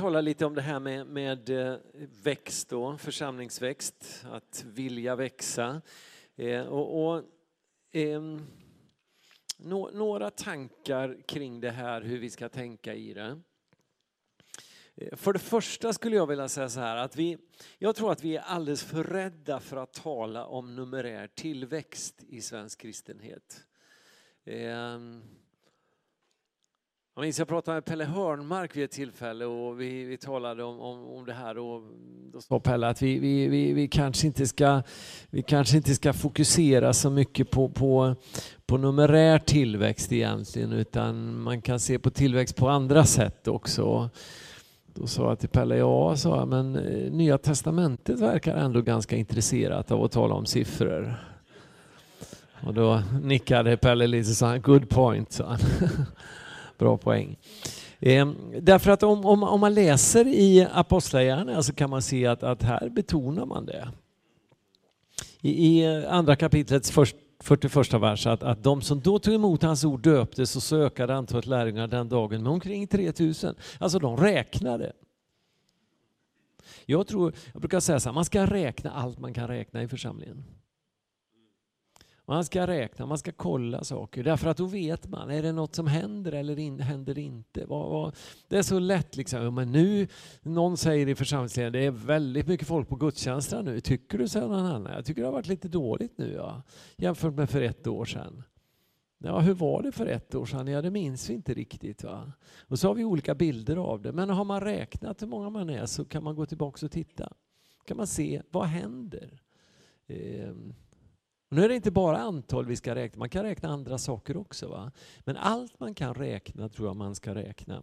tala lite om det här med, med eh, växt, då, församlingsväxt, att vilja växa. Eh, och, och eh, no, några tankar kring det här, hur vi ska tänka i det. Eh, för det första skulle jag vilja säga så här att vi, jag tror att vi är alldeles för rädda för att tala om numerär tillväxt i svensk kristenhet. Eh, jag minns jag pratade med Pelle Hörnmark vid ett tillfälle och vi, vi talade om, om, om det här och då sa Pelle att vi, vi, vi, vi, kanske inte ska, vi kanske inte ska fokusera så mycket på, på, på numerär tillväxt egentligen utan man kan se på tillväxt på andra sätt också. Då sa jag till Pelle, ja, sa jag, men eh, Nya Testamentet verkar ändå ganska intresserat av att tala om siffror. Och då nickade Pelle lite och sa, good point, sa han. Bra poäng. Eh, därför att om, om, om man läser i Apostlagärningarna så kan man se att, att här betonar man det. I, i andra kapitlets först, 41 vers att, att de som då tog emot hans ord döptes och så ökade antalet lärjungar den dagen med omkring 3000. Alltså de räknade. Jag, tror, jag brukar säga så här, man ska räkna allt man kan räkna i församlingen. Man ska räkna, man ska kolla saker därför att då vet man, är det något som händer eller in, händer inte? Vad, vad, det är så lätt liksom, men nu, någon säger i församlingsledningen, det är väldigt mycket folk på gudstjänsterna nu. Tycker du, säger någon annan. Jag tycker det har varit lite dåligt nu ja, jämfört med för ett år sedan. Ja, hur var det för ett år sedan? Ja, det minns vi inte riktigt. Va? Och så har vi olika bilder av det. Men har man räknat hur många man är så kan man gå tillbaka och titta. kan man se, vad händer? Ehm. Nu är det inte bara antal vi ska räkna, man kan räkna andra saker också. Va? Men allt man kan räkna tror jag man ska räkna.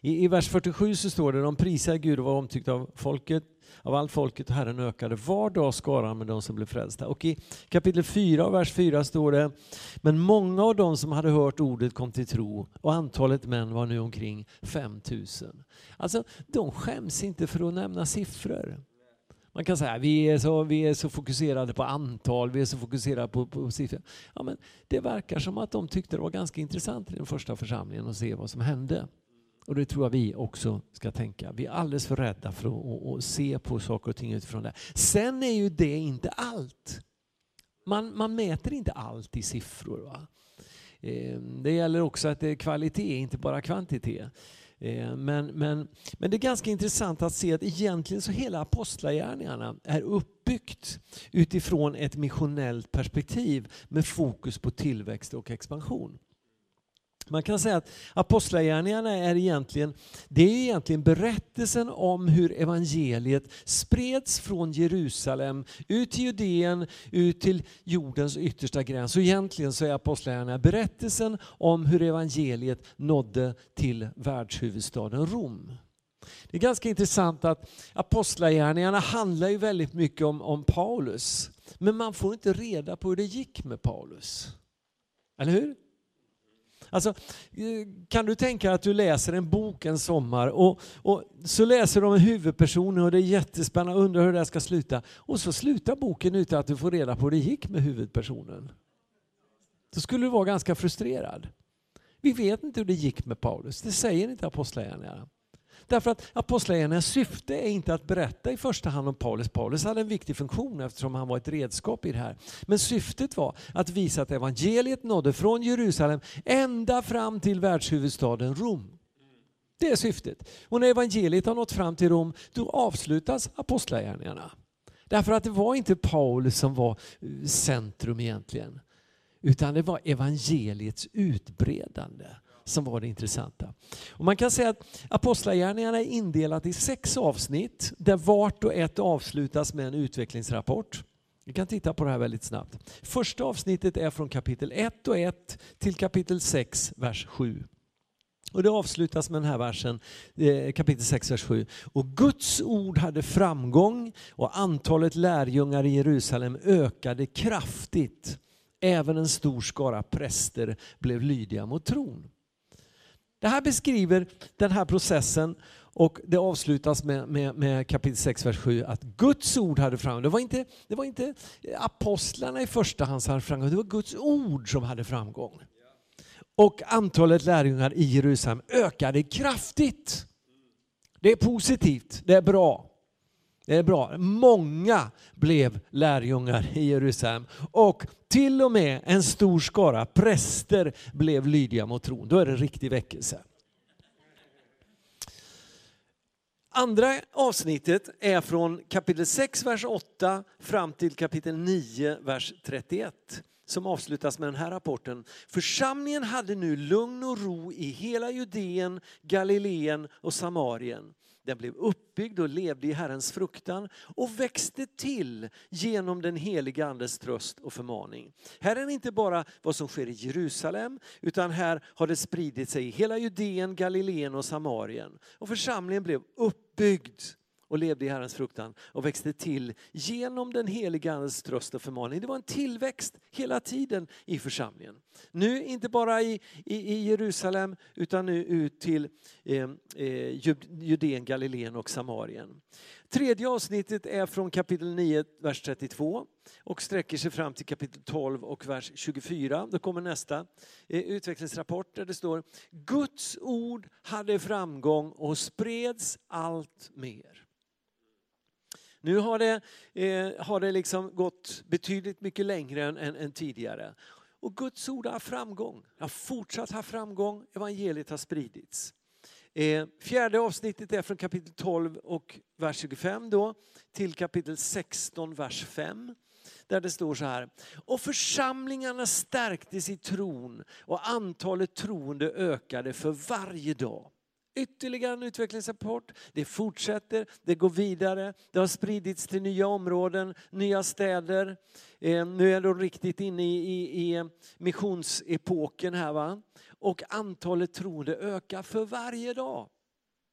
I, I vers 47 så står det de prisar Gud och var omtyckta av folket, av allt folket och Herren ökade var dag skaran med de som blev frälsta. Och i kapitel 4 vers 4 står det Men många av de som hade hört ordet kom till tro och antalet män var nu omkring 5000. Alltså de skäms inte för att nämna siffror. Man kan säga att vi är så, vi är så fokuserade på antal, vi är så fokuserade på, på siffror. Ja, men det verkar som att de tyckte det var ganska intressant i den första församlingen att se vad som hände. Och det tror jag vi också ska tänka. Vi är alldeles för rädda för att, att se på saker och ting utifrån det. Sen är ju det inte allt. Man, man mäter inte allt i siffror. Va? Ehm, det gäller också att det är kvalitet, inte bara kvantitet. Eh, men, men, men det är ganska intressant att se att egentligen så hela apostlagärningarna är uppbyggt utifrån ett missionellt perspektiv med fokus på tillväxt och expansion. Man kan säga att Apostlagärningarna är egentligen, det är egentligen berättelsen om hur evangeliet spreds från Jerusalem ut till Judeen, ut till jordens yttersta gräns. Och egentligen så är Apostlagärningarna berättelsen om hur evangeliet nådde till världshuvudstaden Rom. Det är ganska intressant att Apostlagärningarna handlar ju väldigt mycket om, om Paulus. Men man får inte reda på hur det gick med Paulus. Eller hur? Alltså, eh, kan du tänka att du läser en bok en sommar och, och så läser du om en huvudperson och det är jättespännande och undrar hur det ska sluta. Och så slutar boken utan att du får reda på hur det gick med huvudpersonen. Då skulle du vara ganska frustrerad. Vi vet inte hur det gick med Paulus, det säger inte Apostlagärningarna. Därför att Apostlagärningarnas syfte är inte att berätta i första hand om Paulus. Paulus hade en viktig funktion eftersom han var ett redskap i det här. Men syftet var att visa att evangeliet nådde från Jerusalem ända fram till världshuvudstaden Rom. Det är syftet. Och när evangeliet har nått fram till Rom, då avslutas apostlagärningarna. Därför att det var inte Paulus som var eh, centrum egentligen. Utan det var evangeliets utbredande som var det intressanta. Och man kan säga att Apostlagärningarna är indelat i sex avsnitt där vart och ett avslutas med en utvecklingsrapport. Vi kan titta på det här väldigt snabbt. Första avsnittet är från kapitel 1 och 1 till kapitel 6, vers 7. Och det avslutas med den här versen, eh, kapitel 6, vers 7. Och Guds ord hade framgång och antalet lärjungar i Jerusalem ökade kraftigt. Även en stor skara präster blev lydiga mot tron. Det här beskriver den här processen och det avslutas med, med, med, kapitel 6, vers 7 att Guds ord hade framgång. Det var inte, det var inte apostlarna i första hand som hade framgång, det var Guds ord som hade framgång. Och antalet lärjungar i Jerusalem ökade kraftigt. Det är positivt, det är bra. Det är bra. Många blev lärjungar i Jerusalem och till och med en stor skara präster blev lydiga mot tron. Då är det riktig väckelse. Andra avsnittet är från kapitel 6, vers 8 fram till kapitel 9, vers 31 som avslutas med den här rapporten. Församlingen hade nu lugn och ro i hela Judeen, Galileen och Samarien. Den blev uppbyggd och levde i Herrens fruktan och växte till genom den heliga Andes tröst och förmaning. Här är det inte bara vad som sker i Jerusalem utan här har det spridit sig i hela Judeen, Galileen och Samarien. Och församlingen blev uppbyggd och levde i Herrens fruktan och växte till genom den heliga Andes tröst och förmaning. Det var en tillväxt hela tiden i församlingen. Nu inte bara i, i, i Jerusalem utan nu ut till eh, eh, Judeen, Galileen och Samarien. Tredje avsnittet är från kapitel 9, vers 32 och sträcker sig fram till kapitel 12 och vers 24. Då kommer nästa eh, utvecklingsrapport där det står Guds ord hade framgång och spreds allt mer. Nu har det, eh, har det liksom gått betydligt mycket längre än, än, än tidigare. Och Guds ord har framgång, har fortsatt ha framgång, evangeliet har spridits. Eh, fjärde avsnittet är från kapitel 12 och vers 25 då, till kapitel 16, vers 5 där det står så här. Och församlingarna stärktes i tron och antalet troende ökade för varje dag. Ytterligare en utvecklingsrapport. Det fortsätter, det går vidare. Det har spridits till nya områden, nya städer. Eh, nu är de riktigt inne i, i, i missionsepoken här. Va? Och antalet troende ökar för varje dag.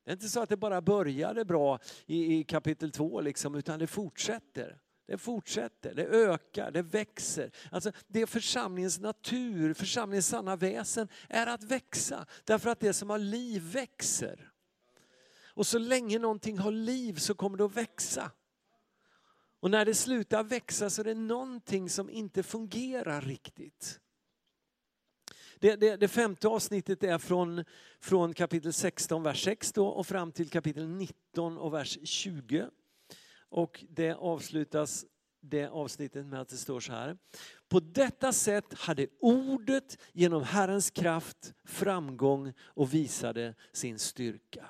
Det är inte så att det bara började bra i, i kapitel 2, liksom, utan det fortsätter. Det fortsätter, det ökar, det växer. Alltså det är församlingens natur, församlingens sanna väsen är att växa. Därför att det som har liv växer. Och så länge någonting har liv så kommer det att växa. Och när det slutar växa så är det någonting som inte fungerar riktigt. Det, det, det, femte avsnittet är från, från kapitel 16, vers 6 då, och fram till kapitel 19 och vers 20. Och det avslutas det avsnittet med att det står så här. På detta sätt hade ordet genom Herrens kraft framgång och visade sin styrka.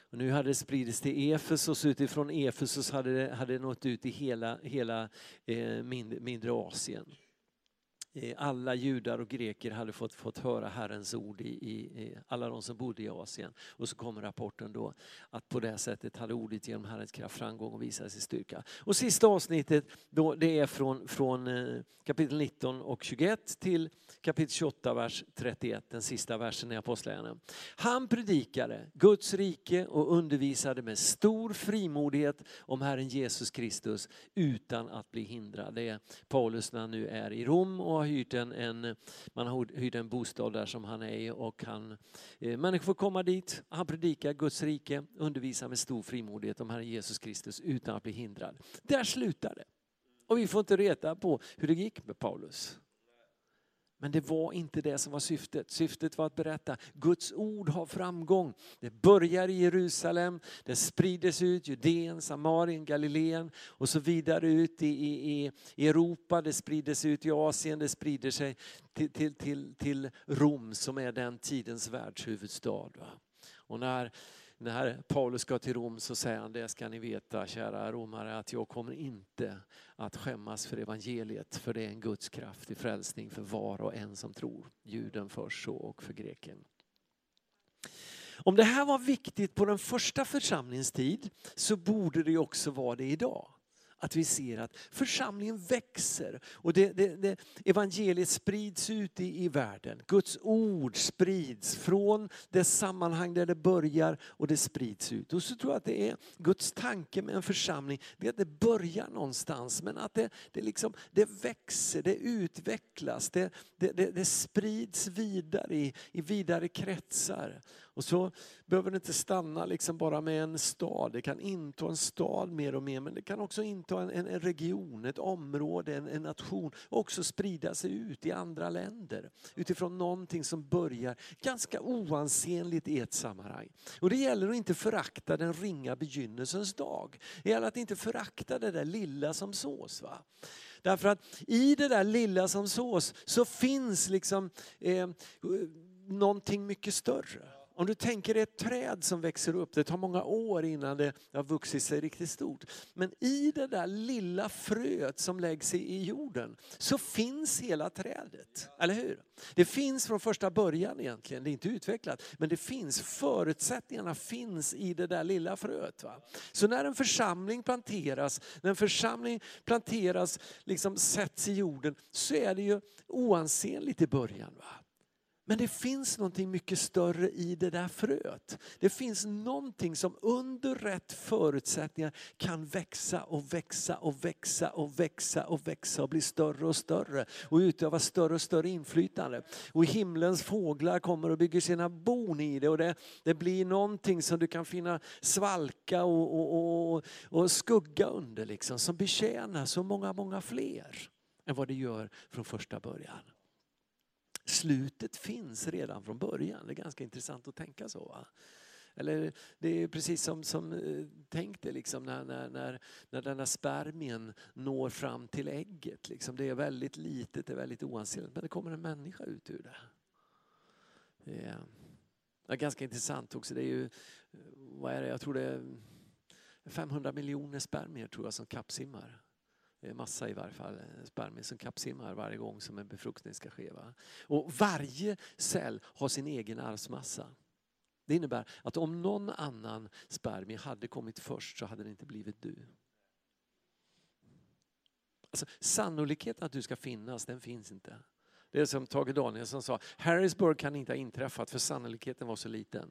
Och nu hade det spridits till Efesos, utifrån Efesos hade det, hade det nått ut i hela, hela eh, mindre, mindre Asien. Eh, alla judar och greker hade fått, fått höra Herrens ord i, i, alla de som bodde i Asien. Och så kommer rapporten då att på det sättet hade ordet genom Herrens kraft framgång och visade sin styrka. Och sista avsnittet då, det är från, från eh, kapitel 19 och 21 till kapitel 28, vers 31, den sista versen i Apostlagärningarna. Han predikade Guds rike och undervisade med stor frimodighet om Herren Jesus Kristus utan att bli hindrad. Det är Paulus när han nu är i Rom och har hyrt en, en, man har hyrt en bostad där som han är i och han, eh, människor får komma dit, han predikar Guds rike, undervisar med stor frimodighet om Herren Jesus Kristus utan att bli hindrad. Där slutar det. Och vi får inte reta på hur det gick med Paulus. Men det var inte det som var syftet. Syftet var att berätta, Guds ord har framgång. Det börjar i Jerusalem, det sprider ut Judeen, Samarien, Galileen och så vidare ut i, i, i Europa, det sprider sig ut i Asien, det sprider sig till, till, till, till Rom som är den tidens världshuvudstad. Och när när Paulus ska till Rom så säger han, det ska ni veta kära romare, att jag kommer inte att skämmas för evangeliet, för det är en Guds kraft i frälsning för var och en som tror. Juden först så och för greken. Om det här var viktigt på den första församlingens tid så borde det också vara det idag att vi ser att församlingen växer och det, det, det, evangeliet sprids ut i, i världen. Guds ord sprids från det sammanhang där det börjar och det sprids ut. Och så tror jag att det är Guds tanke med en församling, det är att det börjar någonstans men att det, det, liksom, det växer, det utvecklas, det, det, det, det sprids vidare i, i vidare kretsar. Och så behöver det inte stanna liksom bara med en stad. Det kan inta en stad mer och mer men det kan också inta en, en region, ett område, en, en nation och också sprida sig ut i andra länder utifrån någonting som börjar ganska oansenligt i ett sammanhang. Och det gäller att inte förakta den ringa begynnelsens dag. Det gäller att inte förakta det där lilla som sås. Va? Därför att i det där lilla som sås så finns liksom eh, någonting mycket större. Om du tänker dig ett träd som växer upp, det tar många år innan det har vuxit sig riktigt stort. Men i det där lilla fröet som läggs i jorden så finns hela trädet. Eller hur? Det finns från första början egentligen, det är inte utvecklat. Men det finns, förutsättningarna finns i det där lilla fröet. Va? Så när en församling planteras, när en församling planteras, liksom sätts i jorden, så är det ju oansenligt i början. Va? Men det finns någonting mycket större i det där fröet. Det finns någonting som under rätt förutsättningar kan växa och växa och växa och växa och växa och bli större och större och utöva större och större inflytande. Och himlens fåglar kommer och bygger sina bon i det och det, det blir någonting som du kan finna svalka och, och, och, och skugga under liksom, som betjänar så många, många fler än vad det gör från första början. Slutet finns redan från början. Det är ganska intressant att tänka så. Va? Eller det är precis som, som eh, tänk dig liksom när, när, när, när den där spermien når fram till ägget. Liksom. Det är väldigt litet, det är väldigt oansenligt men det kommer en människa ut ur det. Det är, det är ganska intressant också. Det är ju, eh, vad är det, jag tror det är 500 miljoner spermier tror jag som kappsimmar Eh, massa i varje fall eh, spermier som kappsimmar varje gång som en befruktning ska ske. Va? Och varje cell har sin egen arvsmassa. Det innebär att om någon annan spermie hade kommit först så hade det inte blivit du. Alltså, sannolikheten att du ska finnas, den finns inte. Det är som Tage Danielsson sa, Harrisburg kan inte ha inträffat för sannolikheten var så liten.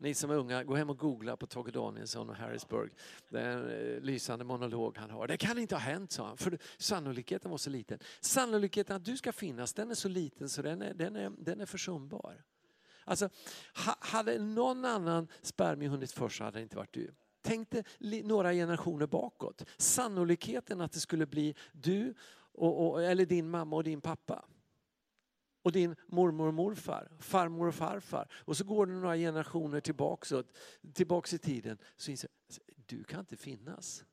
Ni som är unga, gå hem och googla på Tage Danielsson och Harrisburg. Det är en eh, lysande monolog han har. Det kan inte ha hänt, sa han, för sannolikheten var så liten. Sannolikheten att du ska finnas, den är så liten så den är, den är, den är försumbar. Alltså, hade någon annan spermie hunnit först så hade det inte varit du. Tänk dig några generationer bakåt. Sannolikheten att det skulle bli du, och, och, eller din mamma och din pappa och din mormor och morfar, farmor och farfar. Och så går du några generationer tillbaks, tillbaks i tiden. Så inser alltså, du kan inte finnas.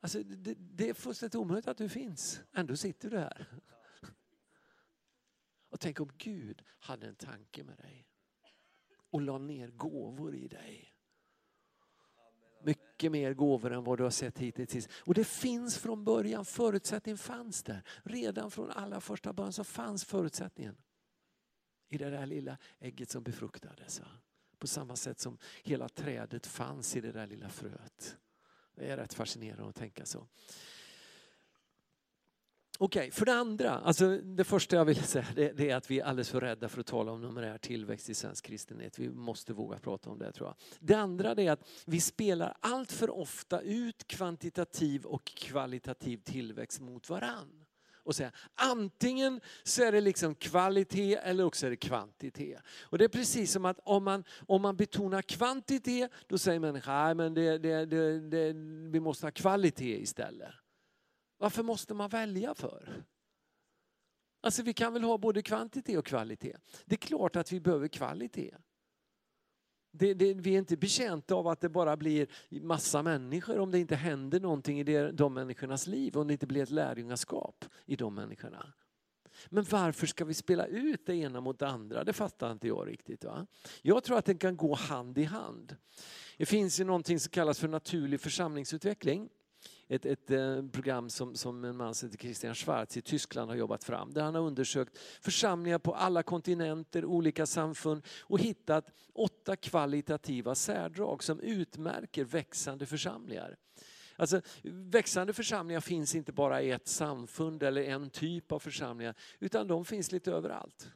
Alltså, det, det är fullständigt omöjligt att du finns. Ändå sitter du här. Och tänk om Gud hade en tanke med dig och la ner gåvor i dig. Mycket mer gåvor än vad du har sett hittills. Och det finns från början, förutsättningen fanns där. Redan från allra första början så fanns förutsättningen. I det där lilla ägget som befruktades. På samma sätt som hela trädet fanns i det där lilla fröet. Det är rätt fascinerande att tänka så. Okej, okay, för det andra, alltså det första jag vill säga det, det, är att vi är alldeles för rädda för att tala om numerär tillväxt i svensk kristenhet. Vi måste våga prata om det tror jag. Det andra är att vi spelar allt för ofta ut kvantitativ och kvalitativ tillväxt mot varann. Och säga, antingen så är det liksom kvalitet eller också är det kvantitet. Och det är precis som att om man, om man betonar kvantitet då säger människan att det, det, det, vi måste ha kvalitet istället. Varför måste man välja för? Alltså vi kan väl ha både kvantitet och kvalitet. Det är klart att vi behöver kvalitet. Det, det, vi är inte betjänta av att det bara blir massa människor om det inte händer någonting i det, de människornas liv, om det inte blir ett lärjungaskap i de människorna. Men varför ska vi spela ut det ena mot det andra? Det fattar inte jag riktigt. Va? Jag tror att det kan gå hand i hand. Det finns ju någonting som kallas för naturlig församlingsutveckling ett, ett eh, program som, som en man som heter Christian Schwarz i Tyskland har jobbat fram. Där han har undersökt församlingar på alla kontinenter, olika samfund och hittat åtta kvalitativa särdrag som utmärker växande församlingar. Alltså, växande församlingar finns inte bara i ett samfund eller en typ av församlingar utan de finns lite överallt.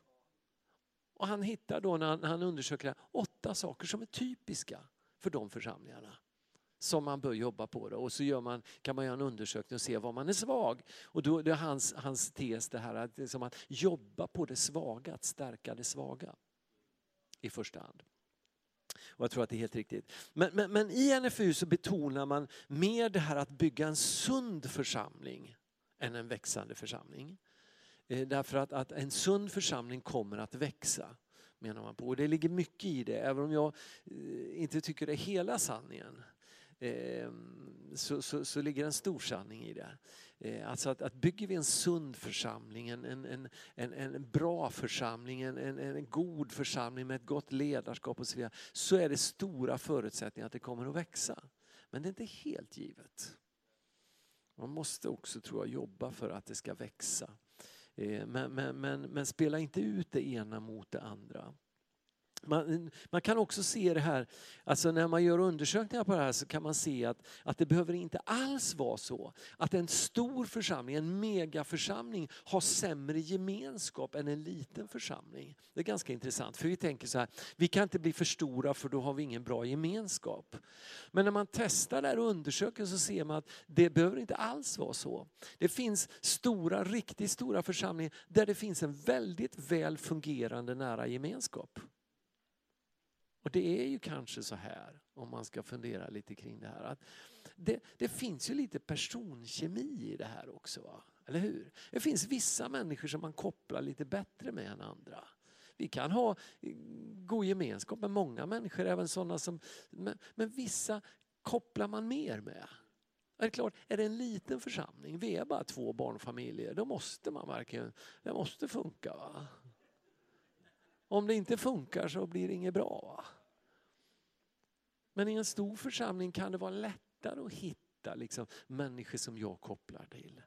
Och han hittar då när han, när han undersöker det, åtta saker som är typiska för de församlingarna som man bör jobba på. Det. Och så gör man, kan man göra en undersökning och se var man är svag. Och då det är hans, hans tes det här att, liksom att jobba på det svaga, att stärka det svaga i första hand. Och jag tror att det är helt riktigt. Men, men, men i NFU så betonar man mer det här att bygga en sund församling än en växande församling. Eh, därför att, att en sund församling kommer att växa menar man på. Och det ligger mycket i det, även om jag eh, inte tycker det är hela sanningen. Ehm, så, så, så ligger en stor sanning i det. Eh, alltså att, att bygger vi en sund församling, en, en, en, en bra församling, en, en, en god församling med ett gott ledarskap och så vidare, så är det stora förutsättningar att det kommer att växa. Men det är inte helt givet. Man måste också tror jag jobba för att det ska växa. Eh, men, men, men, men spela inte ut det ena mot det andra. Man, man, kan också se det här, alltså när man gör undersökningar på det här så kan man se att, att det behöver inte alls vara så att en stor församling, en megaförsamling har sämre gemenskap än en liten församling. Det är ganska intressant för vi tänker så här, vi kan inte bli för stora för då har vi ingen bra gemenskap. Men när man testar det här och undersöker så ser man att det behöver inte alls vara så. Det finns stora, riktigt stora församlingar där det finns en väldigt väl fungerande nära gemenskap. Och det är ju kanske så här, om man ska fundera lite kring det här, att det, det finns ju lite personkemi i det här också. Va? Eller hur? Det finns vissa människor som man kopplar lite bättre med än andra. Vi kan ha eh, god gemenskap med många människor, även sådana som... Men, men vissa kopplar man mer med. Är det klart, är det en liten församling, vi är bara två barnfamiljer, då måste man verkligen, det måste funka. Va? Om det inte funkar så blir det inget bra. Men i en stor församling kan det vara lättare att hitta liksom, människor som jag kopplar till.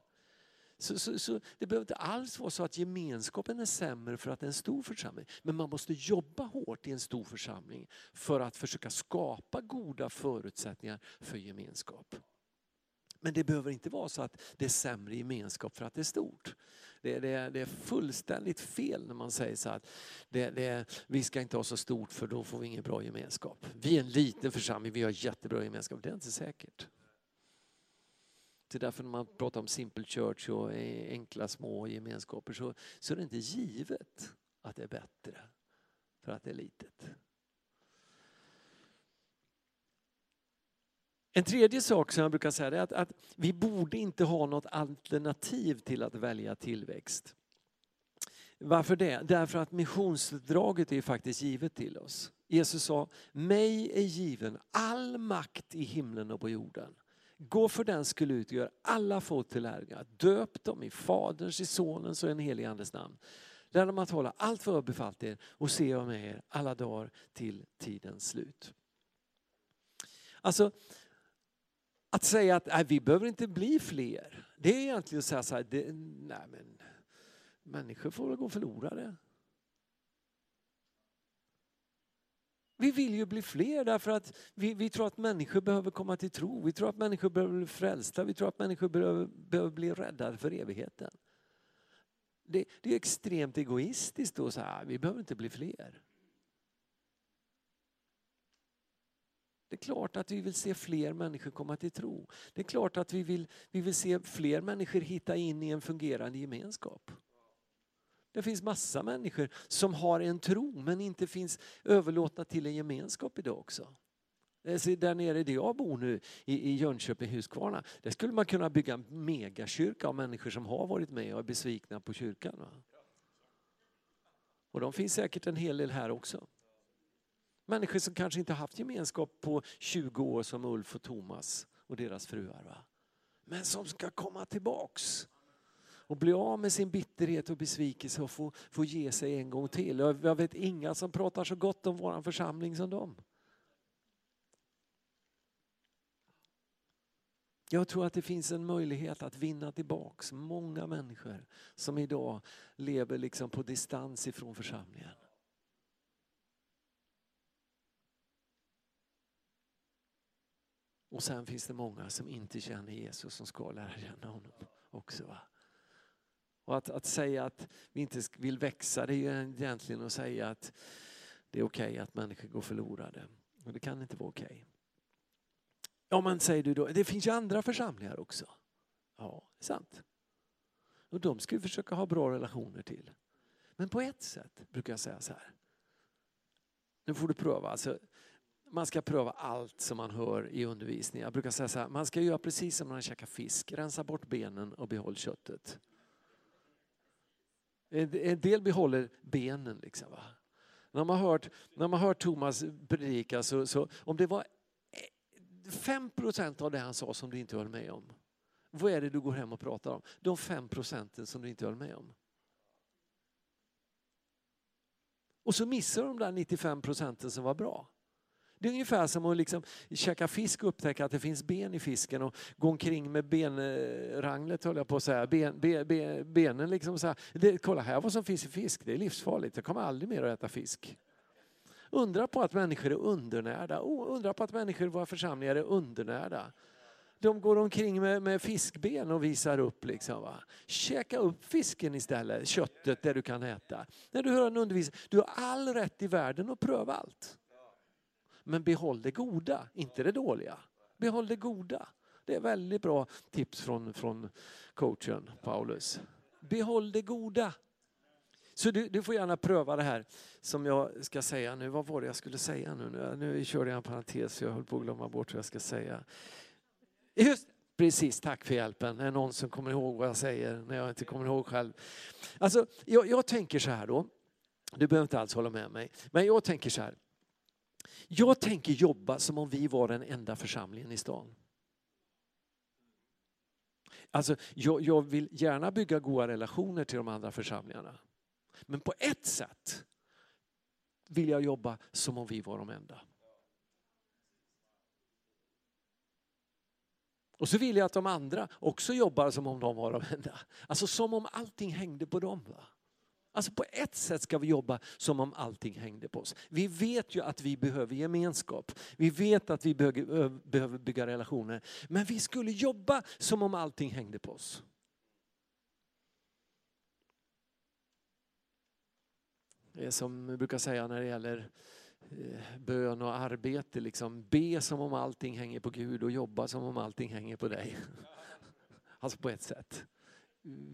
Så, så, så, Det behöver inte alls vara så att gemenskapen är sämre för att det är en stor församling. Men man måste jobba hårt i en stor församling för att försöka skapa goda förutsättningar för gemenskap. Men det behöver inte vara så att det är sämre gemenskap för att det är stort. Det, det, det är fullständigt fel när man säger så att det, det, vi ska inte ha så stort för då får vi ingen bra gemenskap. Vi är en liten församling, vi har jättebra gemenskap. Det är inte säkert. Det är därför när man pratar om simple church och e, enkla små gemenskaper så, så är det inte givet att det är bättre för att det är litet. En tredje sak som jag brukar säga är att, att vi borde inte ha något alternativ till att välja tillväxt. Varför det? Därför att missionsdraget är faktiskt givet till oss. Jesus sa, mig är given all makt i himlen och på jorden. Gå för den skulle ut och gör alla folk till lärjungar. Döp dem i Faderns, i Sonens och i den helige Andes namn. Lär dem att hålla allt vad jag befallt er och se jag med er alla dagar till tidens slut. Alltså, att säga att nej, vi behöver inte bli fler, det är egentligen att säga så här, det, nej men människor får väl gå förlorade. Vi vill ju bli fler därför att vi, vi tror att människor behöver komma till tro. Vi tror att människor behöver bli frälsta. Vi tror att människor behöver, behöver bli räddade för evigheten. Det, det är extremt egoistiskt att säga att vi behöver inte bli fler. Det är klart att vi vill se fler människor komma till tro. Det är klart att vi vill, vi vill se fler människor hitta in i en fungerande gemenskap. Det finns massa människor som har en tro men inte finns överlåtna till en gemenskap idag också. Eh, där nere där jag bor nu i Jönköping, Huskvarna, där skulle man kunna bygga en megakyrka av människor som har varit med och är besvikna på kyrkan. Och de finns säkert en hel del här också. Människor som kanske inte haft gemenskap på 20 år som Ulf och Thomas och deras fruar. Va? Men som ska komma tillbaks och bli av med sin bitterhet och besvikelse och få, få ge sig en gång till. Jag vet inga som pratar så gott om vår församling som dem. Jag tror att det finns en möjlighet att vinna tillbaks många människor som idag lever liksom på distans ifrån församlingen. Och sen finns det många som inte känner Jesus som ska lära känna honom också. Va? Och att, att säga att vi inte vill växa det är ju egentligen att säga att det är okej okay att människor går förlorade. Och det kan inte vara okej. Okay. Ja men säger du då, det finns ju andra församlingar också. Ja, det är sant. Och de ska vi försöka ha bra relationer till. Men på ett sätt brukar jag säga så här. Nu får du pröva. Alltså, man ska pröva allt som man hör i undervisningen. Jag brukar säga så här, man ska göra precis som när man käkar fisk. Rensa bort benen och behåll köttet. En del behåller benen. Liksom, va? När man har hört, när man hört Thomas predika så, så om det var 5 procent av det han sa som du inte höll med om. Vad är det du går hem och pratar om? De 5 procenten som du inte höll med om. Och så missar de där 95 procenten som var bra. Det är ungefär som att liksom käka fisk och upptäcka att det finns ben i fisken och gå omkring med benranglet höll jag på att säga. Ben, ben, ben, benen liksom så här. Det, kolla här vad som finns i fisk, det är livsfarligt. Jag kommer aldrig mer att äta fisk. Undra på att människor är undernärda. undra på att människor i våra församlingar är undernärda. De går omkring med, med fiskben och visar upp. Liksom, va? Käka upp fisken istället, köttet det du kan äta. När du hör en undervisning, du har all rätt i världen att pröva allt. Men behåll det goda, inte det dåliga. Behåll det goda. Det är väldigt bra tips från, från coachen Paulus. Behåll det goda. Så du, du, får gärna pröva det här som jag ska säga nu. Vad var det jag skulle säga nu? Nu, nu körde jag en parentes, jag höll på att glömma bort vad jag ska säga. Just Precis, tack för hjälpen. Det är någon som kommer ihåg vad jag säger när jag inte kommer ihåg själv. Alltså, jag, jag tänker så här då. Du behöver inte alls hålla med mig. Men jag tänker så här. Jag tänker jobba som om vi var den enda församlingen i stan. Alltså, jag, jag vill gärna bygga goda relationer till de andra församlingarna. Men på ett sätt vill jag jobba som om vi var de enda. Och så vill jag att de andra också jobbar som om de var de enda. Alltså som om allting hängde på dem. Va? Alltså på ett sätt ska vi jobba som om allting hängde på oss. Vi vet ju att vi behöver gemenskap. Vi vet att vi behöver bygga relationer. Men vi skulle jobba som om allting hängde på oss. Det är som vi brukar säga när det gäller eh, bön och arbete. Liksom, be som om allting hänger på Gud och jobba som om allting hänger på dig. Alltså på ett sätt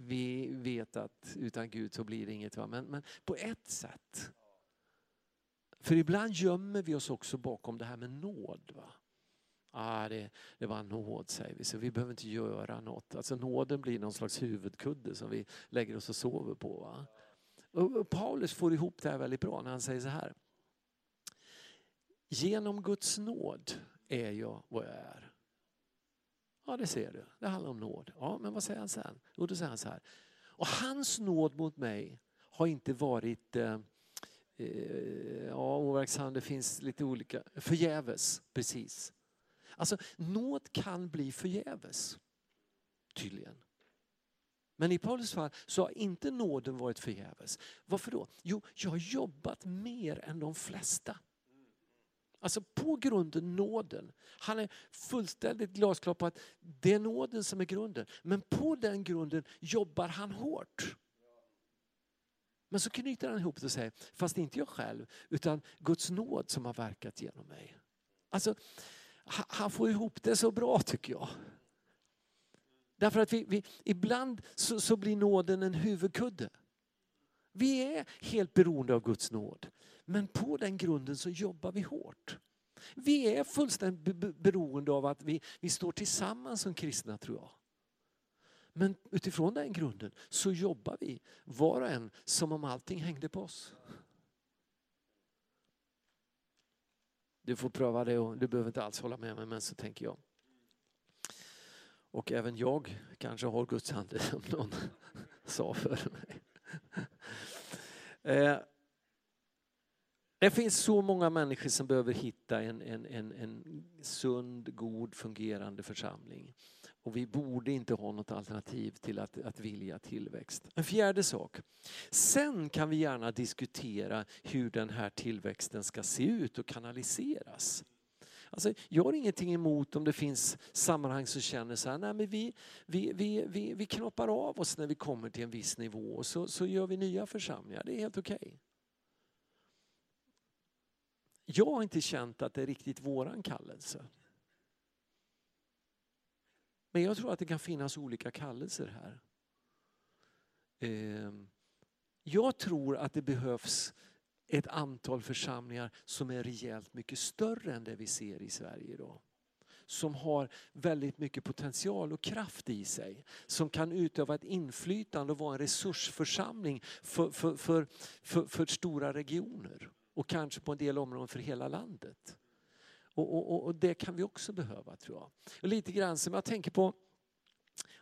vi vet att utan Gud så blir det inget. Va? Men, men på ett sätt. För ibland gömmer vi oss också bakom det här med nåd. Va? Ah, det, det var nåd säger vi, så vi behöver inte göra något. Alltså nåden blir någon slags huvudkudde som vi lägger oss och sover på. Va? Och Paulus får ihop det här väldigt bra när han säger så här. Genom Guds nåd är jag vad jag är. Ja, det ser du. Det handlar om nåd. Ja, men vad säger han sen? Jo, då säger han så här. Och hans nåd mot mig har inte varit eh, eh, ja, overksam, det finns lite olika, förgäves, precis. Alltså nåd kan bli förgäves, tydligen. Men i Paulus fall så har inte nåden varit förgäves. Varför då? Jo, jag har jobbat mer än de flesta. Alltså på grunden nåden. Han är fullständigt glasklar på att det är nåden som är grunden. Men på den grunden jobbar han hårt. Men så knyter han ihop det och säger, fast inte jag själv, utan Guds nåd som har verkat genom mig. Alltså, han får ihop det så bra tycker jag. Därför att vi, vi ibland så, så blir nåden en huvudkudde. Vi är helt beroende av Guds nåd. Men på den grunden så jobbar vi hårt. Vi är fullständigt beroende av att vi, vi står tillsammans som kristna tror jag. Men utifrån den grunden så jobbar vi var och en som om allting hängde på oss. Du får pröva det och du behöver inte alls hålla med mig men så tänker jag. Och även jag kanske har Guds hand som någon sa för mig. Eh, det finns så många människor som behöver hitta en, en, en, en sund, god, fungerande församling. Och vi borde inte ha något alternativ till att, att vilja tillväxt. En fjärde sak. Sen kan vi gärna diskutera hur den här tillväxten ska se ut och kanaliseras. Alltså, jag har ingenting emot om det finns sammanhang som känner så här, nej men vi, vi, vi, vi, vi knoppar av oss när vi kommer till en viss nivå och så, så gör vi nya församlingar. Det är helt okej. Okay. Jag har inte känt att det är riktigt våran kallelse. Men jag tror att det kan finnas olika kallelser här. Ehm, jag tror att det behövs ett antal församlingar som är rejält mycket större än det vi ser i Sverige idag. Som har väldigt mycket potential och kraft i sig. Som kan utöva ett inflytande och vara en resursförsamling för, för, för, för, för stora regioner. Och kanske på en del områden för hela landet. Och, och, och, det kan vi också behöva tror jag. Och lite grann som jag tänker på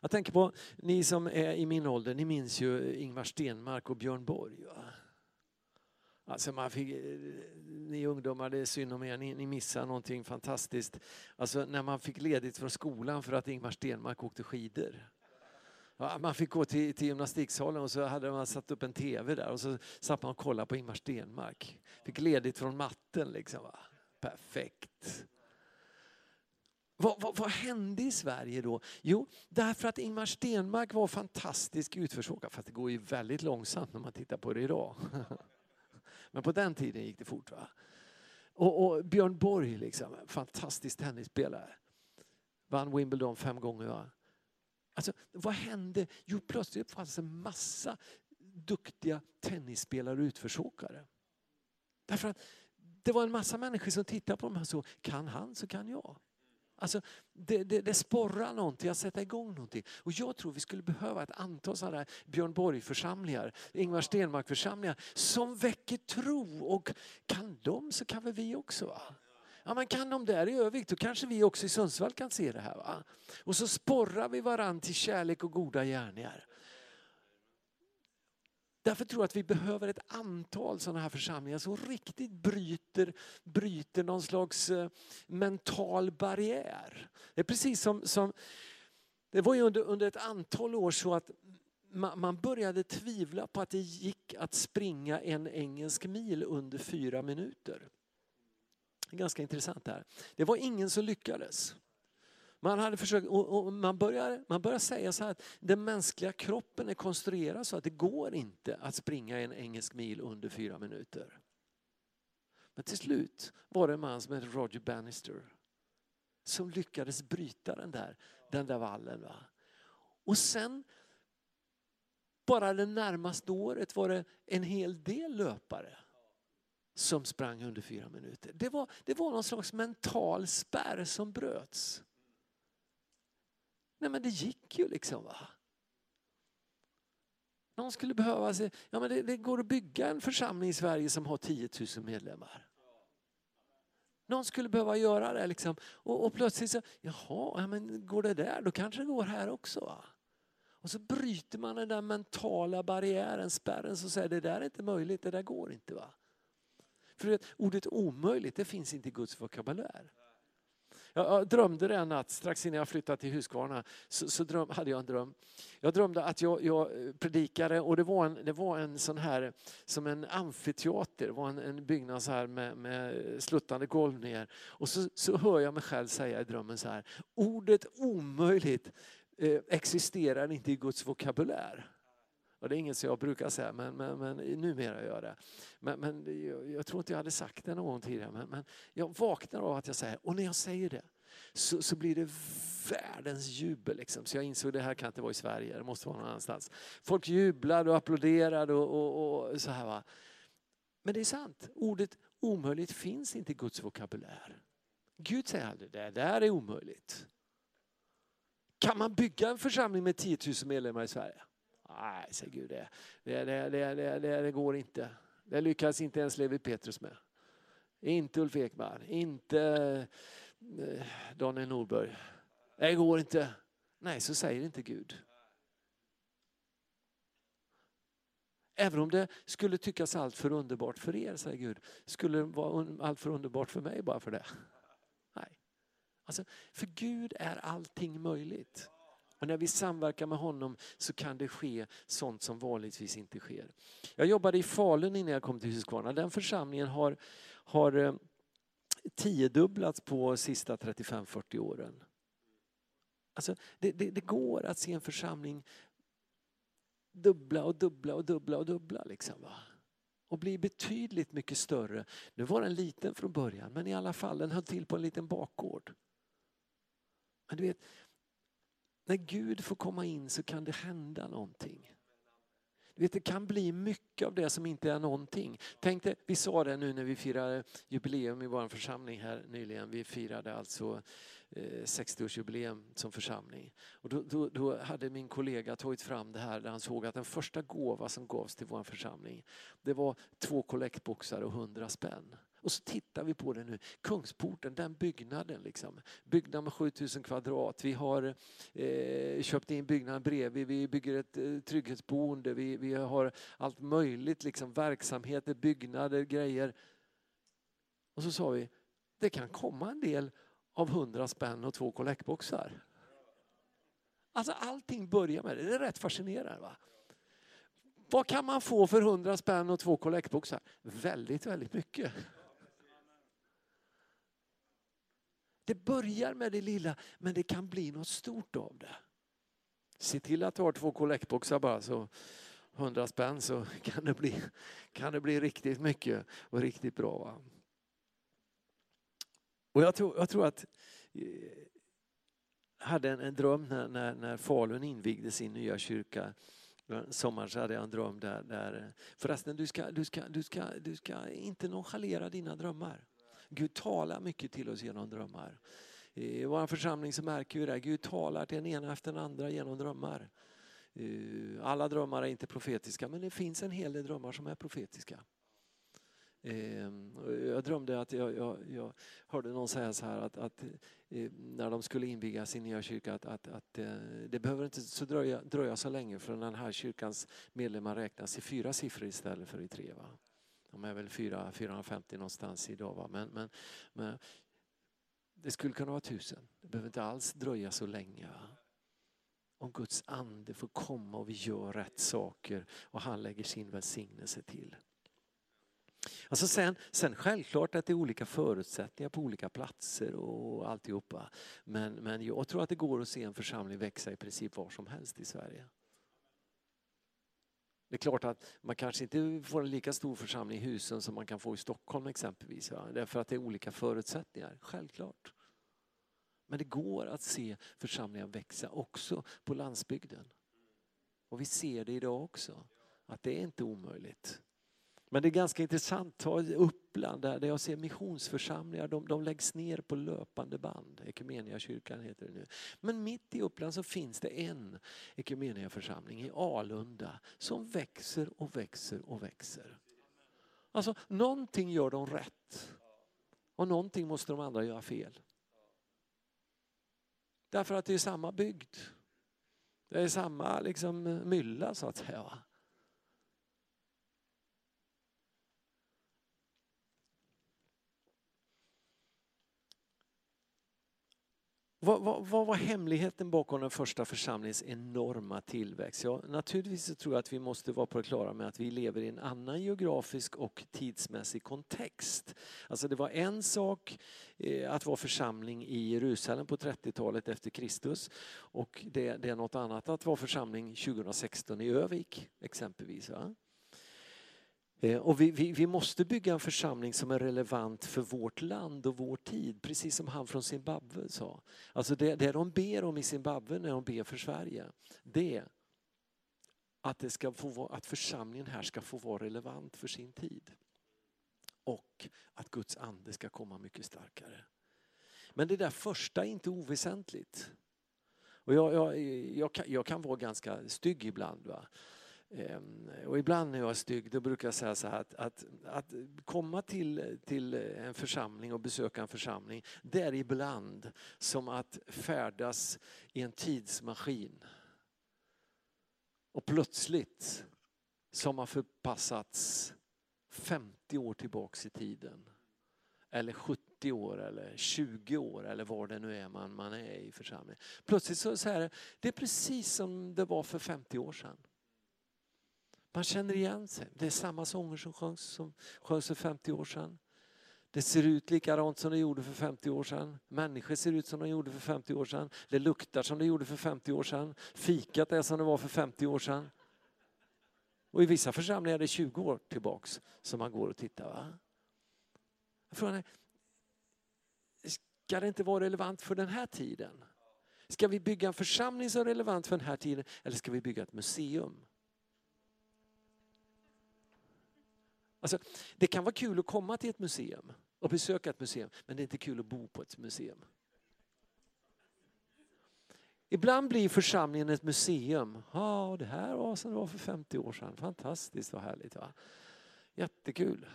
jag tänker på, ni som är i min ålder, ni minns ju Ingvar Stenmark och Björn Borg. Alltså man fick, eh, ni ungdomar, det är synd om er, ni, ni missar någonting fantastiskt. Alltså när man fick ledigt från skolan för att Ingmar Stenmark åkte skidor. Man fick gå till, till gymnastiksalen och så hade man satt upp en TV där och så satt man och kollade på Ingmar Stenmark. Fick ledigt från matten liksom. Va? Perfekt. Vad, vad, vad, hände i Sverige då? Jo, därför att Ingmar Stenmark var fantastisk utförsåkare. Fast det går ju väldigt långsamt när man tittar på det idag. Men på den tiden gick det fort. Va? Och, och Björn Borg, liksom, fantastisk tennisspelare. Vann Wimbledon fem gånger. Va? Alltså, vad hände? Jo, plötsligt fanns det en massa duktiga tennisspelare och utförsåkare. Därför att det var en massa människor som tittade på dem och så, kan han så kan jag. Alltså, det, det, det sporrar någonting att sätta igång någonting. Och jag tror vi skulle behöva ett antal sådana här Björn Borg-församlingar, Ingvar Stenmark-församlingar som väcker tro. Och kan de så kan väl vi också. Va? Ja, men kan de där i Övik, då kanske vi också i Sundsvall kan se det här. Va? Och så sporrar vi varann till kärlek och goda gärningar. Därför tror jag att vi behöver ett antal sådana här församlingar som riktigt bryter, bryter någon slags eh, mental barriär. Det är precis som, som det var ju under, under ett antal år så att man började tvivla på att det gick att springa en engelsk mil under fyra minuter. Det är ganska intressant det här. Det var ingen som lyckades. Man, hade försökt, och, man, börjar, man börjar säga så här att den mänskliga kroppen är konstruerad så att det går inte att springa en engelsk mil under fyra minuter. Men till slut var det en man som hette Roger Bannister som lyckades bryta den där, den där vallen. Va? Och sen, bara det närmaste året var det en hel del löpare som sprang under fyra minuter. Det var, det var någon slags mental spärr som bröts. Nej men det gick ju liksom. va. Någon skulle behöva se, ja men det, det, går att bygga en församling i Sverige som har 10 000 medlemmar. Någon skulle behöva göra det liksom. Och, och plötsligt så, jaha, ja, men går det där, då kanske det går här också. Va? Och så bryter man den där mentala barriären, spärren som säger det där är inte möjligt, det där går inte. va. För ordet omöjligt, det finns inte i Guds vokabulär. Jag drömde det en natt strax innan jag flyttade till Huskvarna. Så, så dröm, hade jag en dröm. Jag drömde att jag, jag predikade och det var, en, det var en sån här som en amfiteater. Det var en, en byggnad så här med, med sluttande golv ner. Och så, så hör jag mig själv säga i drömmen så här. Ordet omöjligt eh, existerar inte i Guds vokabulär. Och det är inget som jag brukar säga, men, men, men numera gör jag det. Men, men jag, jag, tror inte jag hade sagt det någon gång tidigare. Men, men jag vaknar av att jag säger, och när jag säger det så, så blir det världens jubel. Liksom. Så jag insåg det här kan inte vara i Sverige, det måste vara någon annanstans. Folk jublade och applåderade och, och, och så här. Va? Men det är sant, ordet omöjligt finns inte i Guds vokabulär. Gud säger aldrig det där är omöjligt. Kan man bygga en församling med 10 000 medlemmar i Sverige? Nej, säger Gud, det, det, det, det, det, det går inte. Det lyckas inte ens Levi Petrus med. Inte Ulf Ekman, inte eh, Daniel Norberg. Det går inte. Nej, så säger inte Gud. Även om det skulle tyckas allt för underbart för er, säger Gud, skulle det vara allt för underbart för mig bara för det? Nej. Alltså, för Gud är allting möjligt. Och när vi samverkar med honom så kan det ske sånt som vanligtvis inte sker. Jag jobbade i Falun innan jag kom till Huskvarna. Den församlingen har, har eh, tiodubblats på sista 35-40 åren. Alltså, det, det, det, går att se en församling dubbla och dubbla och dubbla och dubbla. Liksom, va? Och bli betydligt mycket större. Nu var den liten från början men i alla fall den höll till på en liten bakgård. Men du vet, när Gud får komma in så kan det hända någonting. vet, det kan bli mycket av det som inte är någonting. Tänk dig, vi sa det nu när vi firade jubileum i vår församling här nyligen. Vi firade alltså eh, 60-årsjubileum som församling. Och då, då, då, hade min kollega tagit fram det här där han såg att den första gåva som gavs till vår församling det var två kollektboxar och hundra spänn. Och så tittar vi på det nu. Kungsporten, den byggnaden. Liksom. Byggnad med 7000 kvadrat. Vi har eh, köpt in byggnaden bredvid. Vi bygger ett eh, trygghetsboende. Vi, vi har allt möjligt. Liksom, verksamheter, byggnader, grejer. Och så sa vi, det kan komma en del av 100 spänn och två kollektboxar. Alltså allting börjar med det. Det är rätt fascinerande. Va? Vad kan man få för 100 spänn och två kollektboxar? Väldigt, väldigt mycket. Det börjar med det lilla men det kan bli något stort av det. Se till att du har två kollektboxar bara så 100 spänn så kan det bli, kan det bli riktigt mycket och riktigt bra. Va? Och jag tror, jag tror att jag hade en, en dröm när, när, när Falun invigde sin nya kyrka. Eh, Sommaren så hade jag en dröm där, där eh, förresten du ska, du, ska, du, ska, du ska inte nonchalera dina drömmar. Gud talar mycket till oss genom drömmar. I vår församling så märker vi det, Gud talar till den ena efter den andra genom drömmar. Eh, alla drömmar är inte profetiska men det finns en hel del drömmar som är profetiska. Ehm, jag drömde att jag, jag, jag hörde någon säga så här att, att eh, när de skulle inviga sin nya kyrka att, att, att eh, det behöver inte så dröja, dröja så länge förrän den här kyrkans medlemmar räknas i fyra siffror istället för i tre. Va? De är väl 4, 450 någonstans idag. Va? Men, men, men det skulle kunna vara tusen. Det behöver inte alls dröja så länge. Va? Om Guds ande får komma och vi gör rätt saker och han lägger sin välsignelse till. Alltså sen, sen självklart att det är olika förutsättningar på olika platser och alltihopa. Men, men jag tror att det går att se en församling växa i princip var som helst i Sverige. Det är klart att man kanske inte får en lika stor församling i husen som man kan få i Stockholm exempelvis. Va? Därför att det är olika förutsättningar, självklart. Men det går att se församlingar växa också på landsbygden. Och vi ser det idag också, att det är inte omöjligt. Men det är ganska intressant, ta Uppland där, jag ser missionsförsamlingar, de, de läggs ner på löpande band. kyrkan heter det nu. Men mitt i Uppland så finns det en församling i Alunda som växer och växer och växer. Alltså någonting gör de rätt och någonting måste de andra göra fel. Därför att det är samma bygd. Det är samma liksom, mylla så att säga. Vad, vad, vad, var hemligheten bakom den första församlingens enorma tillväxt? Ja, naturligtvis så tror jag att vi måste vara på det klara med att vi lever i en annan geografisk och tidsmässig kontext. Alltså det var en sak eh, att vara församling i Jerusalem på 30-talet efter Kristus och det, det, är något annat att vara församling 2016 i Övik exempelvis. Va? Eh, och vi, vi, vi, måste bygga en församling som är relevant för vårt land och vår tid, precis som han från Zimbabwe sa. Alltså det, det de ber om i Zimbabwe när de ber för Sverige, det är att, det ska få, att församlingen här ska få vara relevant för sin tid. Och att Guds ande ska komma mycket starkare. Men det där första är inte oväsentligt. Och jag, jag, jag, kan, jag kan vara ganska stygg ibland. Va? Ehm, och ibland när jag är stygg då brukar jag säga så här att, att, att, komma till, till en församling och besöka en församling det är ibland som att färdas i en tidsmaskin. Och plötsligt som har förpassats 50 år tillbaks i tiden. Eller 70 år eller 20 år eller var det nu är man, man är i församlingen. Plötsligt så, så här, det är precis som det var för 50 år sedan. Man känner igen sig. Det är samma sånger som sjöngs, som sjöngs för 50 år sedan. Det ser ut likadant som det gjorde för 50 år sedan. Människor ser ut som de gjorde för 50 år sedan. Det luktar som det gjorde för 50 år sedan. Fikat är som det var för 50 år sedan. Och i vissa församlingar är det 20 år tillbaks som man går och tittar. Va? Frågan är, ska det inte vara relevant för den här tiden? Ska vi bygga en församling som är relevant för den här tiden eller ska vi bygga ett museum? Alltså, det kan vara kul att komma till ett museum och besöka ett museum, men det är inte kul att bo på ett museum. Ibland blir församlingen ett museum. Ja, det här var som det var för 50 år sedan. Fantastiskt, vad härligt. Va? Jättekul.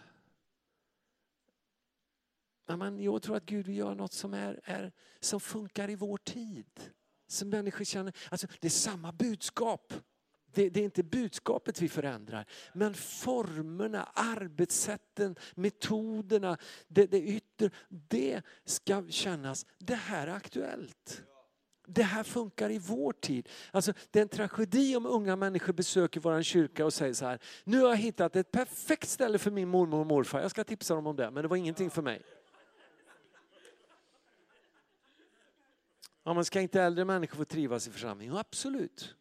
Men jag tror att Gud vill göra något som, är, är, som funkar i vår tid. Som människor känner, alltså det är samma budskap. Det, det, är inte budskapet vi förändrar, men formerna, arbetssätten, metoderna, det, det yttre, det ska kännas, det här är aktuellt. Det här funkar i vår tid. Alltså, det är en tragedi om unga människor besöker vår kyrka och säger så här, nu har jag hittat ett perfekt ställe för min mormor och morfar, jag ska tipsa dem om det, men det var ingenting för mig. Ja, men ska inte äldre människor få trivas i församlingen? absolut.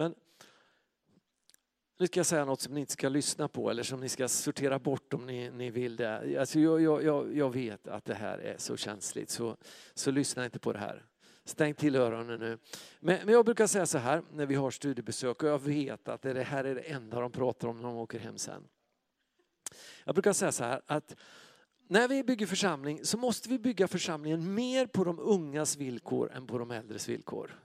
Men nu ska jag säga något som ni inte ska lyssna på eller som ni ska sortera bort om ni, ni vill det. Alltså jag, jag, jag vet att det här är så känsligt så, så lyssna inte på det här. Stäng till öronen nu. Men, men, jag brukar säga så här när vi har studiebesök och jag vet att det här är det enda de pratar om när de åker hem sen. Jag brukar säga så här att när vi bygger församling så måste vi bygga församlingen mer på de ungas villkor än på de äldres villkor.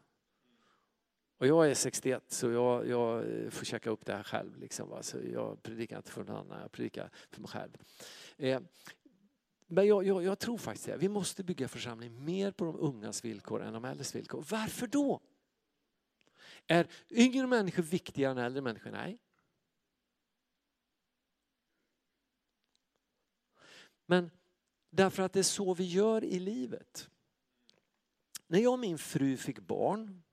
Och jag är 61 så jag, jag får käka upp det här själv. Liksom, va? Så jag predikar inte för någon annan, jag predikar för mig själv. Eh, men jag, jag, jag, tror faktiskt det. Vi måste bygga församling mer på de ungas villkor än de äldres villkor. Varför då? Är yngre människor viktigare än äldre människor? Nej. Men därför att det är så vi gör i livet. När jag och min fru fick barn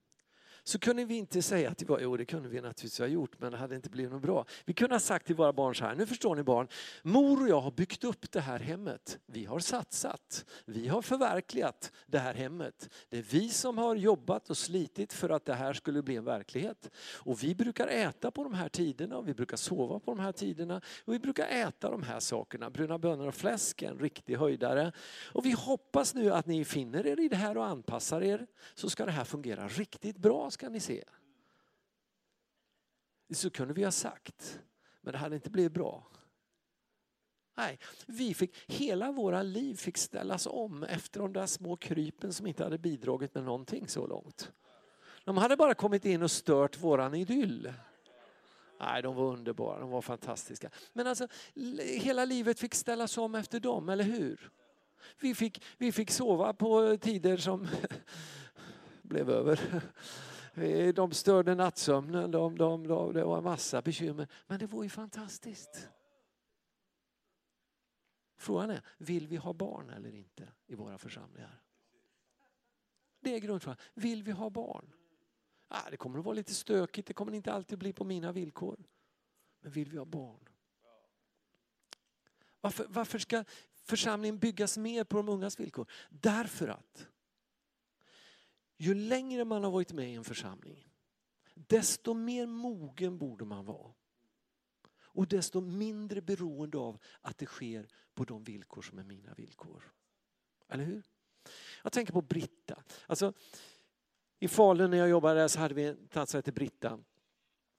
så kunde vi inte säga att det var, jo det kunde vi naturligtvis ha gjort men det hade inte blivit något bra. Vi kunde ha sagt till våra barn så här, nu förstår ni barn, mor och jag har byggt upp det här hemmet. Vi har satsat, vi har förverkligat det här hemmet. Det är vi som har jobbat och slitit för att det här skulle bli en verklighet. Och vi brukar äta på de här tiderna och vi brukar sova på de här tiderna och vi brukar äta de här sakerna. Bruna bönor och fläsk, en riktig höjdare. Och vi hoppas nu att ni finner er i det här och anpassar er så ska det här fungera riktigt bra ska ni se. Så kunde vi ha sagt, men det hade inte blivit bra. Nej, vi fick, hela våra liv fick ställas om efter de där små krypen som inte hade bidragit med någonting så långt. De hade bara kommit in och stört våran idyll. Nej, de var underbara, de var fantastiska. Men alltså, hela livet fick ställas om efter dem, eller hur? Vi fick, vi fick sova på tider som blev över. Eh, de störde nattsömnen, de, de, de, det var en massa bekymmer. Men det var ju fantastiskt. Frågan är, vill vi ha barn eller inte i våra församlingar? Det är grundfrågan. Vill vi ha barn? Ah, det kommer att vara lite stökigt, det kommer inte alltid bli på mina villkor. Men vill vi ha barn? Varför, varför ska församlingen byggas mer på de ungas villkor? Därför att ju längre man har varit med i en församling, desto mer mogen borde man vara. Och desto mindre beroende av att det sker på de villkor som är mina villkor. Eller hur? Jag tänker på Britta. Alltså, I Falun när jag jobbade där så hade vi en tant som hette Britta.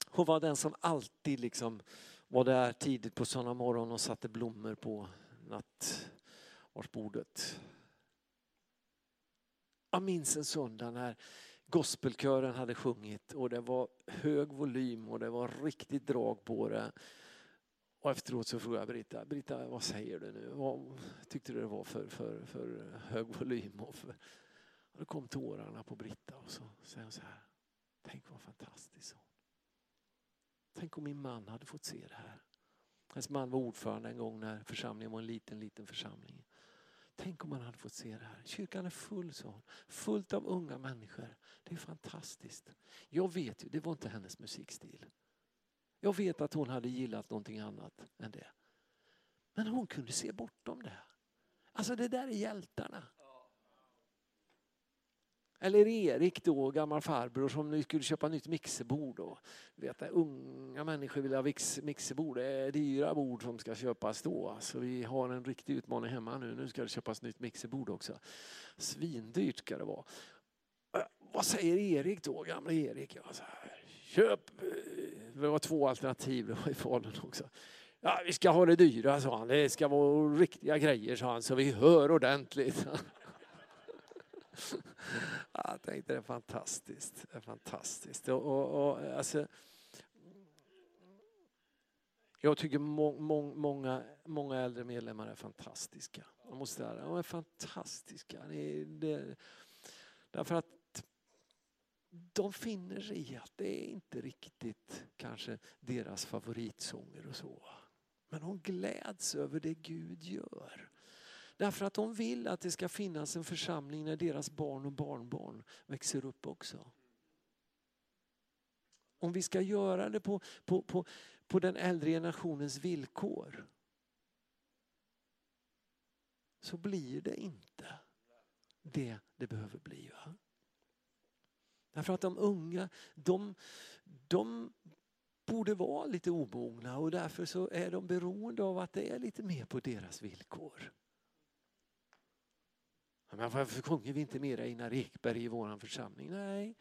Hon var den som alltid liksom var där tidigt på söndag morgon och satte blommor på nattvardsbordet. Jag minns en söndag när gospelkören hade sjungit och det var hög volym och det var riktigt drag på det. Och efteråt så frågade jag Britta, Britta vad säger du nu? Vad tyckte du det var för, för, för hög volym? Och, för... och då kom tårarna på Britta och så säger hon så här, tänk vad fantastiskt. Tänk om min man hade fått se det här. Hennes man var ordförande en gång när församlingen var en liten, liten församling. Tänk om man hade fått se det här. Kyrkan är full, så. Fullt av unga människor. Det är fantastiskt. Jag vet ju, det var inte hennes musikstil. Jag vet att hon hade gillat någonting annat än det. Men hon kunde se bortom det. Alltså det där är hjältarna. Eller Erik då, gammal farbror som skulle köpa nytt mixerbord. Då. Vet, unga människor vill ha mixerbord. Det är dyra bord som ska köpas då. Så vi har en riktig utmaning hemma nu. Nu ska det köpas nytt mixerbord också. Svindyrt ska det vara. Vad säger Erik då, Gamle Erik? Ja, så här, köp, eh. det var två alternativ det var i Falun också. Ja, vi ska ha det dyra, sa han. Det ska vara riktiga grejer, sa han, så vi hör ordentligt. Jag tänkte det är fantastiskt. Det är fantastiskt. Och, och, och, alltså, jag tycker må, må, många, många äldre medlemmar är fantastiska. De måste säga De är fantastiska. Det, det, därför att de finner sig i att det är inte riktigt kanske deras favoritsånger och så. Men de gläds över det Gud gör. Därför att de vill att det ska finnas en församling när deras barn och barnbarn växer upp också. Om vi ska göra det på, på, på, på den äldre generationens villkor så blir det inte det det behöver bli. Va? Därför att de unga, de, de borde vara lite omogna och därför så är de beroende av att det är lite mer på deras villkor. Men varför sjunger vi inte mer Einar Ekberg i vår församling? Nej,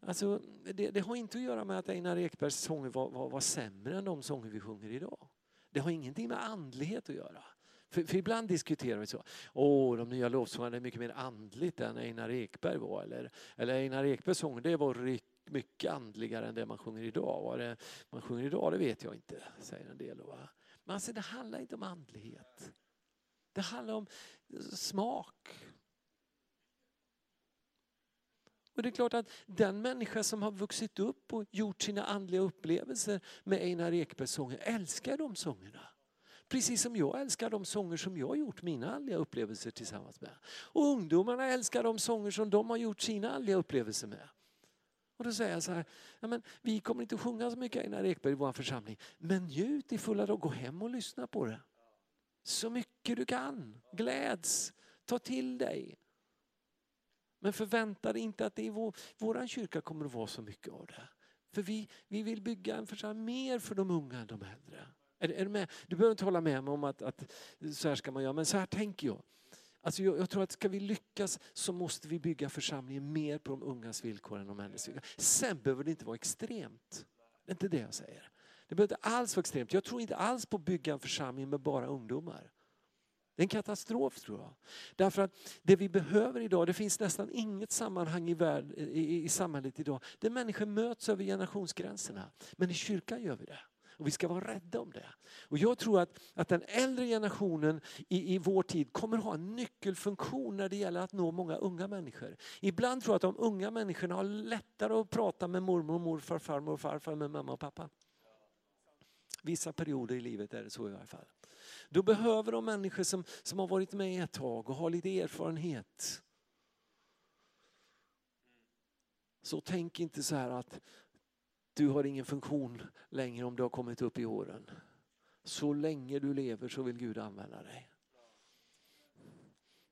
alltså, det, det, har inte att göra med att Einar Ekbergs sånger var, var, var sämre än de sånger vi sjunger idag. Det har ingenting med andlighet att göra. För, för ibland diskuterar vi så. Åh, de nya lovsångarna är mycket mer andligt än Einar Ekberg var. Eller, eller Einar Ekbergs sång, det var mycket andligare än det man sjunger idag. Vad det man sjunger idag, det vet jag inte, säger en del. Va? Men alltså, det handlar inte om andlighet. Det handlar om smak. Och det är klart att den människa som har vuxit upp och gjort sina andliga upplevelser med Einar Ekbergs sånger älskar de sångerna. Precis som jag älskar de sånger som jag har gjort mina andliga upplevelser tillsammans med. Och ungdomarna älskar de sånger som de har gjort sina andliga upplevelser med. Och då säger jag så här, ja, men vi kommer inte att sjunga så mycket Einar Ekberg i vår församling. Men njut i fulla dag, gå hem och lyssna på det. Så mycket du kan, gläds, ta till dig. Men förvänta dig inte att det i vår, kyrka kommer att vara så mycket av det. För vi, vi vill bygga en församling mer för de unga än de äldre. Är, är du, med? du behöver inte hålla med mig om att, att så här ska man göra, men så här tänker jag. Alltså jag, jag, tror att ska vi lyckas så måste vi bygga församlingen mer på de ungas villkor än de äldres villkor. Sen behöver det inte vara extremt. Det är inte det jag säger. Det behöver inte alls vara extremt. Jag tror inte alls på att bygga en församling med bara ungdomar. Det är en katastrof tror jag. Därför att det vi behöver idag, det finns nästan inget sammanhang i, värld, i, i samhället idag där människor möts över generationsgränserna. Men i kyrkan gör vi det. Och vi ska vara rädda om det. Och jag tror att, att den äldre generationen i, i vår tid kommer ha en nyckelfunktion när det gäller att nå många unga människor. Ibland tror jag att de unga människorna har lättare att prata med mormor, morfar, farmor och farfar med mamma och pappa. Vissa perioder i livet är det så i alla fall. Då behöver de människor som, som har varit med ett tag och har lite erfarenhet. Så tänk inte så här att du har ingen funktion längre om du har kommit upp i åren. Så länge du lever så vill Gud använda dig.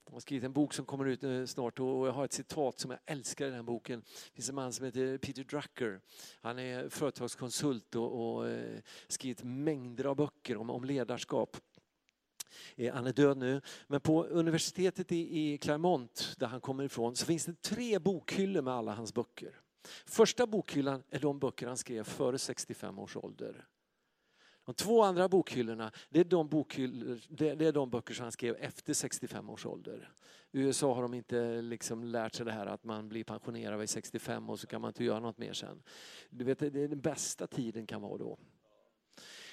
De har skrivit en bok som kommer ut eh, snart och jag har ett citat som jag älskar i den boken. Det finns en man som heter Peter Drucker. Han är företagskonsult och, och eh, skrivit mängder av böcker om, om ledarskap. Eh, han är död nu. Men på universitetet i Clermont där han kommer ifrån, så finns det tre bokhyllor med alla hans böcker. Första bokhyllan är de böcker han skrev före 65 års ålder. De två andra bokhyllorna det är, de bokhyllor, det är de böcker som han skrev efter 65 års ålder. I USA har de inte liksom lärt sig det här att man blir pensionerad vid 65 och så kan man inte göra något mer sen. Du vet, det är den bästa tiden kan vara då.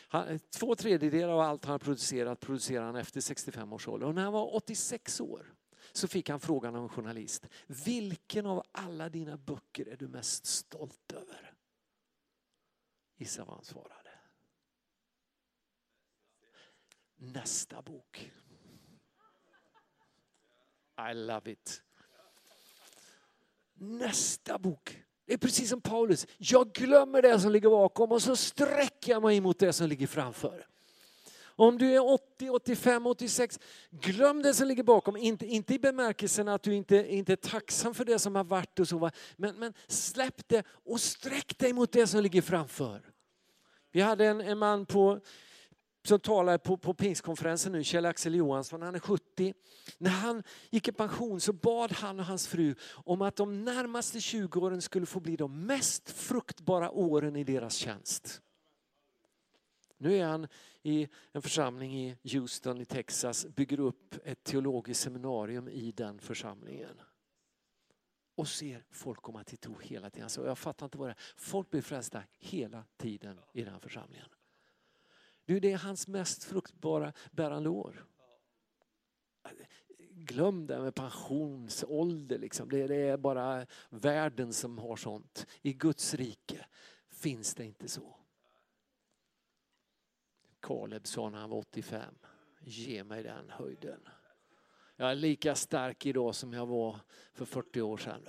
Han, två tredjedelar av allt han har producerat producerar han efter 65 års ålder. Och när han var 86 år så fick han frågan av en journalist. Vilken av alla dina böcker är du mest stolt över? Gissa vad han svarade. Nästa bok. I love it. Nästa bok. Det är precis som Paulus. Jag glömmer det som ligger bakom och så sträcker jag mig mot det som ligger framför. Om du är 80, 85, 86, glöm det som ligger bakom. Inte, inte i bemärkelsen att du inte, inte är tacksam för det som har varit och så. Men, men släpp det och sträck dig mot det som ligger framför. Vi hade en, en man på, som talade på, på pingstkonferensen nu, Kjell-Axel Johansson, han är 70. När han gick i pension så bad han och hans fru om att de närmaste 20 åren skulle få bli de mest fruktbara åren i deras tjänst. Nu är han i en församling i Houston i Texas, bygger upp ett teologiskt seminarium i den församlingen. Och ser folk komma till tro hela tiden. Alltså, jag fattar inte vad det är. Folk blir frälsta hela tiden i den församlingen. Det är hans mest fruktbara bärande år. Glöm det med pensionsålder. Liksom. Det är bara världen som har sånt. I Guds rike finns det inte så. Kaleb sa när han var 85, ge mig den höjden. Jag är lika stark idag som jag var för 40 år sedan.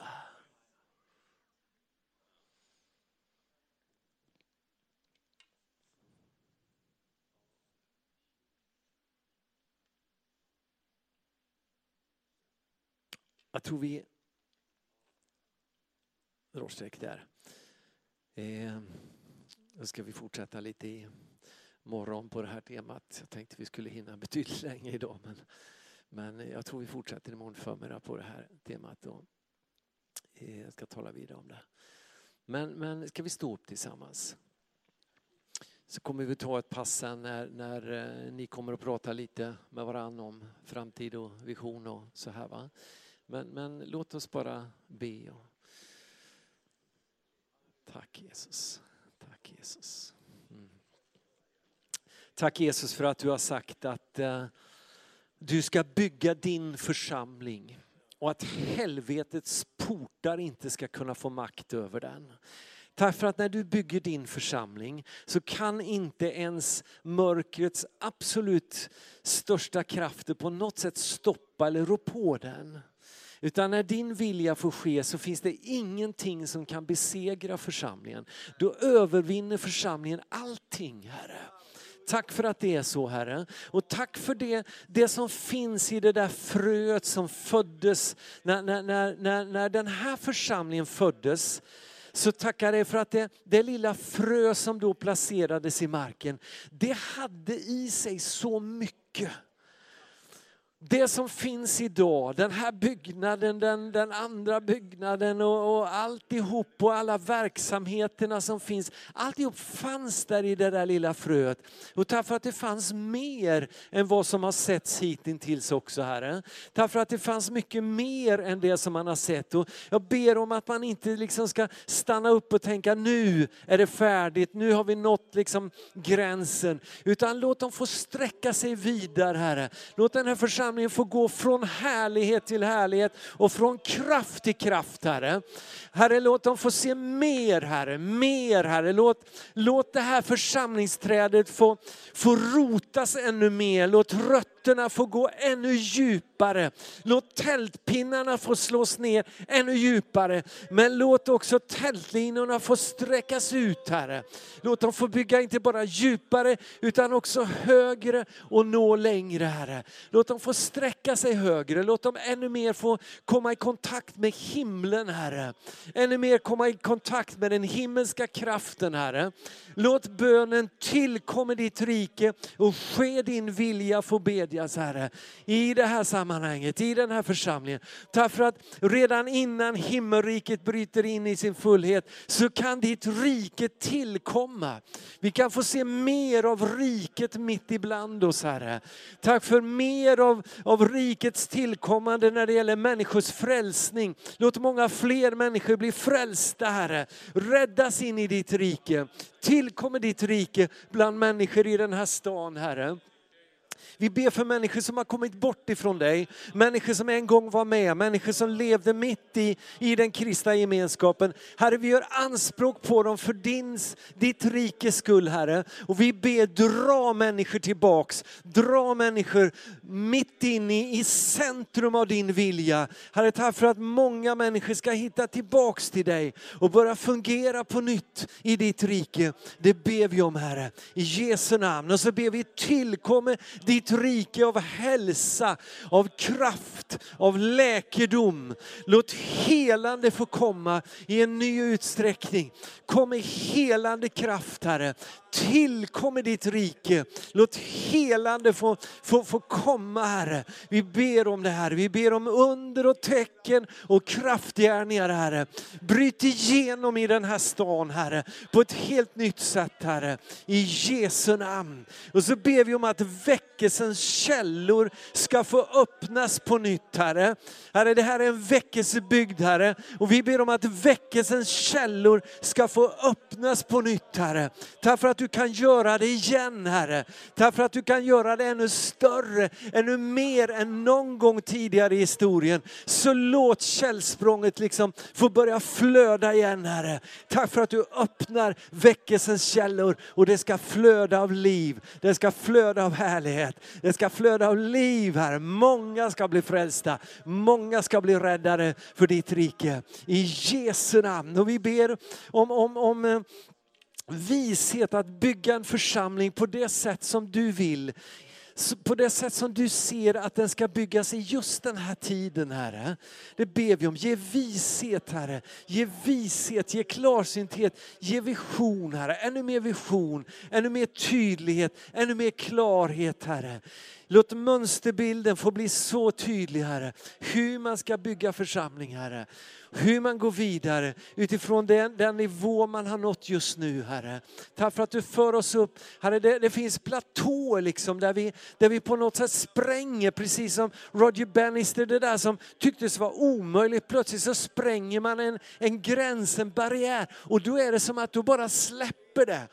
Jag tror vi drar streck där. Eh, ska vi fortsätta lite i morgon på det här temat. Jag tänkte vi skulle hinna betydligt längre idag men, men jag tror vi fortsätter imorgon förmiddag på det här temat. Och eh, jag ska tala vidare om det. Men, men ska vi stå upp tillsammans? Så kommer vi ta ett pass sen när, när eh, ni kommer att prata lite med varandra om framtid och vision och så här. Va? Men, men låt oss bara be. Tack Jesus. Tack Jesus. Mm. Tack Jesus för att du har sagt att uh, du ska bygga din församling och att helvetets portar inte ska kunna få makt över den. Tack för att när du bygger din församling så kan inte ens mörkrets absolut största krafter på något sätt stoppa eller rå på den. Utan när din vilja får ske så finns det ingenting som kan besegra församlingen. Då övervinner församlingen allting, Herre. Tack för att det är så Herre. Och tack för det, det som finns i det där fröet som föddes när, när, när, när, den här församlingen föddes. Så tackar jag för att det, det lilla frö som då placerades i marken, det hade i sig så mycket det som finns idag, den här byggnaden, den, den andra byggnaden och, och alltihop och alla verksamheterna som finns. Alltihop fanns där i det där lilla fröet. Och tack för att det fanns mer än vad som har setts hittills också Herre. Tack för att det fanns mycket mer än det som man har sett. Och jag ber om att man inte liksom ska stanna upp och tänka nu är det färdigt, nu har vi nått liksom gränsen. Utan låt dem få sträcka sig vidare Herre. Låt den här församlingen församlingen får gå från härlighet till härlighet och från kraft till kraft, Herre. Herre, låt dem få se mer, Herre, mer, Herre. Låt, låt det här församlingsträdet få, få rotas ännu mer. Låt rötterna få gå ännu djupare. Låt tältpinnarna få slås ner ännu djupare. Men låt också tältlinorna få sträckas ut, Herre. Låt dem få bygga inte bara djupare utan också högre och nå längre, Herre. Låt dem få sträcka sig högre. Låt dem ännu mer få komma i kontakt med himlen, Herre ännu mer komma i kontakt med den himmelska kraften, Herre. Låt bönen tillkomma ditt rike och ske din vilja få bedjas, Herre. I det här sammanhanget, i den här församlingen. Därför att redan innan himmelriket bryter in i sin fullhet så kan ditt rike tillkomma. Vi kan få se mer av riket mitt ibland oss, Herre. Tack för mer av, av rikets tillkommande när det gäller människors frälsning. Låt många fler människor bli frälsta, Herre. Räddas in i ditt rike. Tillkommer ditt rike bland människor i den här stan, Herre. Vi ber för människor som har kommit bort ifrån dig, människor som en gång var med, människor som levde mitt i, i den kristna gemenskapen. Herre, vi gör anspråk på dem för din, ditt rikes skull, Herre. Och vi ber, dra människor tillbaks, dra människor mitt in i, i centrum av din vilja. Herre, tack för att många människor ska hitta tillbaks till dig och börja fungera på nytt i ditt rike. Det ber vi om Herre, i Jesu namn. Och så ber vi tillkommer ditt ditt rike av hälsa, av kraft, av läkedom. Låt helande få komma i en ny utsträckning. Kom i helande kraft Herre tillkommer ditt rike. Låt helande få, få, få komma Herre. Vi ber om det här. Vi ber om under och tecken och kraftgärningar Herre. Bryt igenom i den här stan Herre på ett helt nytt sätt Herre. I Jesu namn. Och så ber vi om att väckelsens källor ska få öppnas på nytt Herre. Herre det här är en väckelsebygd Herre och vi ber om att väckelsens källor ska få öppnas på nytt Herre. Tack för att du kan göra det igen Herre. Tack för att du kan göra det ännu större, ännu mer än någon gång tidigare i historien. Så låt källsprånget liksom få börja flöda igen Herre. Tack för att du öppnar väckelsens källor och det ska flöda av liv. Det ska flöda av härlighet. Det ska flöda av liv här, Många ska bli frälsta. Många ska bli räddade för ditt rike. I Jesu namn. Och vi ber om, om, om eh, vishet att bygga en församling på det sätt som du vill. På det sätt som du ser att den ska byggas i just den här tiden, Herre. Det ber vi om. Ge vishet, Herre. Ge vishet, ge klarsynthet, ge vision, Herre. Ännu mer vision, ännu mer tydlighet, ännu mer klarhet, Herre. Låt mönsterbilden få bli så tydlig, Herre. Hur man ska bygga församling, Herre hur man går vidare utifrån den, den nivå man har nått just nu Herre. Tack för att du för oss upp, Herre det, det finns platåer liksom där vi, där vi på något sätt spränger precis som Roger Bannister, det där som tycktes vara omöjligt. Plötsligt så spränger man en, en gräns, en barriär och då är det som att du bara släpper det.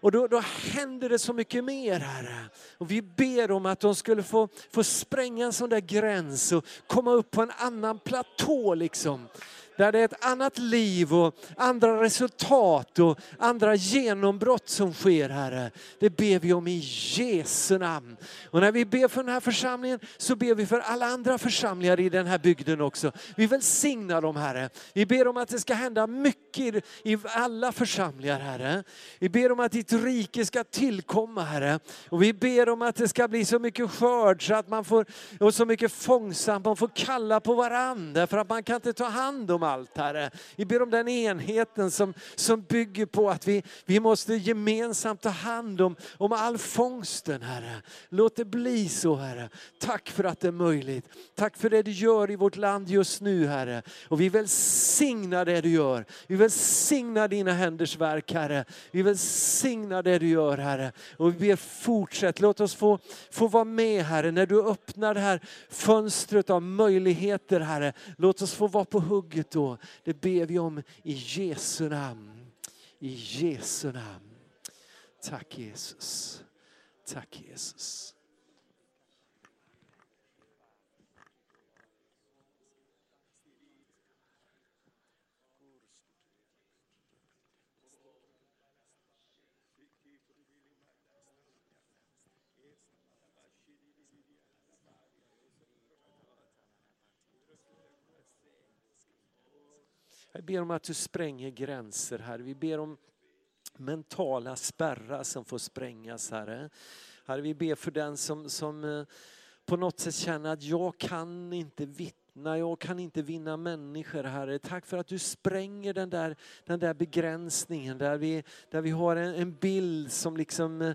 Och då, då händer det så mycket mer Herre. Och vi ber om att de skulle få, få spränga en sån där gräns och komma upp på en annan platå liksom där det är ett annat liv och andra resultat och andra genombrott som sker Herre. Det ber vi om i Jesu namn. Och när vi ber för den här församlingen så ber vi för alla andra församlingar i den här bygden också. Vi välsignar dem Herre. Vi ber om att det ska hända mycket i alla församlingar Herre. Vi ber om att ditt rike ska tillkomma Herre. Och vi ber om att det ska bli så mycket skörd så att man får, och så mycket fångst, man får kalla på varandra för att man kan inte ta hand om allt Herre. Vi ber om den enheten som, som bygger på att vi, vi måste gemensamt ta hand om, om all fångsten Herre. Låt det bli så Herre. Tack för att det är möjligt. Tack för det du gör i vårt land just nu Herre. Och vi välsignar det du gör. Vi välsignar dina händers verk Herre. Vi välsignar det du gör Herre. Och vi ber fortsätt, låt oss få, få vara med Herre när du öppnar det här fönstret av möjligheter Herre. Låt oss få vara på hugget då så. Det ber vi om i Jesu namn. I Jesu namn. Tack Jesus. Tack Jesus. Jag ber om att du spränger gränser, Herre. Vi ber om mentala spärrar som får sprängas, Herre. Herre, vi ber för den som, som eh, på något sätt känner att jag kan inte vittna, jag kan inte vinna människor, Herre. Tack för att du spränger den där, den där begränsningen, där vi, där vi har en, en bild som liksom eh,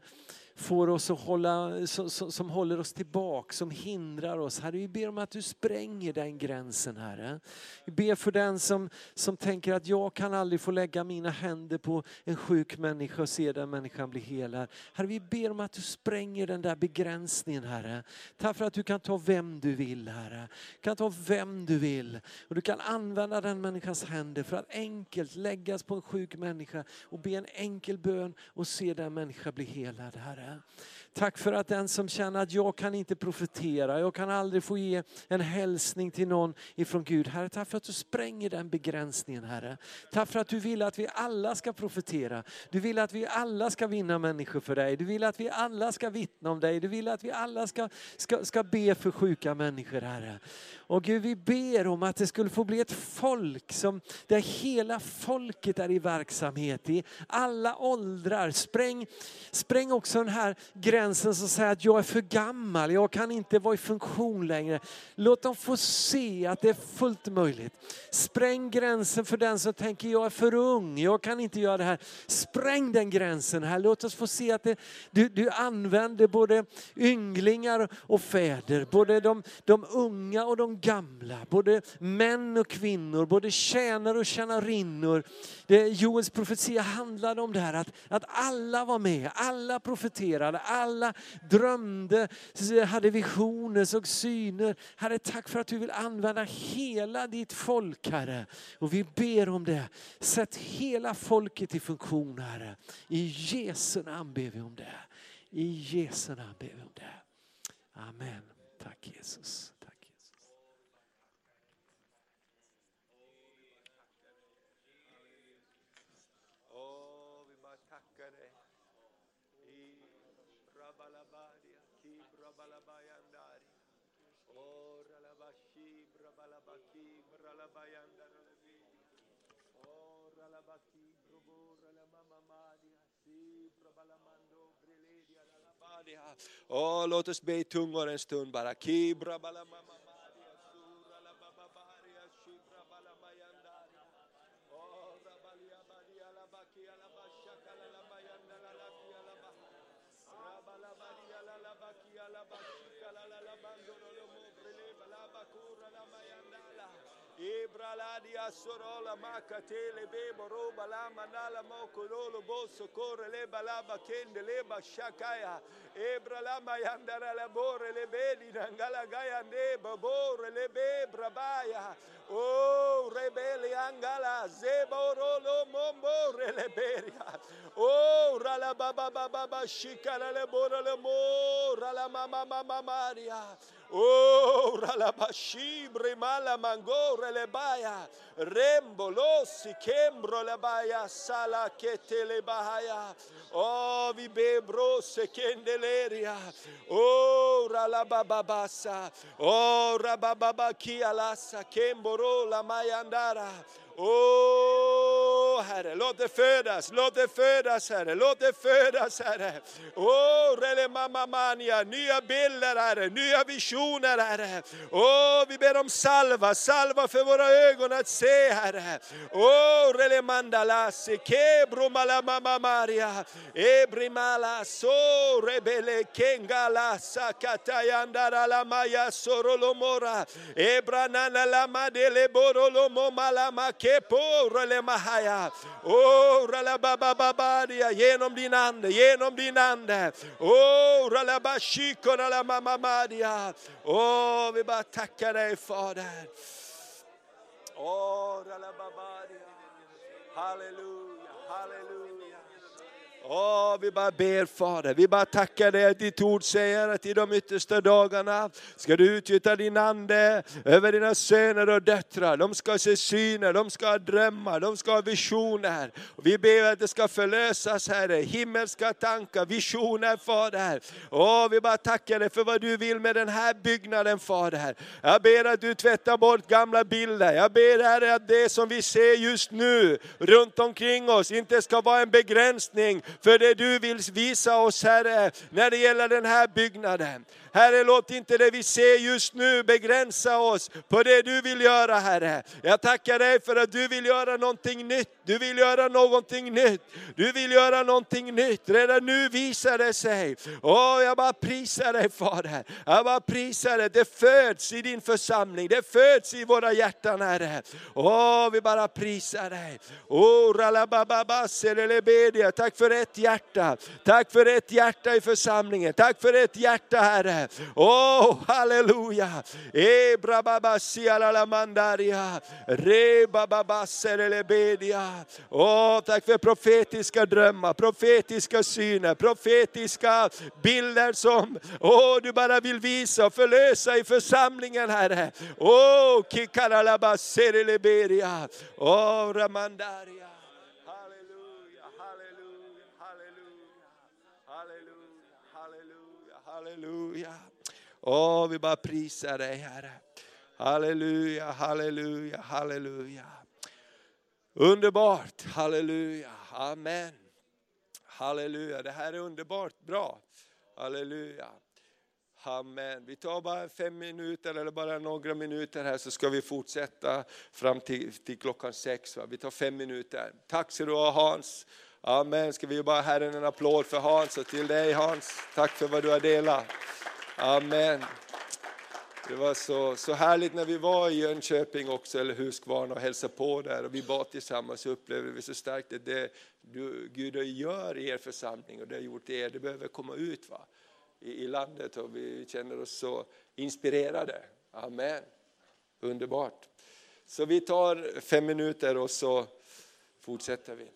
får oss att hålla, som, som, håller oss tillbaka, som hindrar oss. Herre, vi ber om att du spränger den gränsen, Herre. Vi ber för den som, som tänker att jag kan aldrig få lägga mina händer på en sjuk människa och se den människan bli helad. Herre, vi ber om att du spränger den där begränsningen, Herre. Tack för att du kan ta vem du vill, Herre. Du kan ta vem du vill. Och du kan använda den människans händer för att enkelt läggas på en sjuk människa och be en enkel bön och se den människa bli helad, Herre. Yeah. Tack för att den som känner att jag kan inte profetera, jag kan aldrig få ge en hälsning till någon ifrån Gud. Herre, tack för att du spränger den begränsningen Herre. Tack för att du vill att vi alla ska profetera. Du vill att vi alla ska vinna människor för dig. Du vill att vi alla ska vittna om dig. Du vill att vi alla ska, ska, ska be för sjuka människor Herre. Och Gud, vi ber om att det skulle få bli ett folk som, där hela folket är i verksamhet, i alla åldrar. Spräng, spräng också den här gränsen gränsen som säger att jag är för gammal, jag kan inte vara i funktion längre. Låt dem få se att det är fullt möjligt. Spräng gränsen för den som tänker jag är för ung, jag kan inte göra det här. Spräng den gränsen här. Låt oss få se att det, du, du använder både ynglingar och fäder, både de, de unga och de gamla, både män och kvinnor, både tjänare och tjänarinnor. Det, Joels profetia handlade om det här att, att alla var med, alla profeterade, alla alla drömde, hade visioner, såg syner. Herre, tack för att du vill använda hela ditt folk, Herre. Och vi ber om det. Sätt hela folket i funktion, Herre. I Jesu namn ber vi om det. I Jesu namn ber vi om det. Amen. Tack Jesus. Åh, oh, låt oss be i tungor en stund bara. Ki Brabalamamamadia, Ebra Ibraladia sorola makate lebe boroba la manala mokololo bosso corre le balaba kende le bashakaya Ibralama yandara labore lebe dinangala gaya ne babore lebe brabaya Oh rebeli angala zeborolo mombore leberia Oh rala baba baba shikala le bora le mora rala mama mama maria Oh, ralabashi, brimala mango, relebaya, rembo, losi, kembro, lebaya, sala, kete, lebahaya. Oh, vi bebro, se kendeleria. Oh, ralabababasa. Oh, rabababa, kialasa, kemboro, la mayandara. Oh, Åh, Herre, låt det födas, låt det födas, Herre, låt det födas, Herre. Åh, rele mamma mania, nya bilder, Herre, nya visioner, Herre. Åh, vi ber om salva, salva för våra ögon att se, Herre. Åh, rele mandalasi, kebro mamma maria, ebrimala, so rebele kengala, sakatayandara la maya sorolomora, ebranana la madele borolomo malama kepo rele mahaya. Oh, rala genom din ande, genom din ande. Oh, rala. Oh, vi bara tackar dig Fader. Oh, ralababadia. Halleluja, halleluja. Åh, vi bara ber Fader, vi bara tackar dig att ditt ord säger att i de yttersta dagarna ska du utgjuta din ande över dina söner och döttrar. De ska se syner, de ska ha drömmar, de ska ha visioner. Vi ber att det ska förlösas Herre, himmelska tankar, visioner Fader. Åh, vi bara tackar dig för vad du vill med den här byggnaden Fader. Jag ber att du tvättar bort gamla bilder. Jag ber Herre att det som vi ser just nu runt omkring oss inte ska vara en begränsning för det du vill visa oss Herre, när det gäller den här byggnaden. Herre, låt inte det vi ser just nu begränsa oss på det du vill göra Herre. Jag tackar dig för att du vill göra någonting nytt. Du vill göra någonting nytt. Du vill göra någonting nytt. Redan nu visar det sig. Åh, jag bara prisar dig Fader. Jag bara prisar dig. Det föds i din församling. Det föds i våra hjärtan Herre. Åh, vi bara prisar dig. Åh. Tack för ett hjärta. Tack för ett hjärta i församlingen. Tack för ett hjärta Herre. Oh, halleluja! Ebra brababa siala la mandaria, Reba bababa serelebedia. Åh, oh, tack för profetiska drömmar, profetiska syner, profetiska bilder som åh, du bara vill visa och förlösa i församlingen Herre. Oh, åh, kikaralaba sereleberia. Åh, ramandaria. Halleluja, halleluja, halleluja, halleluja, halleluja. Åh, vi bara prisar dig Herre. Halleluja, halleluja, halleluja. Underbart, halleluja, amen. Halleluja, det här är underbart bra. Halleluja. Amen. Vi tar bara fem minuter eller bara några minuter här så ska vi fortsätta fram till, till klockan sex. Va? Vi tar fem minuter. Tack så du ha Hans. Amen. Ska vi ge bara Herren en applåd för Hans och till dig Hans. Tack för vad du har delat. Amen. Det var så, så härligt när vi var i Jönköping också, eller Huskvarna och hälsade på där och vi bad tillsammans så upplevde vi så starkt att det du, Gud gör i er församling och det har gjort er, det behöver komma ut va? I, i landet och vi känner oss så inspirerade. Amen. Underbart. Så vi tar fem minuter och så fortsätter vi.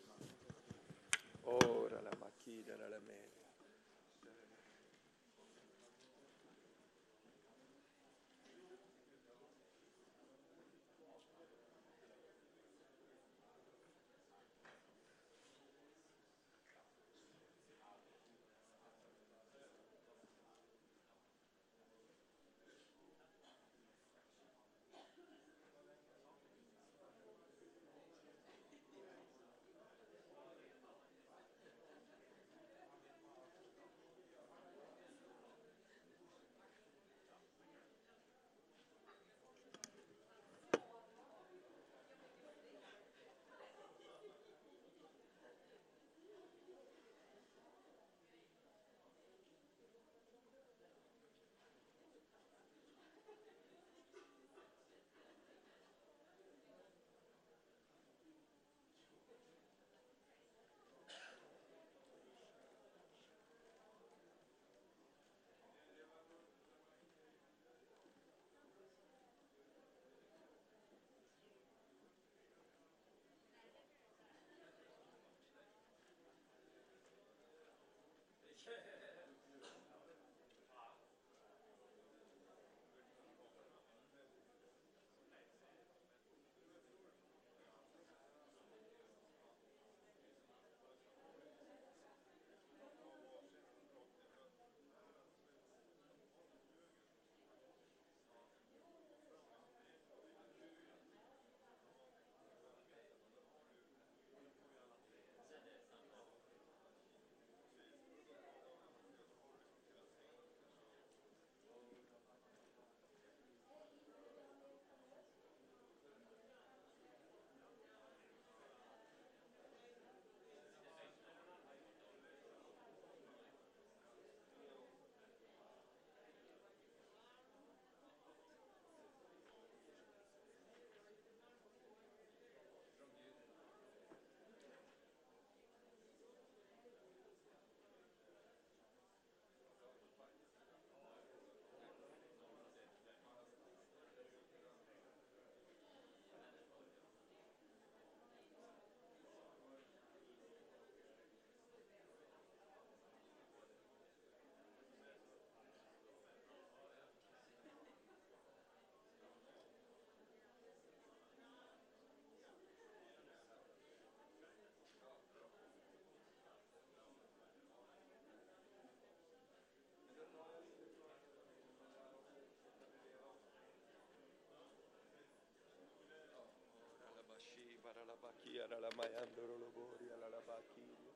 Mayandoro lo boria la la bakia.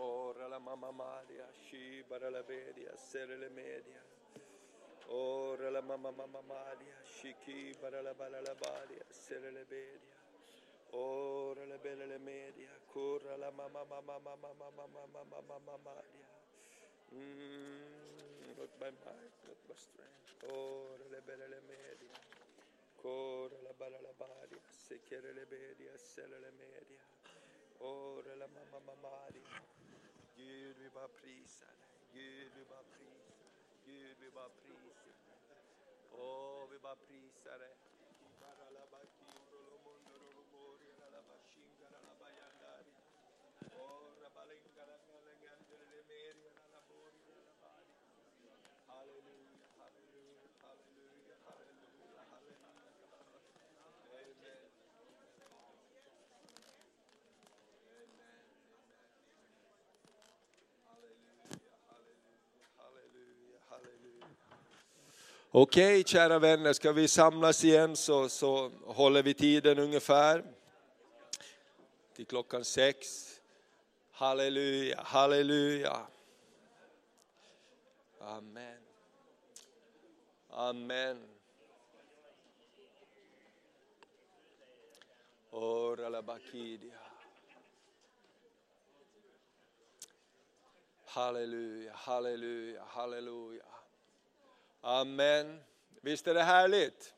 Ora la mamma Maria, shibara la bedia, sere le media. Ora la mamma mamma Maria, shiki bara la bala la badia, sere le bedia. Ora le belle le media, corra la mamma mamma mamma mamma mamma mamma Maria. Mm, not by might, not by strength. Ora le belle le media. Cora la bala la baria, se chiere le media, se le media. Ora la mamma mamma Maria. Gud, vi bara prisar dig. Gud, vi bara prisar. Gud, vi bara prisar. Åh, oh, vi bara prisar dig. Okej, kära vänner, ska vi samlas igen så, så håller vi tiden ungefär till klockan sex. Halleluja, halleluja. Amen. Amen. Halleluja, halleluja, halleluja. Amen. Visst är det härligt?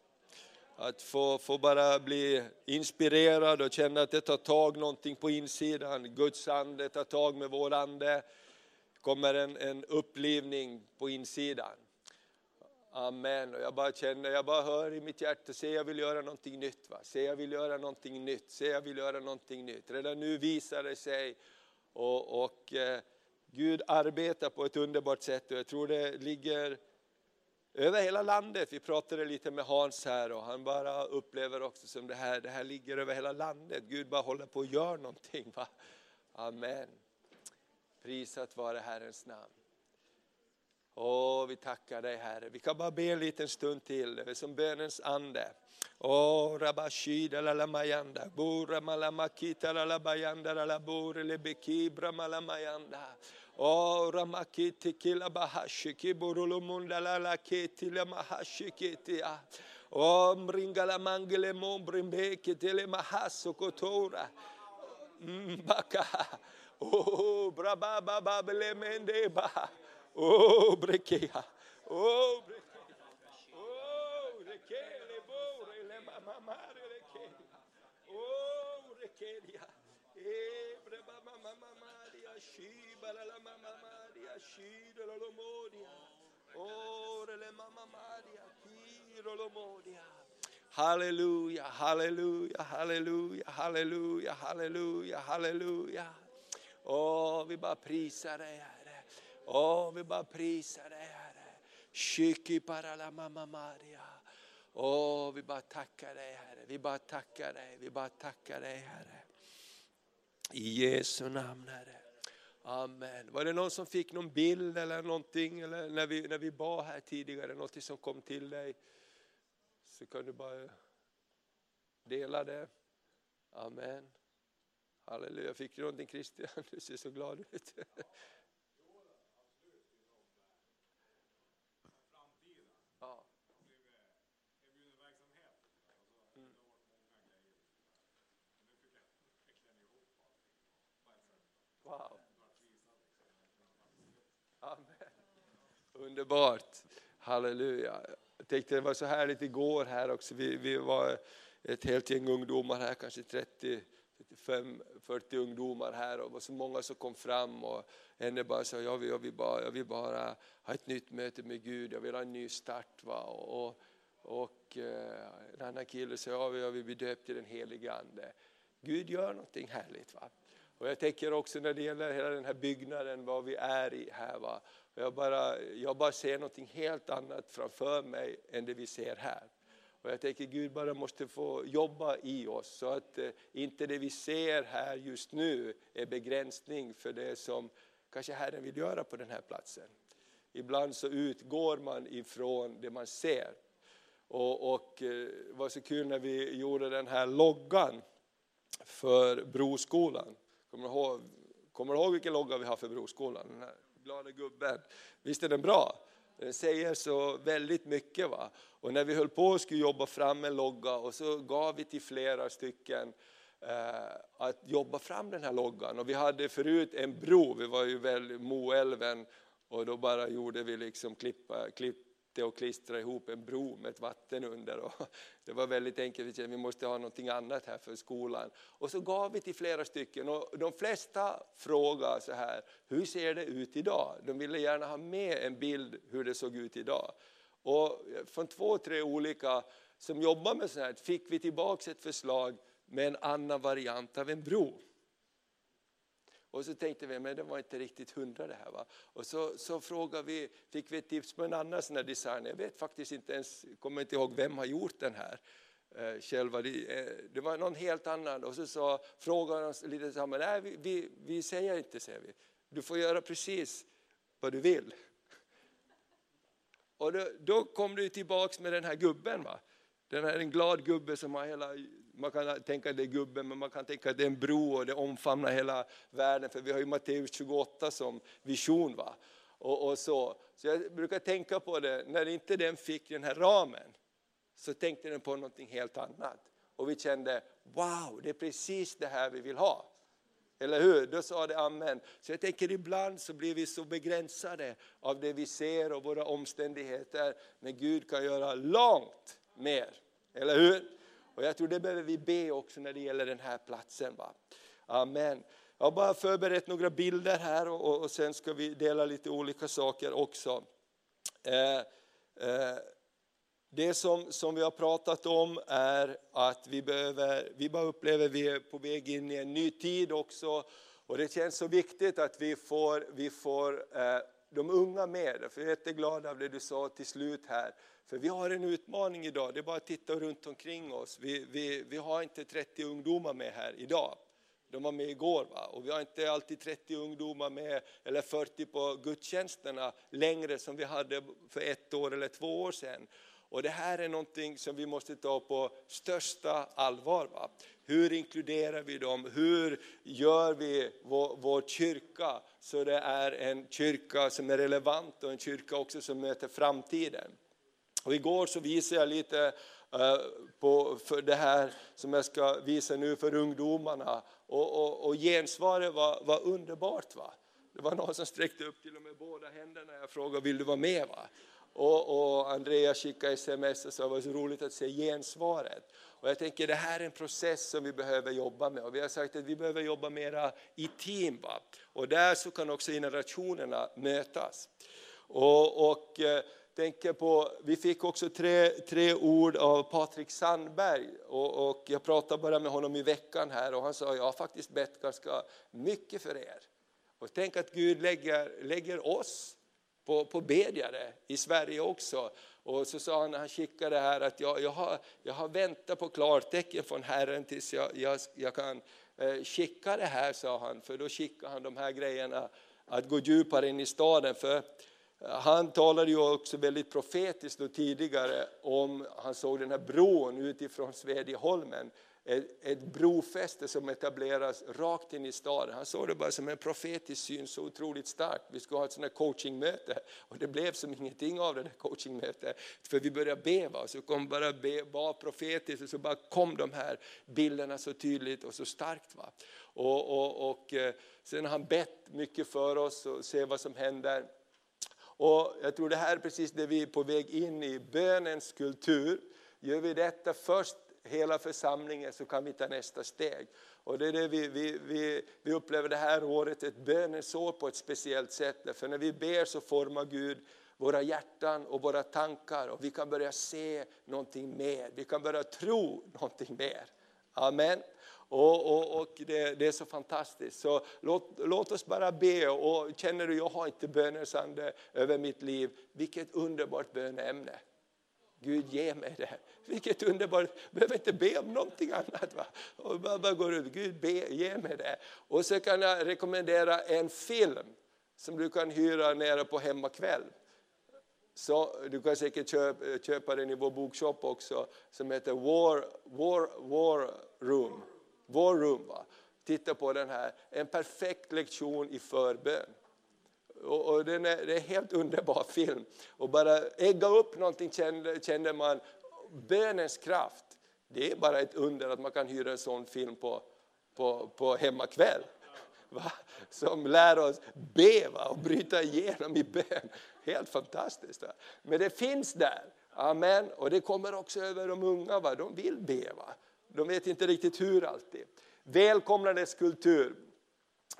Att få, få bara bli inspirerad och känna att det tar tag någonting på insidan. Guds ande tar tag med vår ande. kommer en, en upplivning på insidan. Amen. Och jag bara känner, jag bara hör i mitt hjärta, se jag vill göra någonting nytt. Va? Se jag vill göra någonting nytt, se jag vill göra någonting nytt. Redan nu visar det sig och, och eh, Gud arbetar på ett underbart sätt och jag tror det ligger över hela landet. Vi pratade lite med Hans här och han bara upplever också som det här, det här ligger över hela landet. Gud bara håller på och gör någonting. Va? Amen. Prisat vare Herrens namn. Åh, vi tackar dig Herre. Vi kan bara be en liten stund till, det är som bönens ande. Åh, rabashida la bura malamakita la la bayanda O ramakete kila bahashiki borolomunda lala keti la mahashikete ah. O mringala mangele mombrimbe ketele mahaso kotora. Mbaka. Mm, oh braba baba blemende ba. Oh brekeha. Oh brekeha. La la maria shida la lomodia. ore le mamma maria tiro lomodia. Halleluja, halleluja, halleluja, halleluja, halleluja, halleluja. Åh, oh, vi bara prisar dig Herre. Åh, oh, vi bara prisar dig Herre. Shiki parala mamma Maria. Åh, oh, vi bara tackar dig Herre. Vi bara tackar dig, vi bara tackar dig Herre. I Jesu namn Herre. Amen. Var det någon som fick någon bild eller någonting eller när vi, när vi bad här tidigare, något som kom till dig? Så kan du bara dela det. Amen. Halleluja. Fick du någonting Christian? Du ser så glad ut. Underbart. Halleluja. Jag tänkte det var så härligt igår här också. Vi, vi var ett helt gäng ungdomar här, kanske 30 35-40 ungdomar här och det var så många som kom fram och en bara sa jag vill, jag, vill bara, jag vill bara ha ett nytt möte med Gud, jag vill ha en ny start. Va? Och, och och en annan kille sa jag vill, jag vill bli döpt till den helige Ande. Gud gör någonting härligt. Va? Och jag tänker också när det gäller hela den här byggnaden, vad vi är i här. Va? Jag, bara, jag bara ser något helt annat framför mig än det vi ser här. Och jag tänker Gud bara måste få jobba i oss så att eh, inte det vi ser här just nu är begränsning för det som kanske Herren vill göra på den här platsen. Ibland så utgår man ifrån det man ser. Och, och eh, det var så kul när vi gjorde den här loggan för Broskolan. Kommer du ihåg, kommer du ihåg vilken logga vi har för Broskolan? Den här glada gubben. Visst är den bra? Den säger så väldigt mycket. Va? Och när vi höll på och skulle jobba fram en logga och så gav vi till flera stycken eh, att jobba fram den här loggan. Och vi hade förut en bro, vi var ju väl Moälven och då bara gjorde vi liksom klippa, klipp, inte att klistra ihop en bro med ett vatten under. Och det var väldigt enkelt, vi måste ha någonting annat här för skolan. Och så gav vi till flera stycken och de flesta frågade så här, hur ser det ut idag? De ville gärna ha med en bild hur det såg ut idag. Och från två, tre olika som jobbar med sånt här fick vi tillbaka ett förslag med en annan variant av en bro. Och så tänkte vi, men det var inte riktigt hundra det här. Va? Och så, så frågade vi, fick vi ett tips på en annan sån här design. Jag vet faktiskt inte ens, kommer inte ihåg vem har gjort den här. Eh, själva. Det, eh, det, var någon helt annan. Och så så frågade de lite samma, nej vi, vi, vi säger inte, säger vi. Du får göra precis vad du vill. Och då, då kom du tillbaks med den här gubben. Va? Den här en glad gubbe som har hela man kan tänka att det är gubben, men man kan tänka det är en bro och det omfamnar hela världen. För vi har ju Matteus 28 som vision. Va? Och, och, så. så jag brukar tänka på det, när inte den fick den här ramen, så tänkte den på någonting helt annat. Och vi kände, wow, det är precis det här vi vill ha. Eller hur? Då sa det amen. Så jag tänker ibland så blir vi så begränsade av det vi ser och våra omständigheter. Men Gud kan göra långt mer. Eller hur? Och jag tror det behöver vi be också när det gäller den här platsen. Va? Amen. Jag har bara förberett några bilder här och, och sen ska vi dela lite olika saker också. Eh, eh, det som, som vi har pratat om är att vi, behöver, vi bara upplever att vi är på väg in i en ny tid också. Och det känns så viktigt att vi får, vi får eh, de unga med. För jag är jätteglad av det du sa till slut här. För vi har en utmaning idag, det är bara att titta runt omkring oss. Vi, vi, vi har inte 30 ungdomar med här idag. De var med igår va? och vi har inte alltid 30 ungdomar med eller 40 på gudstjänsterna längre som vi hade för ett år eller två år sedan. Och det här är någonting som vi måste ta på största allvar. Va? Hur inkluderar vi dem? Hur gör vi vår, vår kyrka så det är en kyrka som är relevant och en kyrka också som möter framtiden? Och igår så visade jag lite uh, på för det här som jag ska visa nu för ungdomarna. Och, och, och gensvaret var, var underbart. Va? Det var någon som sträckte upp till och med båda händerna. Jag frågade, vill du vara med? Va? Och, och Andrea skickade sms och sa, det var så roligt att se gensvaret. Och jag tänker det här är en process som vi behöver jobba med. Och vi har sagt att vi behöver jobba mera i team. Va? Och där så kan också generationerna mötas. Och, och eh, tänker på, vi fick också tre, tre ord av Patrik Sandberg och, och, jag pratade bara med honom i veckan här och han sa jag har faktiskt bett ganska mycket för er. Och tänk att Gud lägger, lägger oss på, på bedjare i Sverige också. Och så sa han när han skickade det här att jag, jag, har, jag har väntat på klartecken från Herren tills jag, jag, jag kan eh, skicka det här, sa han. För då skickar han de här grejerna att gå djupare in i staden. För eh, han talade ju också väldigt profetiskt då tidigare om, han såg den här bron utifrån Svedjeholmen, ett, ett brofäste som etableras rakt in i staden. Han såg det bara som en profetisk syn, så otroligt starkt. Vi skulle ha ett sånt här coachingmöte och det blev som ingenting av det där coachingmötet. För vi började be, va? så kom bara be, var profetiskt och så bara kom de här bilderna så tydligt och så starkt. Va? Och, och, och eh, sen har han bett mycket för oss och se vad som händer. Och jag tror det här är precis det vi är på väg in i, bönens kultur. Gör vi detta först, hela församlingen, så kan vi ta nästa steg. Och det är det vi, vi, vi, vi upplever det här året, ett bönens år på ett speciellt sätt. För när vi ber så formar Gud våra hjärtan och våra tankar och vi kan börja se någonting mer. Vi kan börja tro någonting mer. Amen. Och, och, och det, det, är så fantastiskt. Så låt, låt oss bara be. Och känner du, jag har inte bönesande över mitt liv. Vilket underbart böneämne. Gud ge mig det. Vilket underbart, jag behöver inte be om någonting annat. Va? Och bara, bara går ut, Gud be, ge mig det. Och så kan jag rekommendera en film som du kan hyra nere på hemmakväll. Så, du kan säkert köpa, köpa den i vår bokshop också, som heter War, War, War Room. War Room. Va? Titta på den här, en perfekt lektion i förbön. Och, och den är, det är en helt underbar film. Och bara ägga upp någonting kände, kände man, bönens kraft. Det är bara ett under att man kan hyra en sån film på, på, på hemmakväll. va? som lär oss be va? och bryta igenom i bön. Helt fantastiskt. Va? Men det finns där. Amen. Och det kommer också över de unga. Va? De vill be. Va? De vet inte riktigt hur alltid. Välkomnandets kultur.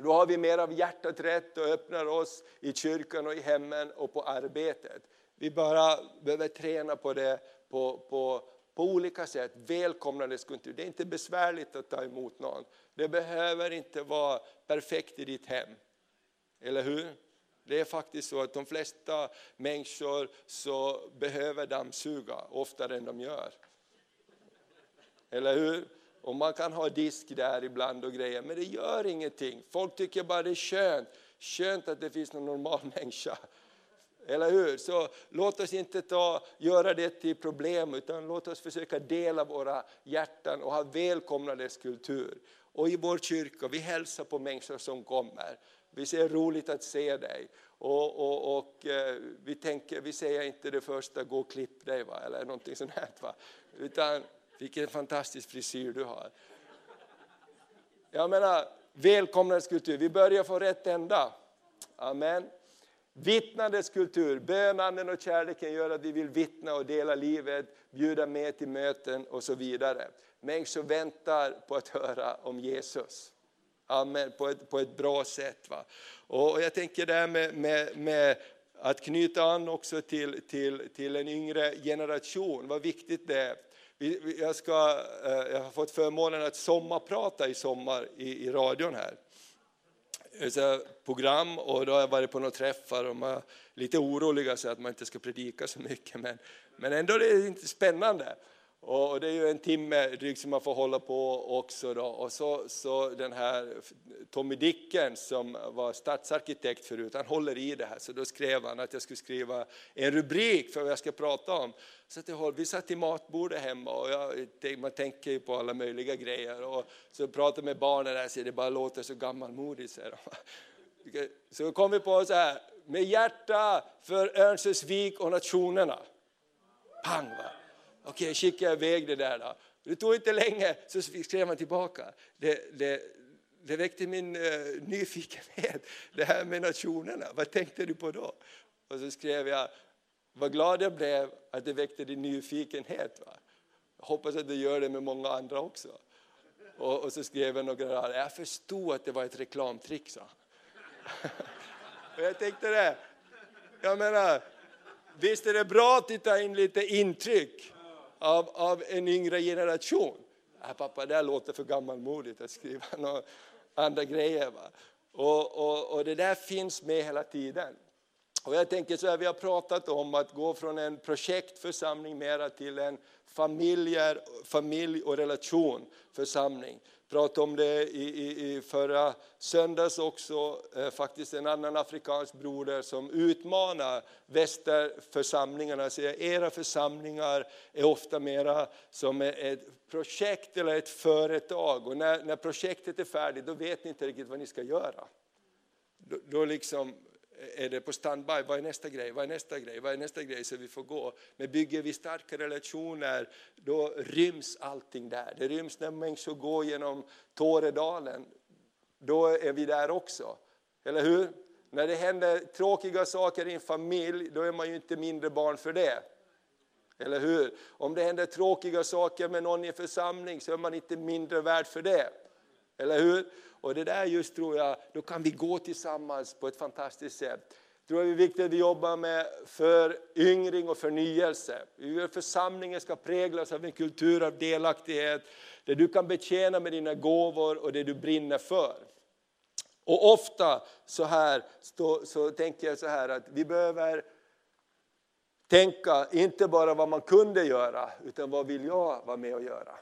Då har vi mer av hjärtat rätt och öppnar oss i kyrkan och i hemmen och på arbetet. Vi bara behöver träna på det på, på, på olika sätt. Välkomnandets kultur. Det är inte besvärligt att ta emot någon. Det behöver inte vara perfekt i ditt hem. Eller hur? Det är faktiskt så att de flesta människor så behöver dammsuga oftare än de gör. Eller hur? Och man kan ha disk där ibland och grejer, men det gör ingenting. Folk tycker bara det är skönt. Skönt att det finns någon normal människa. Eller hur? Så låt oss inte ta, göra det till problem, utan låt oss försöka dela våra hjärtan och ha välkomnandes kultur. Och i vår kyrka, vi hälsar på människor som kommer. Vi ser roligt att se dig. Och, och, och eh, vi, tänker, vi säger inte det första, gå och klipp dig, va? eller någonting sånt här. Va? Utan vilken fantastisk frisyr du har. Jag menar, välkomnandets kultur. Vi börjar få rätt ända. Amen. Vittnandets kultur, bönanden och kärleken gör att vi vill vittna och dela livet, bjuda med till möten och så vidare. Människor väntar på att höra om Jesus. Amen, på ett, på ett bra sätt. Va? Och jag tänker det här med, med, med att knyta an också till, till, till en yngre generation, vad viktigt det är. Jag, ska, eh, jag har fått förmånen att sommarprata i sommar i, i radion här. Så program och då har jag varit på några träffar och man är lite oroliga så att man inte ska predika så mycket men, men ändå är det inte spännande. Och det är ju en timme drygt som man får hålla på också. Då. Och så, så den här Tommy Dickens som var stadsarkitekt förut, han håller i det här. Så då skrev han att jag skulle skriva en rubrik för vad jag ska prata om. Så att vi satt i matbordet hemma och jag, man tänker ju på alla möjliga grejer. Och så pratade med barnen där så det bara låter så gammalmodigt. Så, så kom vi på så här, med hjärta för Örnsköldsvik och nationerna. Pang va! Okej, okay, skickade iväg det där då. Det tog inte länge så skrev han tillbaka. Det, det, det väckte min uh, nyfikenhet, det här med nationerna. Vad tänkte du på då? Och så skrev jag, vad glad jag blev att det väckte din nyfikenhet. Va? Jag hoppas att det gör det med många andra också. Och, och så skrev jag några rader, jag förstod att det var ett reklamtrick, sa Och jag tänkte det, jag menar, visst är det bra att ta in lite intryck av, av en yngre generation. Äh, pappa, det här låter för gammalmodigt att skriva några andra grejer. Va? Och, och, och det där finns med hela tiden. Och jag tänker så här, vi har pratat om att gå från en projektförsamling mera till en familjer, familj och relationförsamling pratade om det i, i, i förra söndags också, eh, faktiskt en annan afrikansk broder som utmanar västerförsamlingarna. Säger, era församlingar är ofta mera som ett projekt eller ett företag och när, när projektet är färdigt då vet ni inte riktigt vad ni ska göra. Då, då liksom är det på standby, vad är nästa grej, vad är nästa grej, vad är nästa grej så vi får gå. Men bygger vi starka relationer då ryms allting där. Det ryms när människor går genom Tåredalen, då är vi där också. Eller hur? När det händer tråkiga saker i en familj, då är man ju inte mindre barn för det. Eller hur? Om det händer tråkiga saker med någon i en församling så är man inte mindre värd för det. Eller hur? Och det där just tror jag, då kan vi gå tillsammans på ett fantastiskt sätt. Jag tror det är viktigt att vi jobbar med föryngring och förnyelse. Församlingen ska präglas av en kultur av delaktighet, där du kan betjäna med dina gåvor och det du brinner för. Och ofta så här så, så tänker jag så här att vi behöver tänka inte bara vad man kunde göra, utan vad vill jag vara med och göra.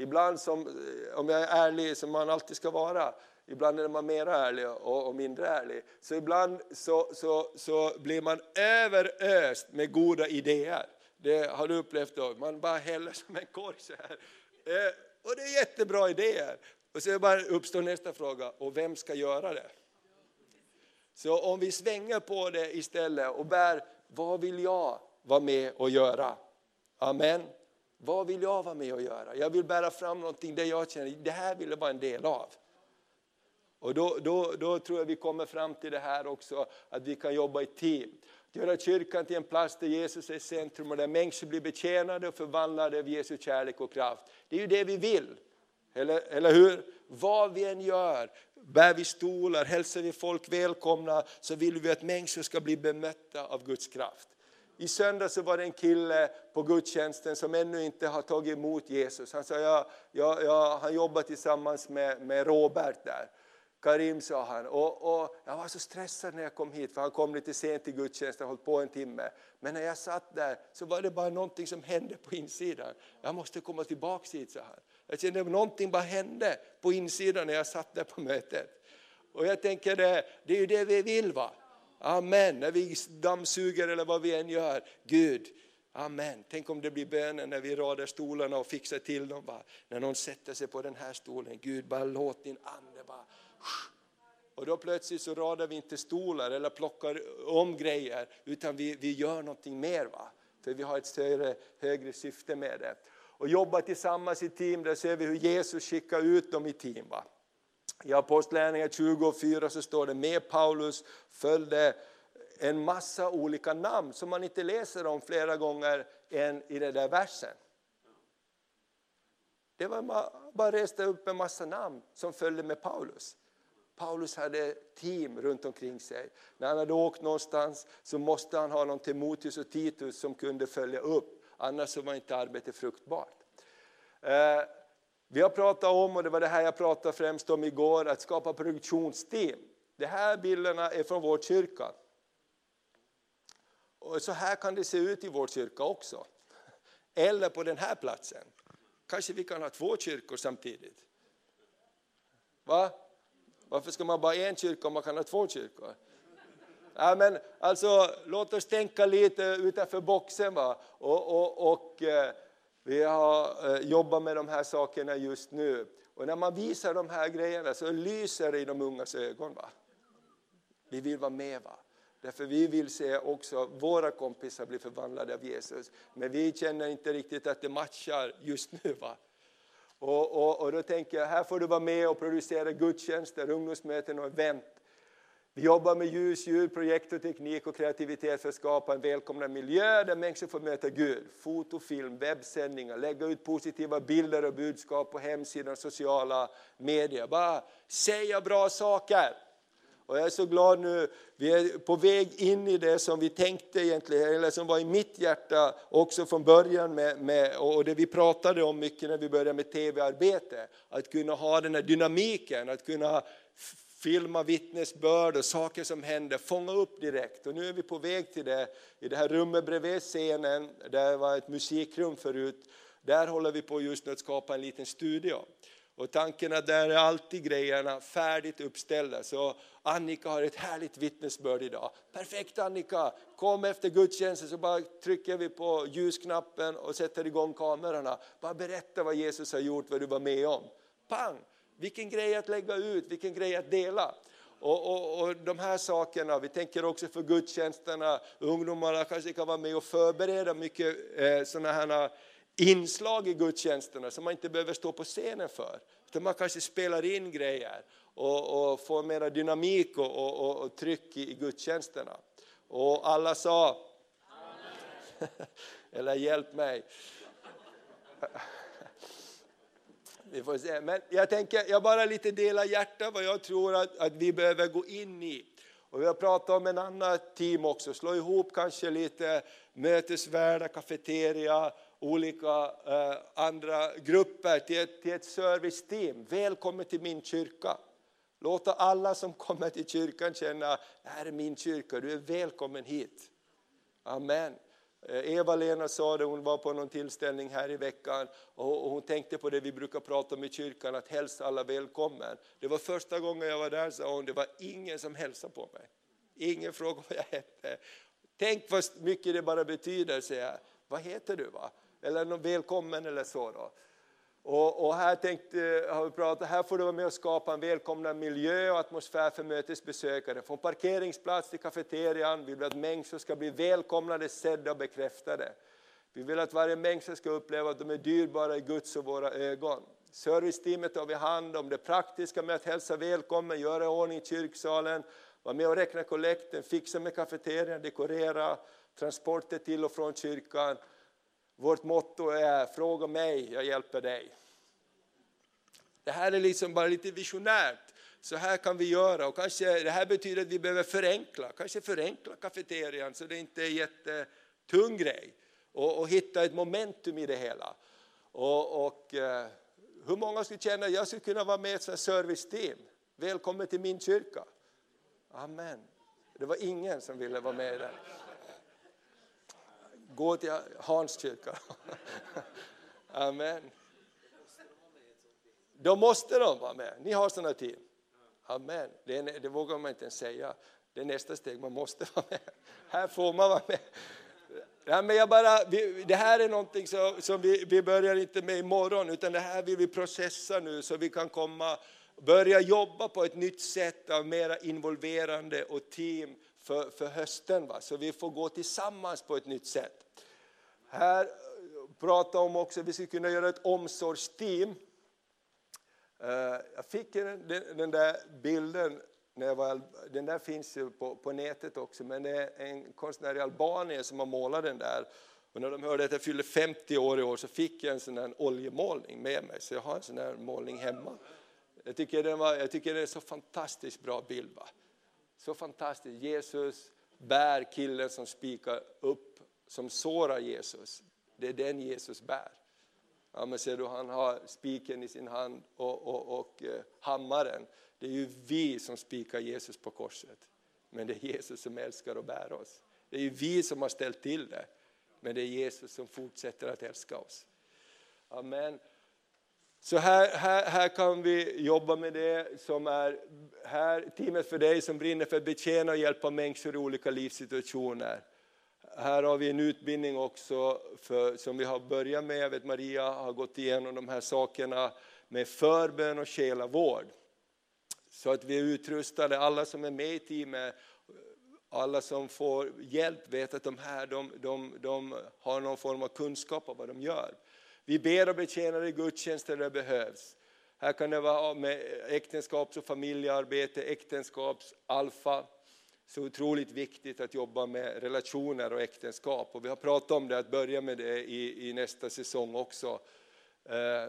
Ibland, som, eh, om jag är ärlig som man alltid ska vara, ibland är man mer ärlig och, och mindre ärlig. Så ibland så, så, så blir man överöst med goda idéer. Det har du upplevt då, man bara häller som en korg så här. Eh, och det är jättebra idéer. Och så bara uppstår nästa fråga, och vem ska göra det? Så om vi svänger på det istället och bär, vad vill jag vara med och göra? Amen. Vad vill jag vara med och göra? Jag vill bära fram någonting där jag känner, det här vill jag vara en del av. Och då, då, då tror jag vi kommer fram till det här också, att vi kan jobba i team. Göra kyrkan till en plats där Jesus är i centrum och där människor blir betjänade och förvandlade av Jesu kärlek och kraft. Det är ju det vi vill. Eller, eller hur? Vad vi än gör, bär vi stolar, hälsar vi folk välkomna, så vill vi att människor ska bli bemötta av Guds kraft. I söndag så var det en kille på gudstjänsten som ännu inte har tagit emot Jesus. Han sa, ja, ja, ja, han jobbar tillsammans med, med Robert där. Karim sa han. Och, och, jag var så stressad när jag kom hit, för han kom lite sent till gudstjänsten, hållit på en timme. Men när jag satt där så var det bara någonting som hände på insidan. Jag måste komma tillbaka hit, sa han. Jag kände att någonting bara hände på insidan när jag satt där på mötet. Och jag tänker, det, det är ju det vi vill va? Amen, när vi dammsuger eller vad vi än gör. Gud, Amen. Tänk om det blir bönen när vi radar stolarna och fixar till dem. Bara. När någon sätter sig på den här stolen. Gud, bara låt din ande bara... Och då plötsligt så radar vi inte stolar eller plockar om grejer, utan vi, vi gör någonting mer. Va? För vi har ett större, högre syfte med det. Och jobba tillsammans i team, där ser vi hur Jesus skickar ut dem i team. Va? I Apostlagärningarna 24 så står det med Paulus följde en massa olika namn som man inte läser om flera gånger än i den där versen. Det var bara reste upp en massa namn som följde med Paulus. Paulus hade team runt omkring sig. När han hade åkt någonstans så måste han ha någon Timoteus och Titus som kunde följa upp. Annars var inte arbetet fruktbart. Eh, vi har pratat om, och det var det här jag pratade främst om igår, att skapa produktionsteam. De här bilderna är från vår kyrka. Och så här kan det se ut i vår kyrka också. Eller på den här platsen. Kanske vi kan ha två kyrkor samtidigt. Va? Varför ska man bara ha en kyrka om man kan ha två kyrkor? Ja, men alltså, låt oss tänka lite utanför boxen. Va? Och, och, och eh, vi har eh, jobbat med de här sakerna just nu. Och när man visar de här grejerna så lyser det i de ungas ögon. Va? Vi vill vara med. Va? Därför vi vill se också våra kompisar bli förvandlade av Jesus. Men vi känner inte riktigt att det matchar just nu. Va? Och, och, och då tänker jag, här får du vara med och producera gudstjänster, ungdomsmöten och event. Vi jobbar med ljus, ljud, projekt och teknik och kreativitet för att skapa en välkomnande miljö där människor får möta Gud. Foto, film, webbsändningar, lägga ut positiva bilder och budskap på hemsidan och sociala medier. Bara säga bra saker. Och jag är så glad nu, vi är på väg in i det som vi tänkte egentligen, eller som var i mitt hjärta också från början med, med och det vi pratade om mycket när vi började med tv-arbete. Att kunna ha den här dynamiken, att kunna filma vittnesbörd och saker som händer, fånga upp direkt. Och nu är vi på väg till det, i det här rummet bredvid scenen, där var ett musikrum förut, där håller vi på just nu att skapa en liten studio. Och tanken är där är alltid grejerna färdigt uppställda. Så Annika har ett härligt vittnesbörd idag. Perfekt Annika! Kom efter gudstjänsten så bara trycker vi på ljusknappen och sätter igång kamerorna. Bara berätta vad Jesus har gjort, vad du var med om. Pang! Vilken grej att lägga ut, vilken grej att dela. Och, och, och, de här sakerna, vi tänker också för gudstjänsterna, ungdomarna kanske kan vara med och förbereda mycket eh, sådana här inslag i gudstjänsterna som man inte behöver stå på scenen för. Utan man kanske spelar in grejer och, och får mera dynamik och, och, och tryck i, i gudstjänsterna. Och alla sa Eller hjälp mig. Vi får se. Men jag tänker, jag bara lite delar hjärta vad jag tror att, att vi behöver gå in i. Och vi har pratat om en annan team också, slå ihop kanske lite mötesvärdar, kafeteria, olika eh, andra grupper till ett, till ett serviceteam. Välkommen till min kyrka. Låta alla som kommer till kyrkan känna, det här är min kyrka, du är välkommen hit. Amen. Eh, Eva-Lena sa det, hon var på någon tillställning här i veckan och hon tänkte på det vi brukar prata om i kyrkan, att hälsa alla välkommen. Det var första gången jag var där, sa hon, det var ingen som hälsade på mig. Ingen frågade vad jag hette. Tänk vad mycket det bara betyder, säger jag. Vad heter du? va? Eller någon välkommen eller så. Då. Och, och, här tänkte, har vi pratat, här får du vara med och skapa en välkomnande miljö och atmosfär för mötesbesökare. Från parkeringsplats till kafeterian vill vi att människor ska bli välkomnade, sedda och bekräftade. Vi vill att varje människa ska uppleva att de är dyrbara i Guds och våra ögon. Serviceteamet tar vi hand om det praktiska med att hälsa välkommen, göra i ordning kyrksalen, vara med och räkna kollekten, fixa med kafeterian, dekorera, transporter till och från kyrkan. Vårt motto är fråga mig, jag hjälper dig. Det här är liksom bara lite visionärt. Så här kan vi göra och kanske det här betyder att vi behöver förenkla, kanske förenkla kafeterian så det inte är en jättetung grej. Och, och hitta ett momentum i det hela. Och, och eh, hur många skulle känna att jag skulle kunna vara med i ett serviceteam? Välkommen till min kyrka. Amen. Det var ingen som ville vara med där. Gå till Hans kyrka. Amen. Då måste de vara med. Ni har sådana team. Amen. Det, det vågar man inte ens säga. Det är nästa steg, man måste vara med. Här får man vara med. Ja, men jag bara, vi, det här är någonting som, som vi, vi börjar inte med imorgon, utan det här vill vi processa nu så vi kan komma börja jobba på ett nytt sätt av mera involverande och team för, för hösten. Va? Så vi får gå tillsammans på ett nytt sätt. Här eh, pratar om också att vi skulle kunna göra ett omsorgsteam. Eh, jag fick den, den där bilden, när jag var, den där finns ju på, på nätet också, men det är en konstnär i Albanien som har målat den där. Och när de hörde att jag fyllde 50 år i år så fick jag en sån här oljemålning med mig, så jag har en sån här målning hemma. Jag tycker, den var, jag tycker det är en så fantastiskt bra bild. Va? Så fantastiskt. Jesus bär killen som spikar upp, som sårar Jesus. Det är den Jesus bär. Ja, men ser du, han har spiken i sin hand och, och, och eh, hammaren. Det är ju vi som spikar Jesus på korset. Men det är Jesus som älskar och bär oss. Det är ju vi som har ställt till det. Men det är Jesus som fortsätter att älska oss. Amen. Så här, här, här kan vi jobba med det som är här, teamet för dig som brinner för att betjäna och hjälpa människor i olika livssituationer. Här har vi en utbildning också för, som vi har börjat med. Jag vet Maria har gått igenom de här sakerna med förbön och själavård. Så att vi är utrustade, alla som är med i teamet, alla som får hjälp vet att de här de, de, de har någon form av kunskap om vad de gör. Vi ber och betjänar i gudstjänster där det behövs. Här kan det vara med äktenskaps och familjearbete, äktenskapsalfa. Så otroligt viktigt att jobba med relationer och äktenskap. Och vi har pratat om det, att börja med det i, i nästa säsong också. Eh,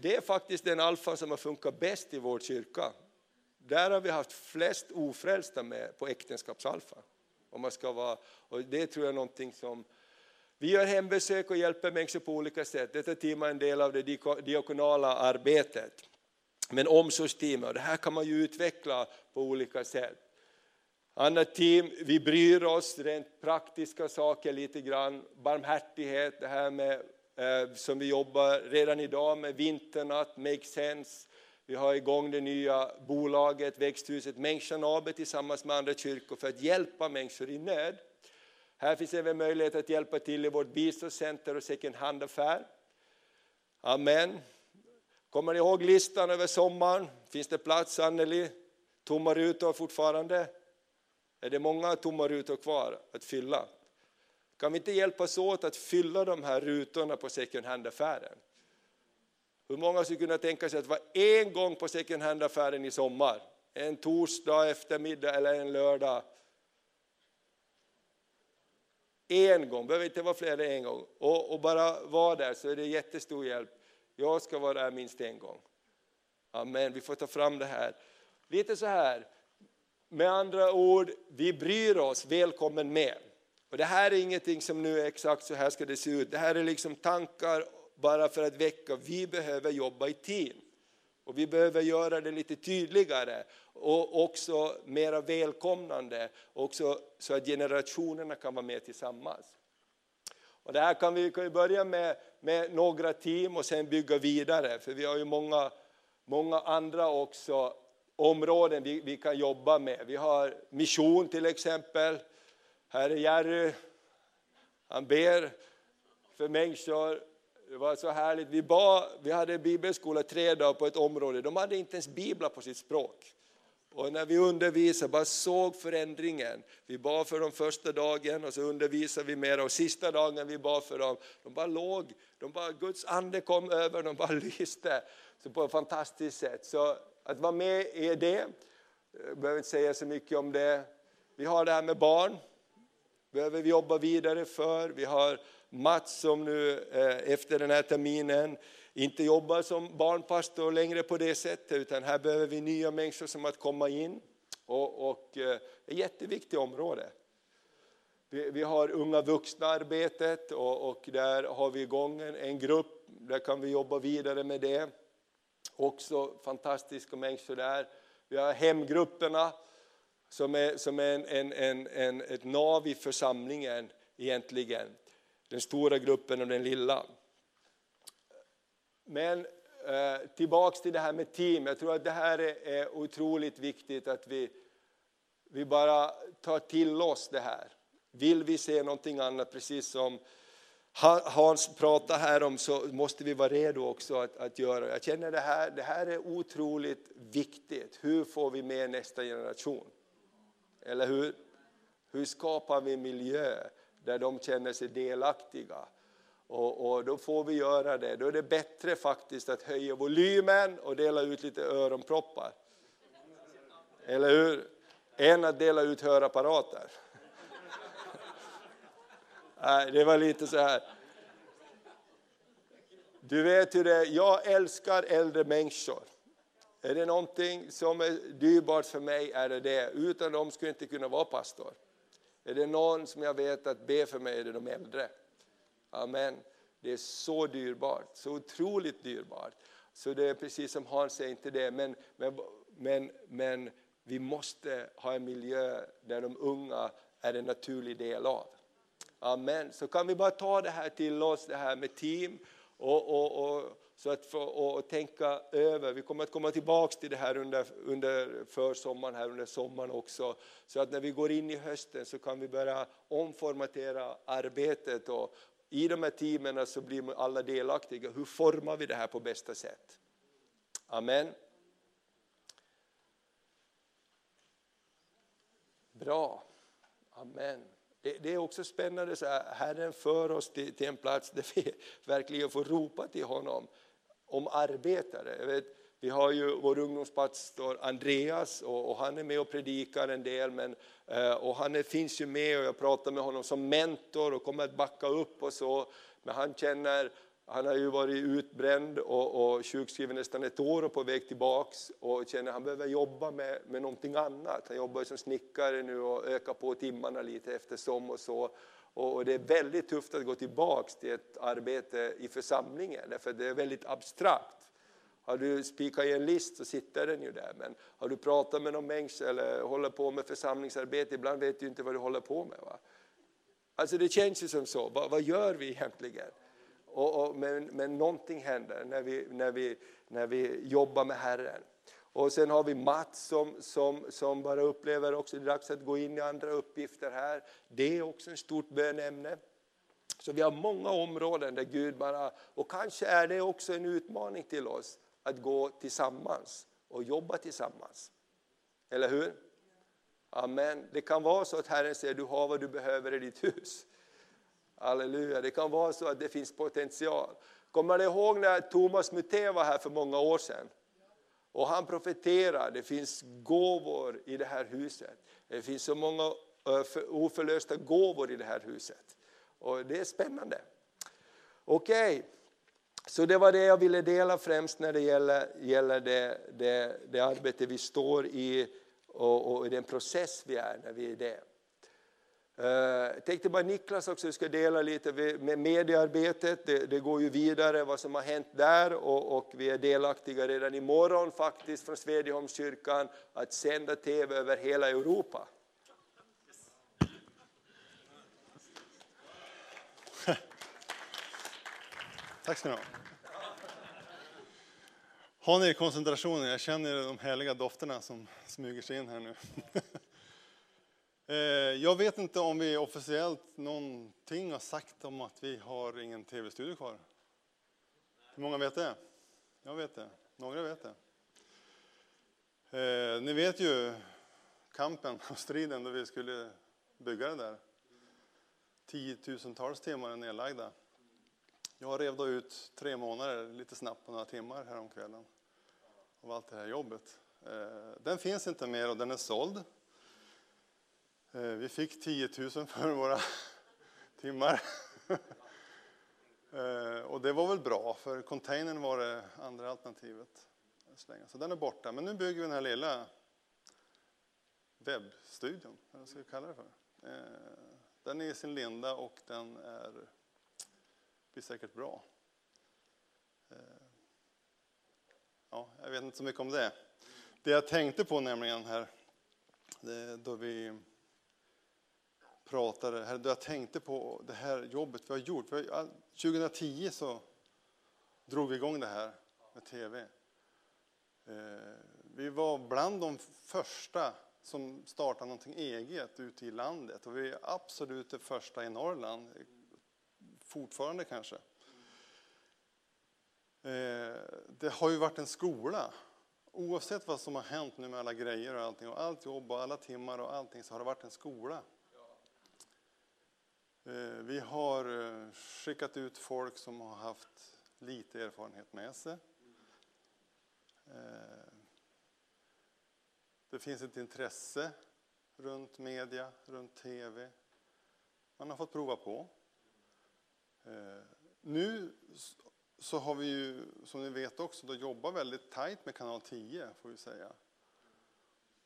det är faktiskt den alfan som har funkat bäst i vår kyrka. Där har vi haft flest ofrälsta med på äktenskapsalfa. Om man ska vara, och det tror jag är någonting som vi gör hembesök och hjälper människor på olika sätt. Detta team är en del av det diakonala arbetet. Men omsorgsteam, och det här kan man ju utveckla på olika sätt. Annat team, vi bryr oss rent praktiska saker lite grann. Barmhärtighet, det här med, eh, som vi jobbar redan idag med vinternatt, make sense. Vi har igång det nya bolaget, växthuset Människan AB tillsammans med andra kyrkor för att hjälpa människor i nöd. Här finns även möjlighet att hjälpa till i vårt biståndscenter och second hand-affär. Amen. Kommer ni ihåg listan över sommaren? Finns det plats Anneli? Tomma rutor fortfarande? Är det många tomma rutor kvar att fylla? Kan vi inte hjälpas åt att fylla de här rutorna på second hand-affären? Hur många skulle kunna tänka sig att vara en gång på second hand-affären i sommar? En torsdag eftermiddag eller en lördag en gång, behöver inte vara fler än en gång. Och, och, bara vara där så är det jättestor hjälp. Jag ska vara där minst en gång. Amen, vi får ta fram det här. Lite så här, med andra ord, vi bryr oss, välkommen med. Och det här är ingenting som nu är exakt så här ska det se ut. Det här är liksom tankar bara för att väcka, vi behöver jobba i team. Och vi behöver göra det lite tydligare och också mera välkomnande, också så att generationerna kan vara med tillsammans. Och det här kan vi, kan börja med, med några team och sen bygga vidare, för vi har ju många, många andra också områden vi, vi kan jobba med. Vi har mission till exempel. Här är Jerry, han ber för människor det var så härligt. Vi, bad, vi hade bibelskola tre dagar på ett område. De hade inte ens biblar på sitt språk. Och när vi undervisade, bara såg förändringen. Vi bad för dem första dagen och så undervisade vi mer och sista dagen vi bad för dem, de bara låg, de bara, Guds ande kom över, de bara lyste så på ett fantastiskt sätt. Så att vara med i det, jag behöver inte säga så mycket om det. Vi har det här med barn, behöver vi jobba vidare för. Vi har Mats som nu eh, efter den här terminen inte jobbar som barnpastor längre på det sättet, utan här behöver vi nya människor som att komma in. Och, och eh, ett jätteviktigt område. Vi, vi har unga vuxna-arbetet och, och, där har vi igång en, en grupp, där kan vi jobba vidare med det. Också fantastiska människor där. Vi har hemgrupperna som är, som är en, en, en, en, ett nav i församlingen egentligen. Den stora gruppen och den lilla. Men eh, tillbaks till det här med team. Jag tror att det här är, är otroligt viktigt att vi, vi bara tar till oss det här. Vill vi se någonting annat, precis som Hans pratar här om, så måste vi vara redo också att, att göra. Jag känner det här, det här är otroligt viktigt. Hur får vi med nästa generation? Eller hur? Hur skapar vi miljö där de känner sig delaktiga? Och, och, då får vi göra det. Då är det bättre faktiskt att höja volymen och dela ut lite öronproppar. Eller hur? Än att dela ut hörapparater. Nej, det var lite så här. Du vet hur det är, jag älskar äldre människor. Är det någonting som är dyrbart för mig är det det. Utan dem skulle jag inte kunna vara pastor. Är det någon som jag vet att be för mig är det de äldre. Amen. Det är så dyrbart, så otroligt dyrbart. Så det är precis som Hans säger, inte det, men, men, men, men vi måste ha en miljö där de unga är en naturlig del av. Amen. Så kan vi bara ta det här till oss, det här med team och, och, och så att få, och, och, tänka över. Vi kommer att komma tillbaka till det här under, under försommaren, här under sommaren också. Så att när vi går in i hösten så kan vi börja omformatera arbetet och i de här teamen så blir alla delaktiga. Hur formar vi det här på bästa sätt? Amen. Bra. Amen. Det, det, är också spännande, så här, Herren för oss till, till, en plats där vi verkligen får ropa till honom om arbetare. Jag vet, vi har ju vår ungdomspastor Andreas och, och, han är med och predikar en del. Men, eh, och han är, finns ju med och jag pratar med honom som mentor och kommer att backa upp och så. Men han känner han har ju varit utbränd och, och sjukskriven nästan ett år och på väg tillbaks och känner att han behöver jobba med, med någonting annat. Han jobbar som snickare nu och ökar på timmarna lite eftersom och så. Och, det är väldigt tufft att gå tillbaka till ett arbete i församlingen därför det är väldigt abstrakt. Har du spikat i en list så sitter den ju där. Men har du pratat med någon människa eller håller på med församlingsarbete, ibland vet du inte vad du håller på med. Va? Alltså det känns ju som så, vad, vad gör vi egentligen? Och, och, men, men någonting händer när vi, när, vi, när vi jobbar med Herren. Och sen har vi Mats som, som, som bara upplever också det är dags att gå in i andra uppgifter här. Det är också ett stort bönämne. Så vi har många områden där Gud bara, och kanske är det också en utmaning till oss att gå tillsammans och jobba tillsammans. Eller hur? Amen. Det kan vara så att Herren säger du har vad du behöver i ditt hus. Halleluja, det kan vara så att det finns potential. Kommer ni ihåg när Thomas Muté var här för många år sedan? Och han profeterar. det finns gåvor i det här huset. Det finns så många oförlösta gåvor i det här huset. Och det är spännande. Okej, okay. så det var det jag ville dela främst när det gäller, gäller det, det, det arbete vi står i och, och den process vi är när vi är i det. Jag tänkte bara Niklas också ska dela lite med mediearbetet. Det, det, går ju vidare vad som har hänt där och, och vi är delaktiga redan imorgon faktiskt från Svedjeholmskyrkan att sända TV över hela Europa. Tack ska ni ha. Har ni koncentrationen? Jag känner de härliga dofterna som smyger sig in här nu. Eh, jag vet inte om vi officiellt någonting har sagt om att vi har ingen tv-studio kvar. Hur många vet det? Jag vet det. Några vet det. Eh, ni vet ju kampen och striden då vi skulle bygga det där. Tiotusentals timmar är nedlagda. Jag rev då ut tre månader lite snabbt på några timmar häromkvällen av allt det här jobbet. Eh, den finns inte mer och den är såld. Eh, vi fick 10 000 för våra timmar. Eh, och det var väl bra, för containern var det andra alternativet. Så den är borta. Men nu bygger vi den här lilla webbstudion, vad ska vi kalla det för. Eh, den är i sin linda och den är, blir säkert bra. Ja, jag vet inte så mycket om det. Det jag tänkte på nämligen här, då vi pratade, här, då jag tänkte på det här jobbet vi har gjort. 2010 så drog vi igång det här med TV. Eh, vi var bland de första som startade någonting eget ute i landet och vi är absolut det första i Norrland, fortfarande kanske. Eh, det har ju varit en skola. Oavsett vad som har hänt nu med alla grejer och allting och allt jobb och alla timmar och allting så har det varit en skola. Eh, vi har eh, skickat ut folk som har haft lite erfarenhet med sig. Eh, det finns ett intresse runt media, runt TV. Man har fått prova på. Nu så har vi ju, som ni vet också, då jobbat väldigt tajt med kanal 10, får vi säga.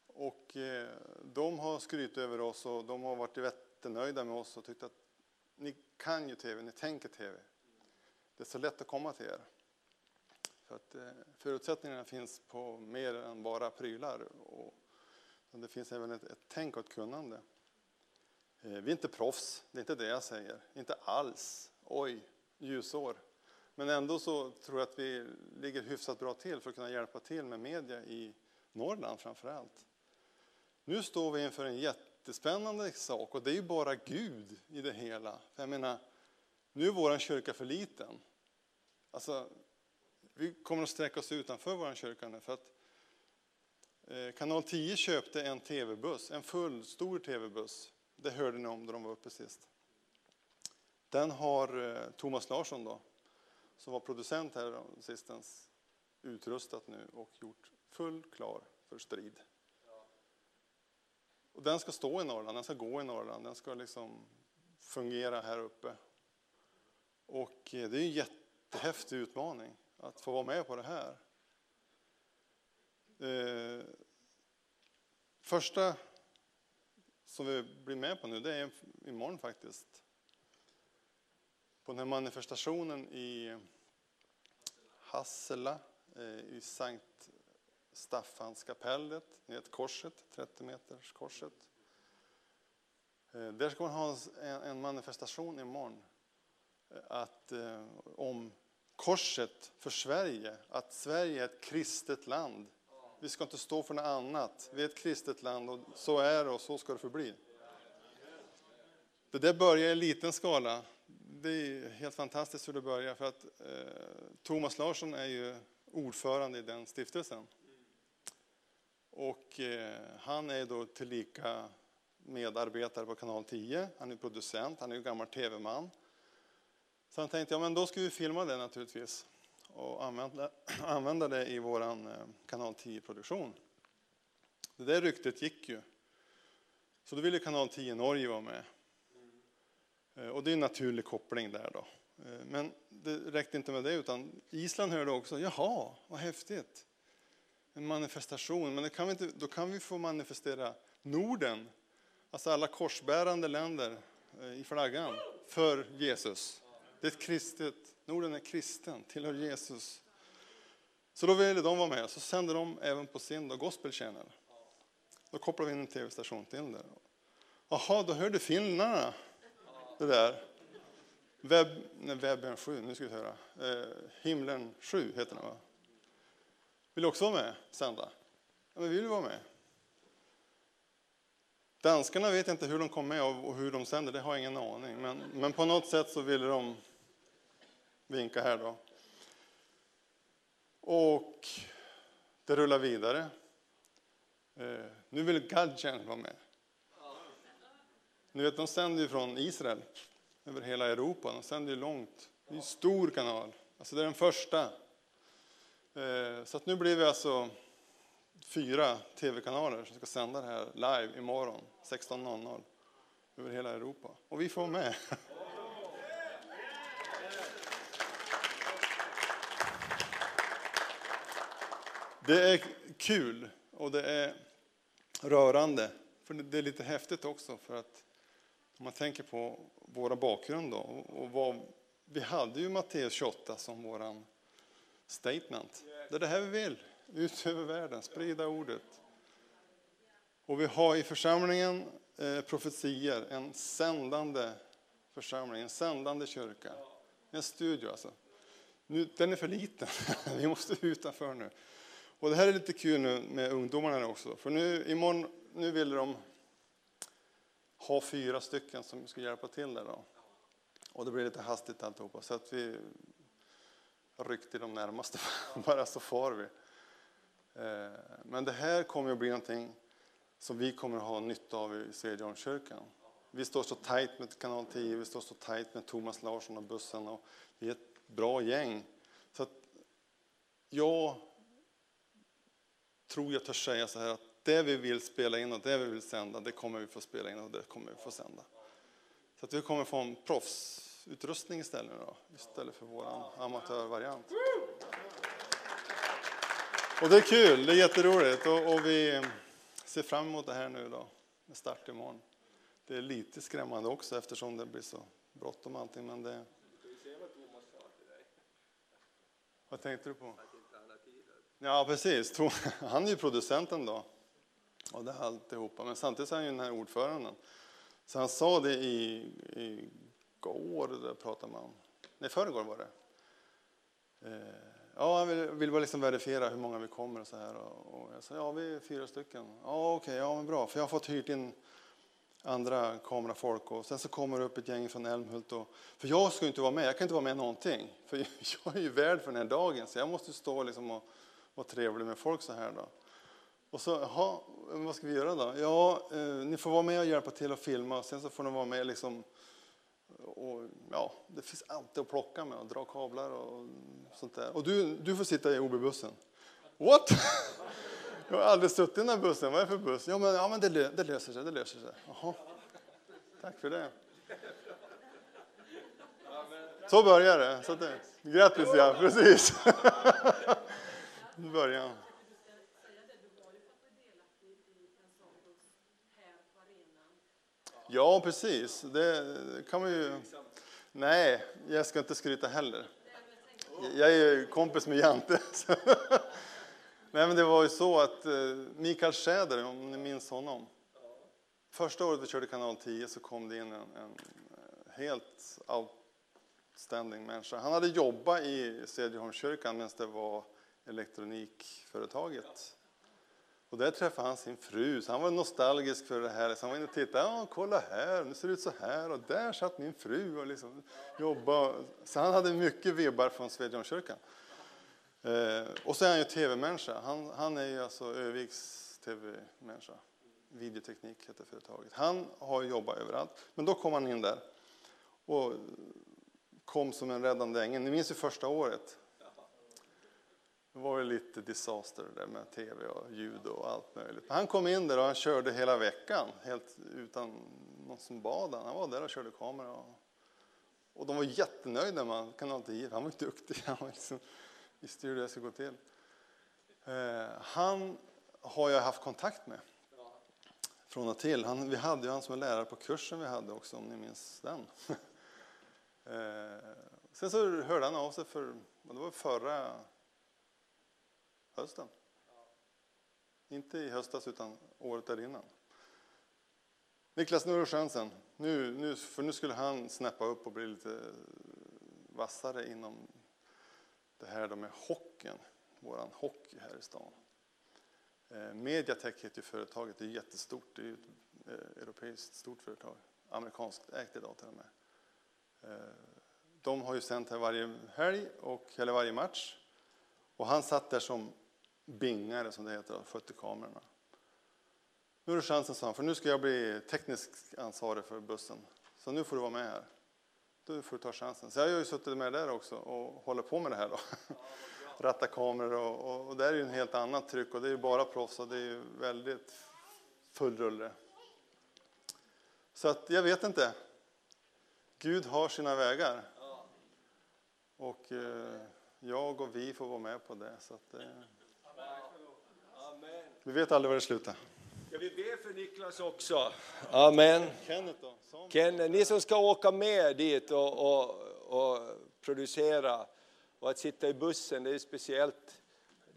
Och de har skrytit över oss och de har varit jättenöjda med oss och tyckt att ni kan ju tv, ni tänker tv. Det är så lätt att komma till er. För att eh, förutsättningarna finns på mer än bara prylar. Och, det finns även ett, ett tänk och ett kunnande. Eh, vi är inte proffs, det är inte det jag säger. Inte alls. Oj, ljusår. Men ändå så tror jag att vi ligger hyfsat bra till för att kunna hjälpa till med media i Norrland framför allt. Nu står vi inför en jätte jättespännande sak och det är ju bara Gud i det hela. jag menar, nu är vår kyrka för liten. Alltså, vi kommer att sträcka oss utanför vår kyrka nu för att eh, Kanal 10 köpte en tv-buss, en full stor tv-buss. Det hörde ni om då de var uppe sist. Den har eh, Thomas Larsson då, som var producent här sistens utrustat nu och gjort full klar för strid. Och den ska stå i Norrland, den ska gå i Norrland, den ska liksom fungera här uppe. Och eh, det är en jättehäftig utmaning att få vara med på det här. Eh, första som vi blir med på nu, det är imorgon faktiskt på den här manifestationen i Hassela eh, i Sankt Staffanskapellet, ni vet korset, 30 meters korset. Eh, där ska man ha en manifestation imorgon eh, att, eh, om korset för Sverige, att Sverige är ett kristet land. Vi ska inte stå för något annat. Vi är ett kristet land och så är det och så ska det förbli. Det där börjar i liten skala det är helt fantastiskt hur det börjar för att eh, Thomas Larsson är ju ordförande i den stiftelsen. Och eh, han är då tillika medarbetare på kanal 10. Han är producent, han är ju gammal tv-man. Så han tänkte, ja men då ska vi filma det naturligtvis och använda, använda det i vår eh, kanal 10-produktion. Det där ryktet gick ju. Så då ville kanal 10 Norge vara med. Eh, och det är en naturlig koppling där då. Men det räckte inte med det utan Island hörde också, jaha, vad häftigt. En manifestation, men kan inte, då kan vi få manifestera Norden, alltså alla korsbärande länder eh, i flaggan, för Jesus. Det är ett kristet, Norden är kristen, tillhör Jesus. Så då ville de vara med, så sände de även på sin då, Gospel Channel. Då kopplade vi in en tv-station till det. Jaha, då hörde finnarna det där. Webb, nej, webben 7, nu ska vi höra. Eh, himlen 7 heter den va? Vill du också vara med sända? Ja, men vi vill vara med. Danskarna vet inte hur de kom med och hur de sänder, det har jag ingen aning. Men, men på något sätt så ville de vinka här då. Och det rullar vidare. Eh, nu vill Gadgen vara med. Ni vet, de sänder ju från Israel över hela Europa. De sänder ju långt. Det är en stor kanal. Alltså det är den första. Eh, så att nu blir vi alltså fyra tv-kanaler som ska sända det här live imorgon 16.00 över hela Europa. Och vi får vara med. Det är kul och det är rörande. För det är lite häftigt också för att om man tänker på våra bakgrund då, och vad, vi hade ju Matteus 28 som våran statement. Det är det här vi vill, ut över världen, sprida ordet. Och vi har i församlingen eh, profetier, en sändande församling, en sändande kyrka. En studio alltså. Nu, den är för liten, vi måste utanför nu. Och det här är lite kul nu med ungdomarna också, för nu imorgon, nu vill de ha fyra stycken som ska hjälpa till där då. Och det blir lite hastigt alltihopa, så att vi ryckte de närmaste, bara så far vi. Eh, men det här kommer att bli någonting som vi kommer att ha nytta av i Svedjeholmskyrkan. Vi står så tajt med kanal 10, vi står så tajt med Thomas Larsson och bussen och vi är ett bra gäng. Så att jag tror jag törs säga så här att det vi vill spela in och det vi vill sända, det kommer vi få spela in och det kommer vi få sända. Så att vi kommer få en proffs utrustning istället, då, istället för vår amatörvariant. Och det är kul, det är jätteroligt och, och vi ser fram emot det här nu då, med start imorgon. Det är lite skrämmande också eftersom det blir så bråttom allting, men det... Vad tänkte du på? Ja, precis. Han är ju producenten då. Och det är alltihopa. Men samtidigt är han ju den här ordföranden. Så han sa det i, i går, där pratar man om. Nej, förrgår var det. Eh, ja, han vill, vill bara liksom verifiera hur många vi kommer och så här. Och, jag sa, ja, vi är fyra stycken. Ja, okej, okay, ja, men bra. För jag har fått hyrt in andra kamerafolk och sen så kommer det upp ett gäng från Älmhult. Och, för jag ska ju inte vara med, jag kan inte vara med någonting. För jag är ju värd för den här dagen så jag måste stå liksom och vara trevlig med folk så här då. Och så, jaha, vad ska vi göra då? Ja, eh, ni får vara med och hjälpa till att filma. Sen så får ni vara med liksom, och, ja, det finns alltid att plocka med och dra kablar och sånt där. Och du, du får sitta i OB-bussen. What? Jag har aldrig suttit i den här bussen. Vad är det för buss? Ja, men, ja, men det, det löser sig. Det löser sig. Jaha. Tack för det. Så börjar det. Så det grattis, ja. Precis. Början. Ja, precis. Det kan man ju... Nej, jag ska inte skryta heller. Jag är ju kompis med Jante. Nej, men det var ju så att eh, Mikael Schäder, om ni minns honom. Första året vi körde kanal 10 så kom det in en, en eh, helt outstanding människa. Han hade jobbat i Cederholmskyrkan medan det var elektronikföretaget. Och där träffade han sin fru, så han var nostalgisk för det här. Så han var inne och tittade, ja kolla här, nu ser det ut så här och där satt min fru och liksom jobbade. Så han hade mycket vibbar från Svedjonkyrkan. Eh, och så är han ju tv-människa. Han, han är ju alltså Öviks tv-människa. Videoteknik heter företaget. Han har jobbat överallt, men då kom han in där och kom som en räddande ängel. Ni minns ju första året. Det var ju lite disaster där med tv och ljud och allt möjligt. Han kom in där och han körde hela veckan helt utan någon som bad han. Han var där och körde kamera. Och, och de var jättenöjda med honom. kanal 10. Han var duktig. Han var liksom, visste hur det skulle gå till. Eh, han har jag haft kontakt med från och till. Han, vi hade ju han som var lärare på kursen vi hade också, om ni minns den. eh, sen så hörde han av sig för, det var förra hösten. Inte i höstas, utan året där innan. Niklas, nu har du chansen. Nu, nu, för nu skulle han snäppa upp och bli lite vassare inom det här med hockeyn, våran hockey här i stan. Eh, Mediatek heter ju företaget, det är jättestort, det är ju ett eh, europeiskt stort företag. Amerikanskt ägt idag till och med. Eh, de har ju sänt här varje helg, och, eller varje match. Och han satt där som bingare, som det heter, och skötte kamerorna. Nu har du chansen, sa han, för nu ska jag bli teknisk ansvarig för bussen. Så nu får du vara med här. Du får ta chansen. Så jag har ju suttit med där också och håller på med det här då. Ratta kameror och, och, och det är ju en helt annat tryck och det är ju bara proffs och det är ju väldigt full rulle. Så att jag vet inte. Gud har sina vägar. Och eh, jag och vi får vara med på det. Så att, eh, vi vet aldrig var det slutar. Ska vi be för Niklas också? Amen. Kenneth då? Som? Ken, ni som ska åka med dit och, och, och producera och att sitta i bussen, det är speciellt.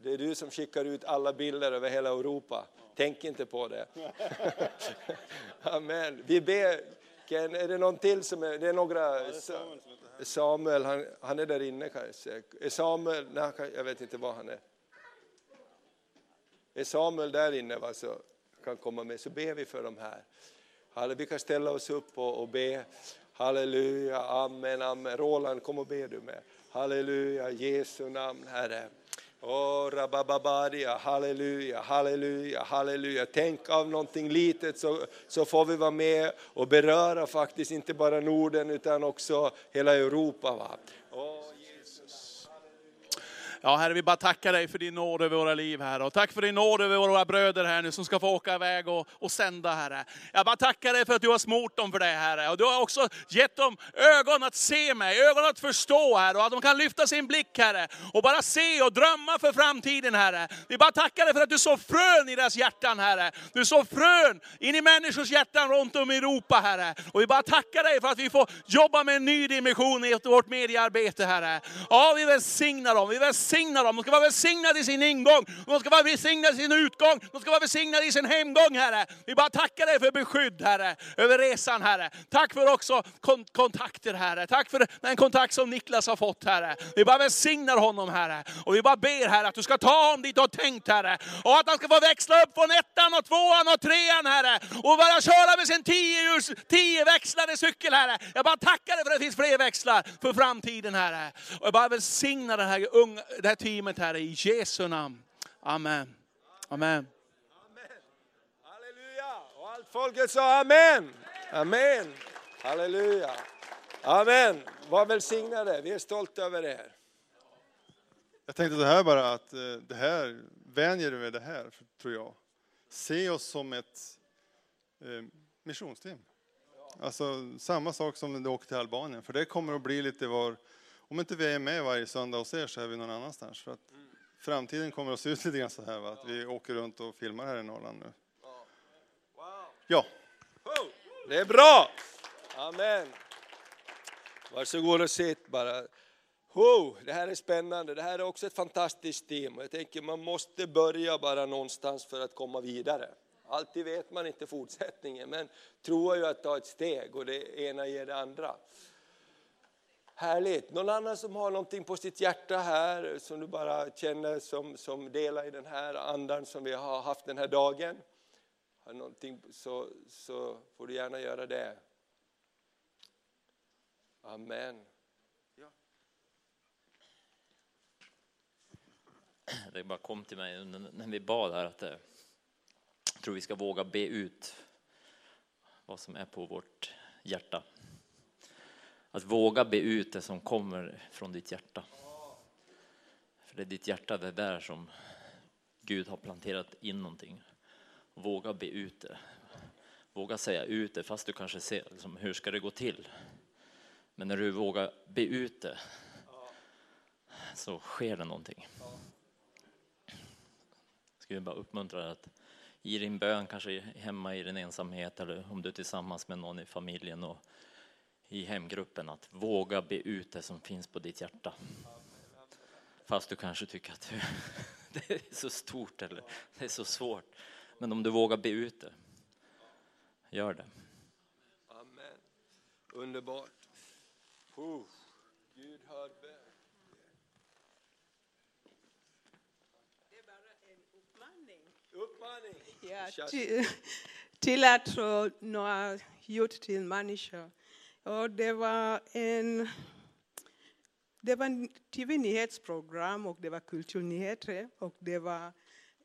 Det är du som skickar ut alla bilder över hela Europa. Tänk inte på det. Amen. Vi ber. Ken, är det någon till som är, det är några, Samuel som heter här. Samuel, han, han är där inne kanske. Är Samuel, nej, jag vet inte var han är. Är Samuel där inne va, så kan komma med så ber vi för de här. Vi kan ställa oss upp och, och be. Halleluja, amen, amen. Roland, kom och be du med. Halleluja, Jesu namn Herre. Oh, halleluja, halleluja, halleluja. Tänk av någonting litet så, så får vi vara med och beröra faktiskt inte bara Norden utan också hela Europa. Va? Oh, Ja, Herre, vi bara tackar dig för din nåd över våra liv, Herre. Och tack för din nåd över våra bröder här nu som ska få åka iväg och, och sända, Herre. Jag bara tackar dig för att du har smort dem för det, Herre. Och du har också gett dem ögon att se mig, ögon att förstå, Herre. Och att de kan lyfta sin blick, Herre. Och bara se och drömma för framtiden, Herre. Vi bara tackar dig för att du så frön i deras hjärtan, Herre. Du så frön in i människors hjärtan runt om i Europa, Herre. Och vi bara tackar dig för att vi får jobba med en ny dimension i vårt mediearbete, Herre. Ja, vi välsignar dem. Vi välsignar dem. De ska vara välsignade i sin ingång. De ska vara välsignade i sin utgång. De ska vara välsignade i sin hemgång, Herre. Vi bara tackar dig för beskydd, Herre, över resan, Herre. Tack för också kon- kontakter, Herre. Tack för den kontakt som Niklas har fått, Herre. Vi bara välsignar honom, Herre. Och vi bara ber, Herre, att du ska ta honom dit du har tänkt, Herre. Och att han ska få växla upp från ettan och tvåan och trean, Herre. Och bara köra med sin tio, tio växlade cykel, Herre. Jag bara tackar dig för att det finns fler växlar för framtiden, Herre. Och jag bara välsignar den här, unga, det här teamet, Herre, i Jesu namn. Amen. Amen. Halleluja! Och allt folket sa amen. Amen. Halleluja. Amen. Var välsignade. Vi är stolta över er. Jag tänkte det här bara att eh, det här, vänjer du med det här, tror jag. Se oss som ett eh, missionsteam. Alltså samma sak som när du åker till Albanien, för det kommer att bli lite var, om inte vi är med varje söndag hos er så är vi någon annanstans. För att framtiden kommer att se ut lite grann så här, va? att vi åker runt och filmar här i Norrland nu. Ja, Det är bra. Amen. Varsågod och sitt bara. Oh, det här är spännande. Det här är också ett fantastiskt team. Jag tänker man måste börja bara någonstans för att komma vidare. Alltid vet man inte fortsättningen, men tro är ju att ta ett steg och det ena ger det andra. Härligt. Någon annan som har någonting på sitt hjärta här som du bara känner som, som delar i den här andan som vi har haft den här dagen? Har någonting så, så får du gärna göra det. Amen. Det bara kom till mig när vi bad här att eh, jag tror vi ska våga be ut vad som är på vårt hjärta. Att våga be ut det som kommer från ditt hjärta. För det är ditt hjärta, det är där som Gud har planterat in någonting. Våga be ut det. Våga säga ut det fast du kanske ser liksom, hur ska det gå till. Men när du vågar be ut det så sker det någonting. skulle bara uppmuntra dig att i din bön, kanske hemma i din ensamhet eller om du är tillsammans med någon i familjen och i hemgruppen, att våga be ut det som finns på ditt hjärta. Fast du kanske tycker att det är så stort eller det är så svårt. Men om du vågar be ut det, gör det. Amen. Underbart. Oh, Gud hör bön. Det är bara en uppmaning. Uppmaning. Ja, till, till att tro några gjort till människor. Och det var en det var tv-nyhetsprogram och det var kulturnyheter och det var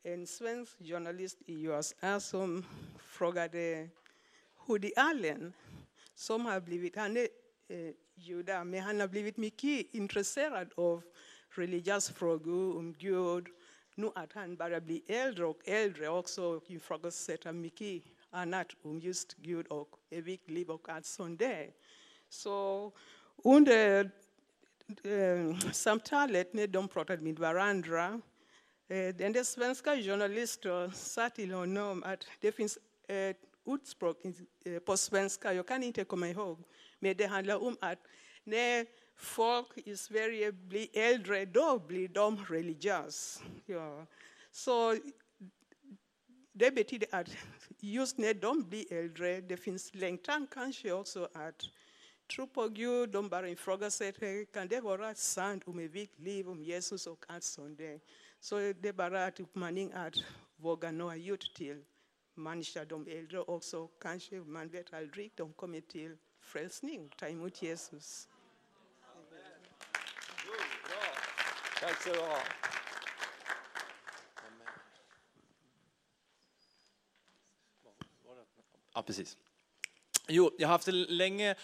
en svensk journalist i USA som frågade Woody Allen som har blivit, han är eh, juda, men han har blivit mycket intresserad av religiösa frågor om Gud. Nu att han bara blir äldre och äldre också ifrågasätter mycket annat om just Gud och evigt liv och allt sånt där. Så under eh, samtalet när eh, de pratade med varandra, eh, den där eh, svenska journalisten sa till honom att det finns ett ordspråk på svenska, jag kan inte komma ihåg, men det handlar om att när folk i Sverige blir äldre, då blir de religiösa. Ja. Så det betyder att just när de blir äldre, det finns längtan kanske också att tro på Gud, de bara ifrågasätter, kan det vara sant om evigt liv, om Jesus och allt sånt där. Så det är bara en uppmaning att våga nå ut till människor, de äldre också. Kanske, man vet aldrig, de kommer till frälsning, ta emot Jesus. Tack så du ha. Ja, precis. Jo, jag har haft det länge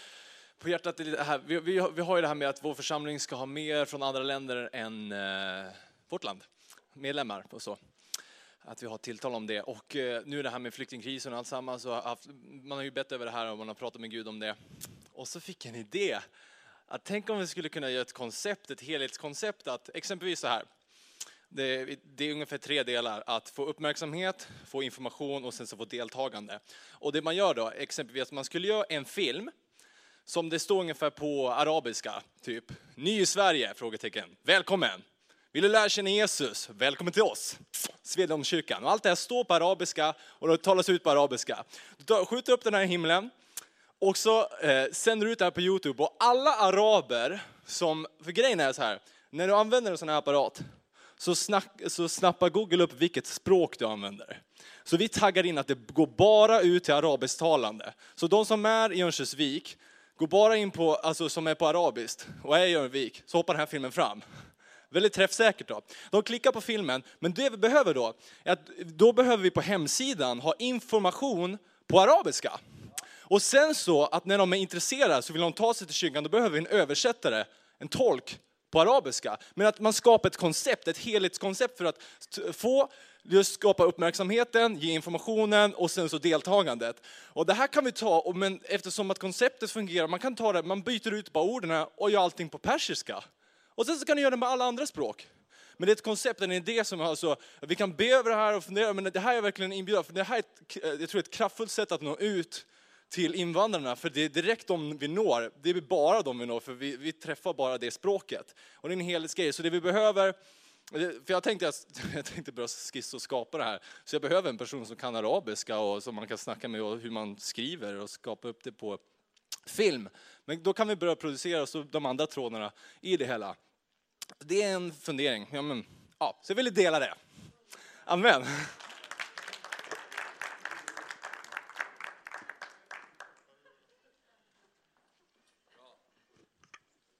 på hjärtat. Det här. Vi, vi, vi har ju det här med att vår församling ska ha mer från andra länder än eh, vårt land. Medlemmar och så. Att vi har tilltal om det. Och eh, nu är det här med flyktingkrisen och alltsammans, och haft, man har ju bett över det här och man har pratat med Gud om det. Och så fick jag en idé. Att tänk om vi skulle kunna göra ett koncept, ett helhetskoncept, att exempelvis så här. Det, det, är ungefär tre delar. Att få uppmärksamhet, få information och sen så få deltagande. Och det man gör då, exempelvis att man skulle göra en film som det står ungefär på arabiska, typ Ny i Sverige? Frågetecken. Välkommen! Vill du lära känna Jesus? Välkommen till oss! Svedjeholmskyrkan. Och allt det här står på arabiska och det talas ut på arabiska. Du skjuter upp den här i himlen och så eh, sänder du ut det här på Youtube och alla araber som, för grejen är så här, när du använder en sån här apparat så, snack, så snappar Google upp vilket språk du använder. Så vi taggar in att det går bara ut till arabisktalande. Så de som är i Örnsköldsvik, Gå bara in på, alltså som är på arabiskt och är i Örnsköldsvik, så hoppar den här filmen fram. Väldigt träffsäkert då. De klickar på filmen, men det vi behöver då, är att då behöver vi på hemsidan ha information på arabiska. Och sen så att när de är intresserade så vill de ta sig till kyrkan, då behöver vi en översättare, en tolk på arabiska. Men att man skapar ett koncept, ett helhetskoncept för att få just skapa uppmärksamheten, ge informationen och sen så deltagandet. Och det här kan vi ta, men eftersom att konceptet fungerar, man kan ta det, man byter ut bara orden och gör allting på persiska. Och sen så kan du göra det med alla andra språk. Men det är ett koncept, en idé som alltså, vi kan be över det här och fundera, men det här är verkligen en inbjudan, för det här är ett, eh, jag tror ett kraftfullt sätt att nå ut till invandrarna, för det är direkt de vi når. Det är bara de vi når, för vi, vi träffar bara det språket. Och det är en helhetsgrej, så det vi behöver för jag tänkte, jag tänkte börja skissa och skapa det här, så jag behöver en person som kan arabiska och som man kan snacka med och hur man skriver och skapa upp det på film. Men då kan vi börja producera så de andra trådarna i det hela. Det är en fundering. Ja, men, ja, så jag ville dela det. Amen.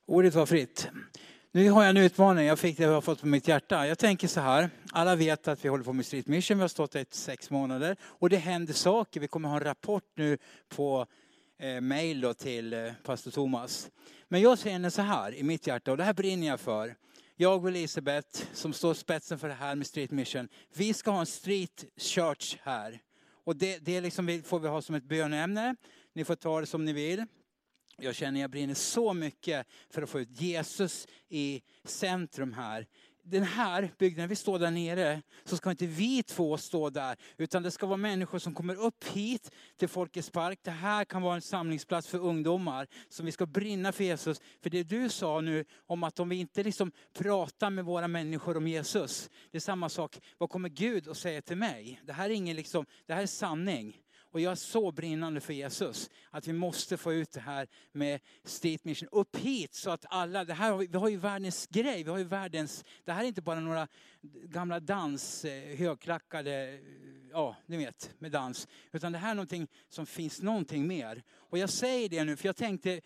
Ordet var fritt. Nu har jag en utmaning, jag fick det jag har fått på mitt hjärta. Jag tänker så här, alla vet att vi håller på med Street Mission, vi har stått där i sex månader och det händer saker. Vi kommer ha en rapport nu på eh, mail till eh, pastor Thomas. Men jag känner så här i mitt hjärta och det här brinner jag för. Jag och Elisabeth som står spetsen för det här med Street Mission. Vi ska ha en street church här. Och det, det liksom, får vi ha som ett bönämne. Ni får ta det som ni vill. Jag känner jag brinner så mycket för att få ut Jesus i centrum här. Den här byggnaden, vi står där nere, så ska inte vi två stå där. Utan det ska vara människor som kommer upp hit till Folkets park. Det här kan vara en samlingsplats för ungdomar. Som vi ska brinna för Jesus. För det du sa nu om att om vi inte liksom pratar med våra människor om Jesus. Det är samma sak, vad kommer Gud att säga till mig? Det här är, ingen liksom, det här är sanning. Och jag är så brinnande för Jesus. Att vi måste få ut det här med State Mission upp hit så att alla, det här, vi har ju världens grej, vi har ju världens, det här är inte bara några gamla dans, eh, högklackade, eh, ja ni vet, med dans. Utan det här är någonting som finns någonting mer. Och jag säger det nu för jag tänkte,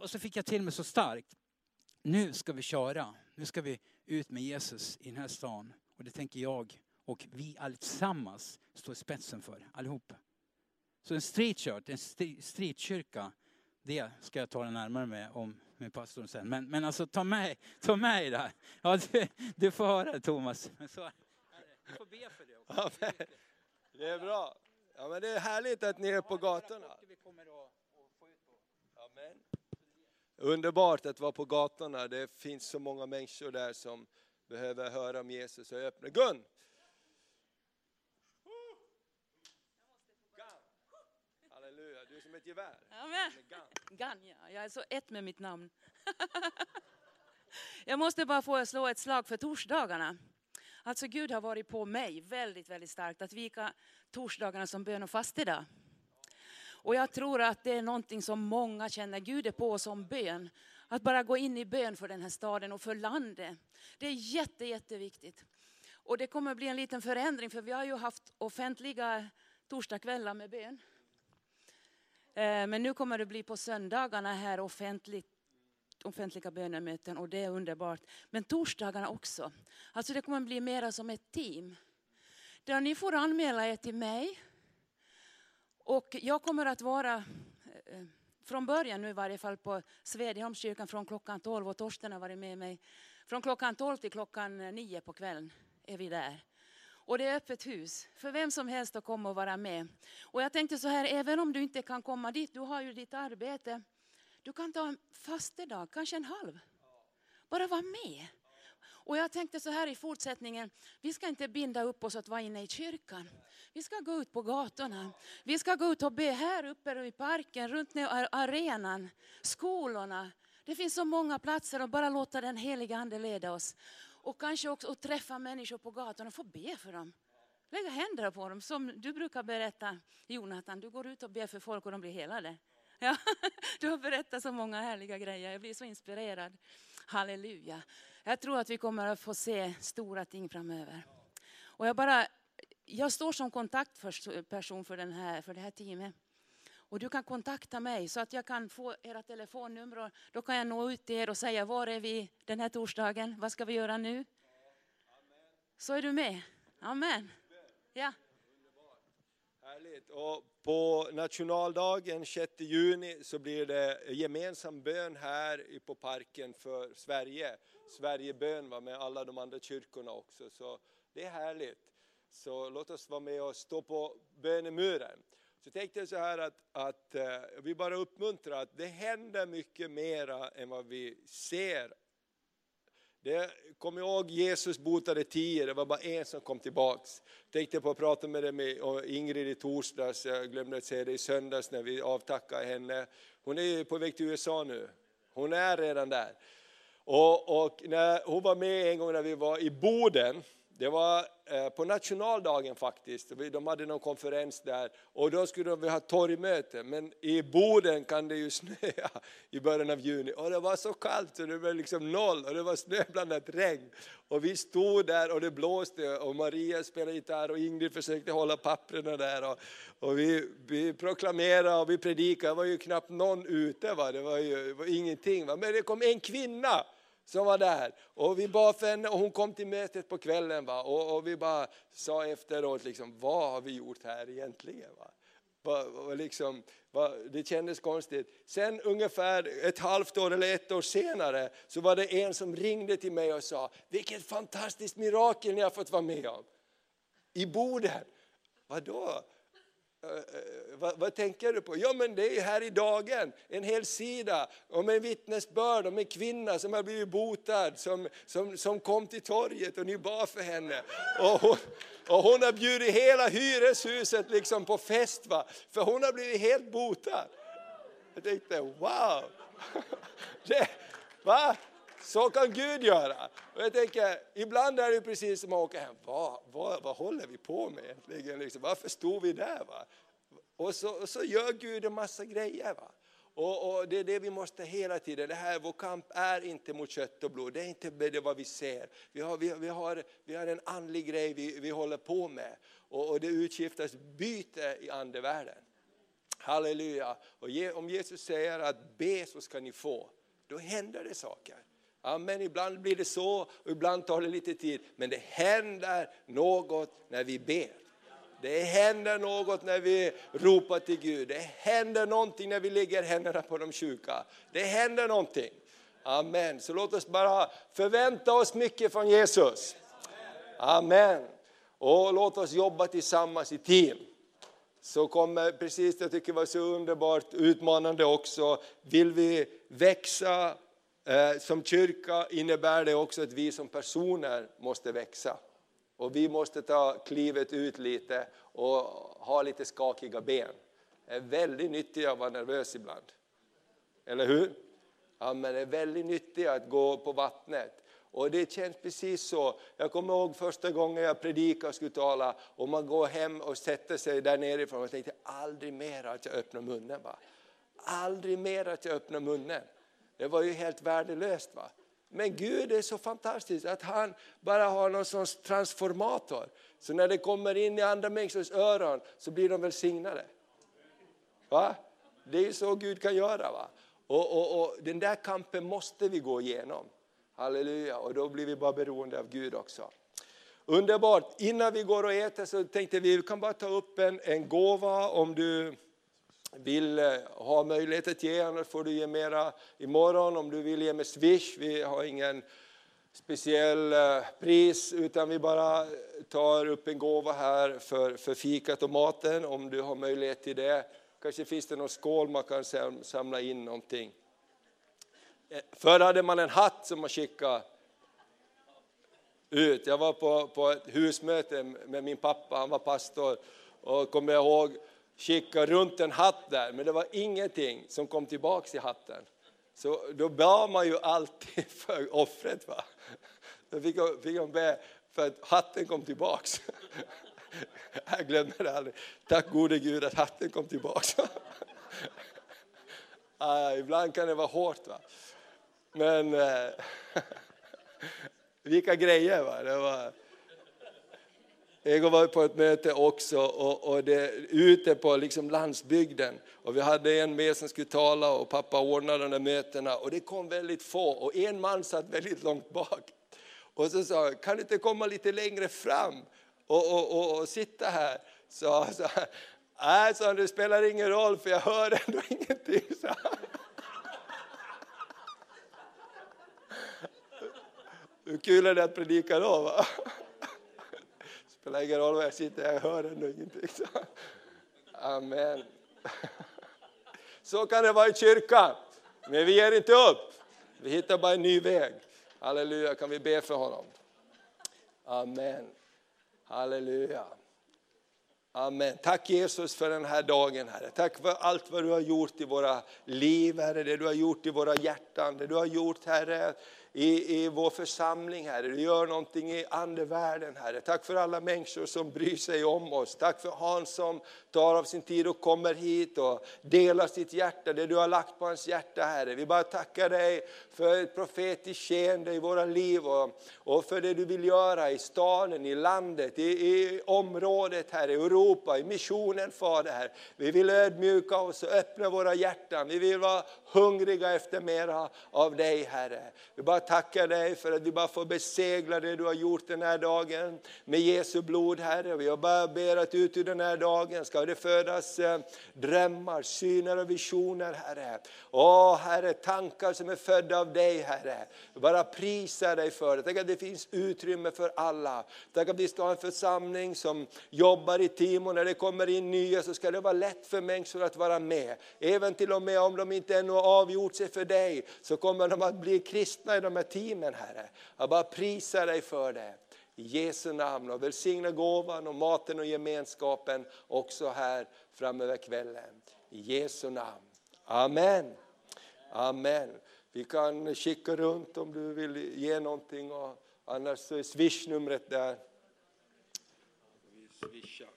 och så fick jag till mig så starkt. Nu ska vi köra, nu ska vi ut med Jesus i den här stan. Och det tänker jag och vi allesammans står i spetsen för, allihop. Så en street church, en st- streetkyrka, det ska jag tala närmare med om med pastorn sen. Men, men alltså ta med, ta med i det här. Ja, du, du får höra det Thomas. Så, du får be för det också. Amen. Det är bra. Ja, men det är härligt att ni är på gatorna. Amen. Underbart att vara på gatorna. Det finns så många människor där som behöver höra om Jesus och öppna. Gun! Halleluja, du är som ett gevär. Amen. Gun. Gun, ja. Jag är så ett med mitt namn. jag måste bara få slå ett slag för torsdagarna. Alltså Gud har varit på mig väldigt, väldigt starkt att vika torsdagarna som bön och fastedag. Och jag tror att det är någonting som många känner Gud är på som bön. Att bara gå in i bön för den här staden och för landet. Det är jätte, jätteviktigt. Och det kommer bli en liten förändring för vi har ju haft offentliga torsdagskvällar med bön. Eh, men nu kommer det bli på söndagarna här offentligt, offentliga bönemöten och det är underbart. Men torsdagarna också. Alltså det kommer bli mera som ett team. Där ni får anmäla er till mig. Och jag kommer att vara eh, från början nu i varje fall på Svedjeholmskyrkan från klockan 12 och Torsten har varit med mig. Från klockan 12 till klockan 9 på kvällen är vi där. Och det är öppet hus för vem som helst att komma och vara med. Och jag tänkte så här, även om du inte kan komma dit, du har ju ditt arbete. Du kan ta en fastedag, kanske en halv. Bara vara med. Och jag tänkte så här i fortsättningen, vi ska inte binda upp oss att vara inne i kyrkan. Vi ska gå ut på gatorna. Vi ska gå ut och be här uppe i parken, runt arenan, skolorna. Det finns så många platser och bara låta den heliga ande leda oss. Och kanske också att träffa människor på gatan och få be för dem. Lägga händerna på dem, som du brukar berätta Jonathan. Du går ut och ber för folk och de blir helade. Ja, du har berättat så många härliga grejer, jag blir så inspirerad. Halleluja. Jag tror att vi kommer att få se stora ting framöver. Och jag, bara, jag står som kontaktperson för, den här, för det här teamet. Och du kan kontakta mig så att jag kan få era telefonnummer. och Då kan jag nå ut till er och säga var är vi den här torsdagen? Vad ska vi göra nu? Så är du med. Amen. Ja. Härligt. Och på nationaldagen 6 juni så blir det gemensam bön här på parken för Sverige. Sverigebön var med alla de andra kyrkorna också. Så det är härligt. Så låt oss vara med och stå på bönemuren. Så tänkte jag så här att, att eh, vi bara uppmuntrar att det händer mycket mera än vad vi ser. Det, kom ihåg Jesus botade tio, det var bara en som kom tillbaks. Tänkte på att prata med, det med Ingrid i torsdags, jag glömde att säga det i söndags när vi avtackade henne. Hon är på väg till USA nu, hon är redan där. Och, och när hon var med en gång när vi var i Boden, det var eh, på nationaldagen faktiskt, de hade någon konferens där och då skulle vi ha torgmöte. Men i Boden kan det ju snöa i början av juni och det var så kallt så det var liksom noll och det var snöblandat regn. Och vi stod där och det blåste och Maria spelade gitarr och Ingrid försökte hålla papperna där. Och, och vi, vi proklamerade och vi predikade, det var ju knappt någon ute, va? det var ju det var ingenting. Va? Men det kom en kvinna som var där. Och vi bad för henne och hon kom till mötet på kvällen. Va? Och, och vi bara sa efteråt, liksom, vad har vi gjort här egentligen? Va? Liksom, det kändes konstigt. Sen ungefär ett halvt år eller ett år senare så var det en som ringde till mig och sa, vilket fantastiskt mirakel ni har fått vara med om. I Boden. Vadå? Eh, eh, vad, vad, tänker du på? Ja men det är här i dagen, en hel sida om en vittnesbörd om en kvinna som har blivit botad, som, som, som kom till torget och ni bad för henne. Och hon, och hon har bjudit hela hyreshuset liksom på fest, va? för hon har blivit helt botad. Jag tänkte wow, det, va? Så kan Gud göra. Och jag tänker, ibland är det precis som att åka hem. Vad, vad, vad håller vi på med egentligen? Liksom, varför stod vi där? Va? Och, så, och så gör Gud en massa grejer. Va? Och, och, det är det vi måste hela tiden, det här, vår kamp är inte mot kött och blod, det är inte det vad vi ser. Vi har, vi, vi har, vi har en andlig grej vi, vi håller på med och, och det utskiftas byte i andevärlden. Halleluja! Och om Jesus säger att be så ska ni få, då händer det saker. Amen, ibland blir det så och ibland tar det lite tid. Men det händer något när vi ber. Det händer något när vi ropar till Gud. Det händer någonting när vi lägger händerna på de sjuka. Det händer någonting. Amen. Så låt oss bara förvänta oss mycket från Jesus. Amen. Och låt oss jobba tillsammans i team. Så kommer, precis jag tycker var så underbart utmanande också, vill vi växa Eh, som kyrka innebär det också att vi som personer måste växa. Och vi måste ta klivet ut lite och ha lite skakiga ben. Det är väldigt nyttigt att vara nervös ibland. Eller hur? Ja, men det är väldigt nyttigt att gå på vattnet. Och det känns precis så. Jag kommer ihåg första gången jag predikade och skulle tala och man går hem och sätter sig där nerifrån och tänkte aldrig mer att jag öppnar munnen. Va? Aldrig mer att jag öppnar munnen. Det var ju helt värdelöst. Va? Men Gud är så fantastisk att han bara har någon sorts transformator. Så när det kommer in i andra människors öron så blir de välsignade. Va? Det är så Gud kan göra. Va? Och, och, och Den där kampen måste vi gå igenom. Halleluja, och då blir vi bara beroende av Gud också. Underbart! Innan vi går och äter så tänkte vi, vi kan bara ta upp en, en gåva om du vill eh, ha möjlighet att ge, annars får du ge mera imorgon. Om du vill ge med Swish, vi har ingen speciell eh, pris utan vi bara tar upp en gåva här för, för fikat och maten om du har möjlighet till det. Kanske finns det någon skål man kan samla in någonting. Eh, förr hade man en hatt som man skickade ut. Jag var på, på ett husmöte med min pappa, han var pastor. Och kommer jag ihåg, skickade runt en hatt där, men det var ingenting som kom tillbaks i hatten. Så då bad man ju alltid för offret. Va? Då fick hon fick jag be för att hatten kom tillbaks. Jag glömmer det aldrig. Tack gode Gud att hatten kom tillbaks. Ah, ibland kan det vara hårt. Va? Men eh, vilka grejer! Va? Det var, jag var på ett möte också och, och det, ute på liksom landsbygden. Och vi hade en med som skulle tala och pappa ordnade de där mötena. Och det kom väldigt få och en man satt väldigt långt bak. Och så sa han, kan du inte komma lite längre fram och, och, och, och sitta här? Så, så, Nej, sa han, det spelar ingen roll för jag hör ändå ingenting. Så. Hur kul är det att predika då? Va? Spelar ingen roll var jag sitter, jag hör ändå ingenting. Så. Amen. Så kan det vara i kyrkan. Men vi ger inte upp. Vi hittar bara en ny väg. Halleluja, kan vi be för honom? Amen. Halleluja. Amen. Tack Jesus för den här dagen Herre. Tack för allt vad du har gjort i våra liv Herre, det du har gjort i våra hjärtan, det du har gjort Herre i, i vår församling, Herre. Du gör någonting i andevärlden, Herre. Tack för alla människor som bryr sig om oss. Tack för Hans som tar av sin tid och kommer hit och delar sitt hjärta, det du har lagt på hans hjärta, Herre. Vi bara tackar dig för ett profetiskt skeende i våra liv och, och för det du vill göra i staden, i landet, i, i området, Herre, i Europa, i missionen, Fader. Vi vill ödmjuka oss och öppna våra hjärtan. Vi vill vara hungriga efter mera av dig, Herre. Vi bara tackar dig för att vi bara får besegla det du har gjort den här dagen med Jesu blod, Herre. Vi bara ber att ut ur den här dagen ska det födas eh, drömmar, syner och visioner, Herre. Åh, Herre, tankar som är födda av dig, Herre. Vi bara prisar dig för det. Tänk att det finns utrymme för alla. Tack att vi ska ha en församling som jobbar i team och när det kommer in nya så ska det vara lätt för människor att vara med. Även till och med om de inte ännu har avgjort sig för dig så kommer de att bli kristna i de med teamen, Herre. Jag bara prisar dig för det. I Jesu namn och välsigna gåvan och maten och gemenskapen också här framöver kvällen. I Jesu namn. Amen. Amen. Vi kan kika runt om du vill ge någonting och annars så är swishnumret där. Vi swishar.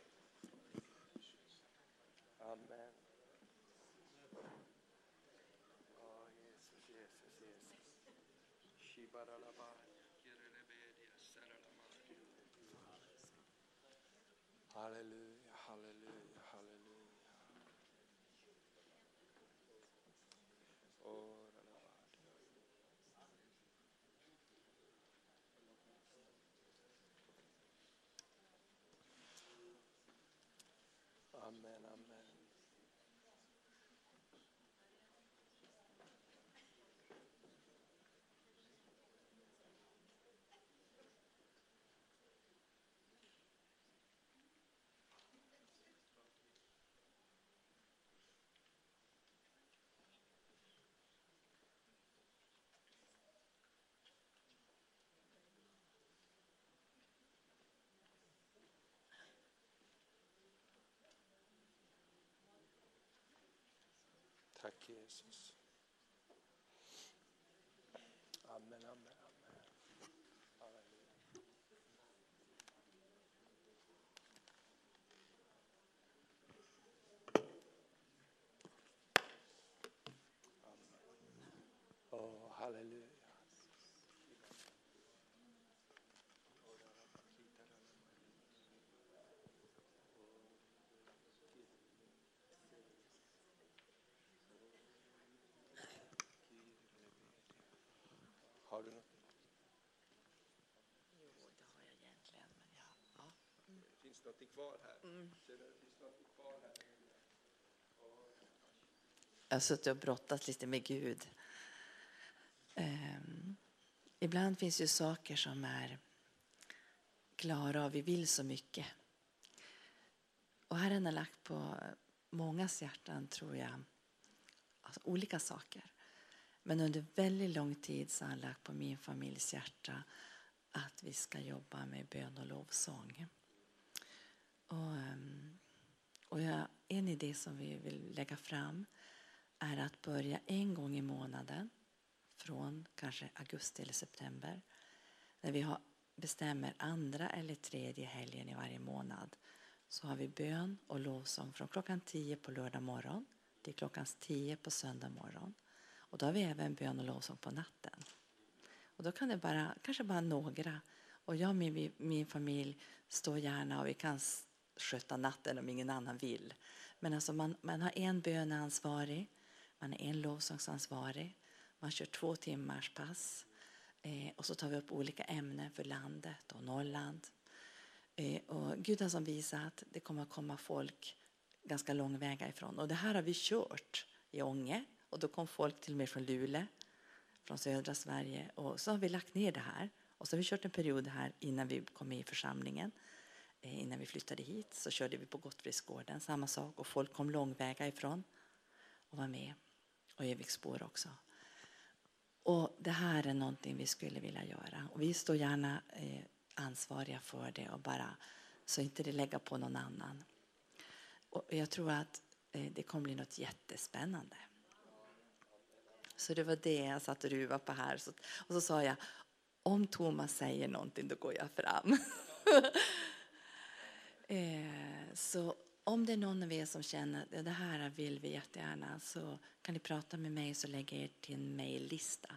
Amen, amen. Tack Jesus. Amen, amen, amen. Halleluja. Amen. Åh, Har du något? Finns det något kvar här? Känner du, finns det något kvar här? Jag har suttit och brottats lite med Gud. Ehm, ibland finns ju saker som är klara och vi vill så mycket. Och Herren har lagt på mångas hjärtan, tror jag, alltså olika saker. Men under väldigt lång tid så har han lagt på min familjs hjärta att vi ska jobba med bön och lovsång. Och, ehm, och jag, en idé som vi vill lägga fram är att börja en gång i månaden från kanske augusti eller september när vi har, bestämmer andra eller tredje helgen i varje månad så har vi bön och lovsång från klockan 10 på lördag morgon till klockan 10 på söndag morgon. Och då har vi även bön och lovsång på natten. Och då kan det bara, kanske bara några. Och jag och min, min familj står gärna och vi kan sköta natten om ingen annan vill. Men alltså man, man har en böneansvarig, man är en lovsångsansvarig, man kör två timmars pass. Eh, och så tar vi upp olika ämnen för landet och Norrland. Eh, och Gud har som visat att det kommer att komma folk ganska långväga ifrån. Och det här har vi kört i Ånge. Och då kom folk till och med från Luleå, från södra Sverige. Och så har vi lagt ner det här. Och så har vi kört en period här innan vi kom med i församlingen. Eh, innan vi flyttade hit så körde vi på Gottfridsgården, samma sak. Och folk kom långväga ifrån och var med. Och Eviksspår också. Och det här är någonting vi skulle vilja göra. Och vi står gärna eh, ansvariga för det och bara så inte det lägger på någon annan. Och jag tror att eh, det kommer bli något jättespännande. Så det var det jag satt och ruvade på här. Så, och så sa jag, om Thomas säger någonting då går jag fram. eh, så om det är någon av er som känner att det här vill vi jättegärna så kan ni prata med mig så lägger jag er till en mejllista.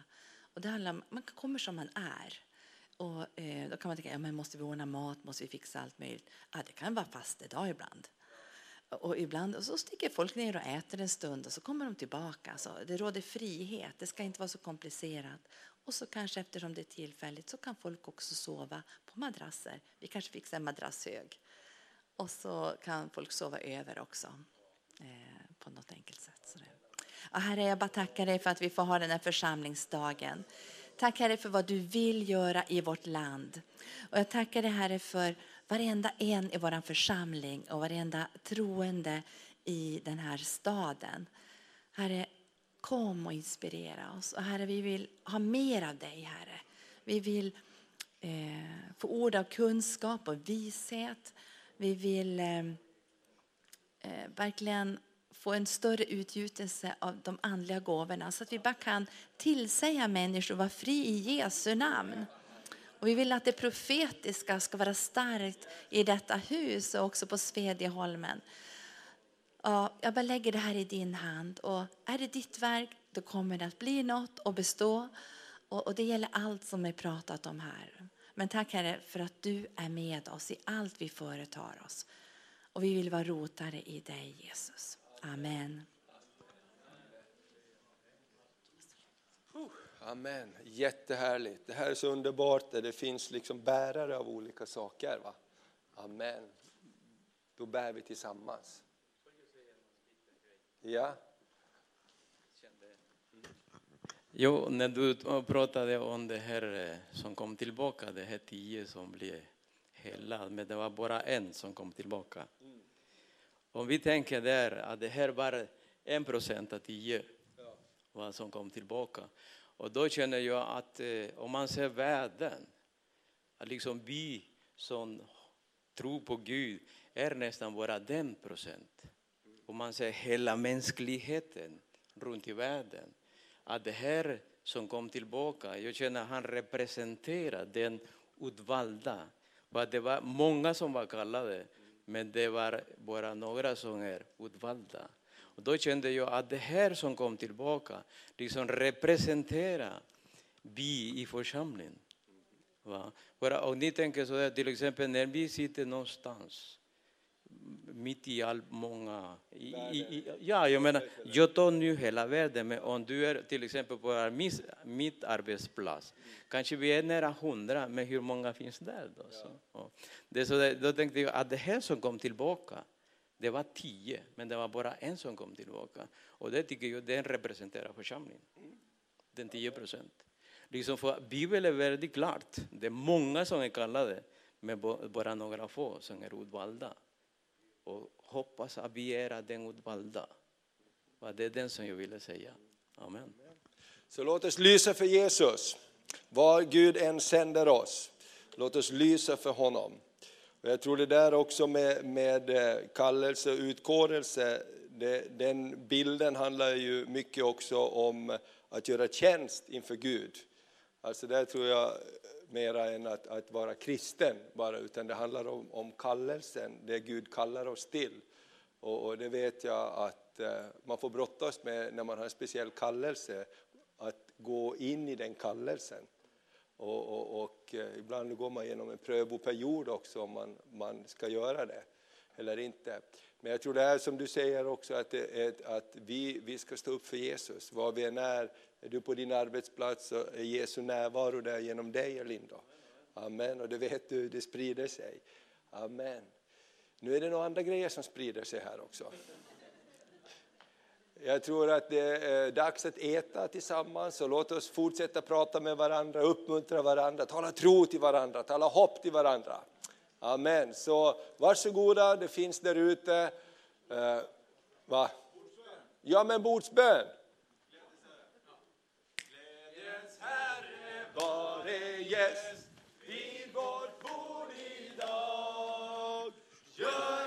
Och det handlar om, man kommer som man är. Och eh, då kan man tänka, ja, men måste vi ordna mat, måste vi fixa allt möjligt? Ja, det kan vara fastedag ibland. Och ibland och så sticker folk ner och äter en stund och så kommer de tillbaka. Så det råder frihet, det ska inte vara så komplicerat. Och så kanske eftersom det är tillfälligt så kan folk också sova på madrasser. Vi kanske fixar en madrasshög. Och så kan folk sova över också eh, på något enkelt sätt. Så. Ja, herre, jag bara tackar dig för att vi får ha den här församlingsdagen. Tack Herre för vad du vill göra i vårt land. Och jag tackar dig Herre för varenda en i vår församling och varenda troende i den här staden. Herre, kom och inspirera oss. Och Herre, vi vill ha mer av dig Herre. Vi vill eh, få ord av kunskap och vishet. Vi vill eh, eh verkligen få en större utgjutelse av de andliga gåvorna så att vi bara kan tillsäga människor att vara fri i Jesu namn. Och vi vill att det profetiska ska vara starkt i detta hus och också på Svedjeholmen. Ja, jag bara lägger det här i din hand och är det ditt verk då kommer det att bli något och bestå. Och, och det gäller allt som är pratat om här. Men tack Herre för att du är med oss i allt vi företar oss. Och vi vill vara rotade i dig Jesus. Amen. Amen. Jättehärligt. Det här är så underbart det finns liksom bärare av olika saker. Va? Amen. Då bär vi tillsammans. Ja. Jo, när du pratade om det här eh, som kom tillbaka, det här tio som blev hela, men det var bara en som kom tillbaka. Om vi tänker där att det här var en procent av tio vad som kom tillbaka. Och då känner jag att eh, om man ser världen, att liksom vi som tror på Gud är nästan bara den procent. Om man ser hela mänskligheten runt i världen, att det här som kom tillbaka, jag känner att han representerar den utvalda. För Det var många som var kallade, men det var bara några som är utvalda. Och då kände jag att det här som kom tillbaka liksom representerar vi i församlingen. Va? Bara, om ni tänker så här, till exempel när vi sitter någonstans mitt i all många... I, i, i, ja, jag menar, jag tar nu hela världen, men om du är till exempel på mitt, mitt arbetsplats, kanske vi är nära hundra, men hur många finns där då? Så, det, så där, då tänkte jag att det här som kom tillbaka, det var tio, men det var bara en som kom tillbaka. Och det tycker jag, den representerar församlingen. Den tio procent. Liksom för Bibeln är väldigt klart. Det är många som är kallade, men bara några få som är utvalda. Och hoppas att vi är den utvalda. Det är den som jag ville säga. Amen. Så låt oss lysa för Jesus. Var Gud än sänder oss. Låt oss lysa för honom. Och jag tror det där också med, med eh, kallelse och utkårelse, det, den bilden handlar ju mycket också om att göra tjänst inför Gud. Alltså där tror jag mera än att, att vara kristen bara, utan det handlar om, om kallelsen, det Gud kallar oss till. Och, och det vet jag att eh, man får brottas med när man har en speciell kallelse, att gå in i den kallelsen. Och, och, och eh, ibland går man igenom en prövoperiod också om man, man ska göra det eller inte. Men jag tror det är som du säger också att, eh, är, att vi, vi ska stå upp för Jesus. Var vi än är, är du på din arbetsplats så är Jesu närvaro där genom dig Linda. Amen, och det vet du, det sprider sig. Amen. Nu är det några andra grejer som sprider sig här också. Jag tror att det är dags att äta tillsammans och låt oss fortsätta prata med varandra, uppmuntra varandra, tala tro till varandra, tala hopp till varandra. Amen. Så varsågoda, det finns där ute. Eh, va? Ja, men bordsbön. Glädjens Herre vare gäst vid vårt bord idag. Gör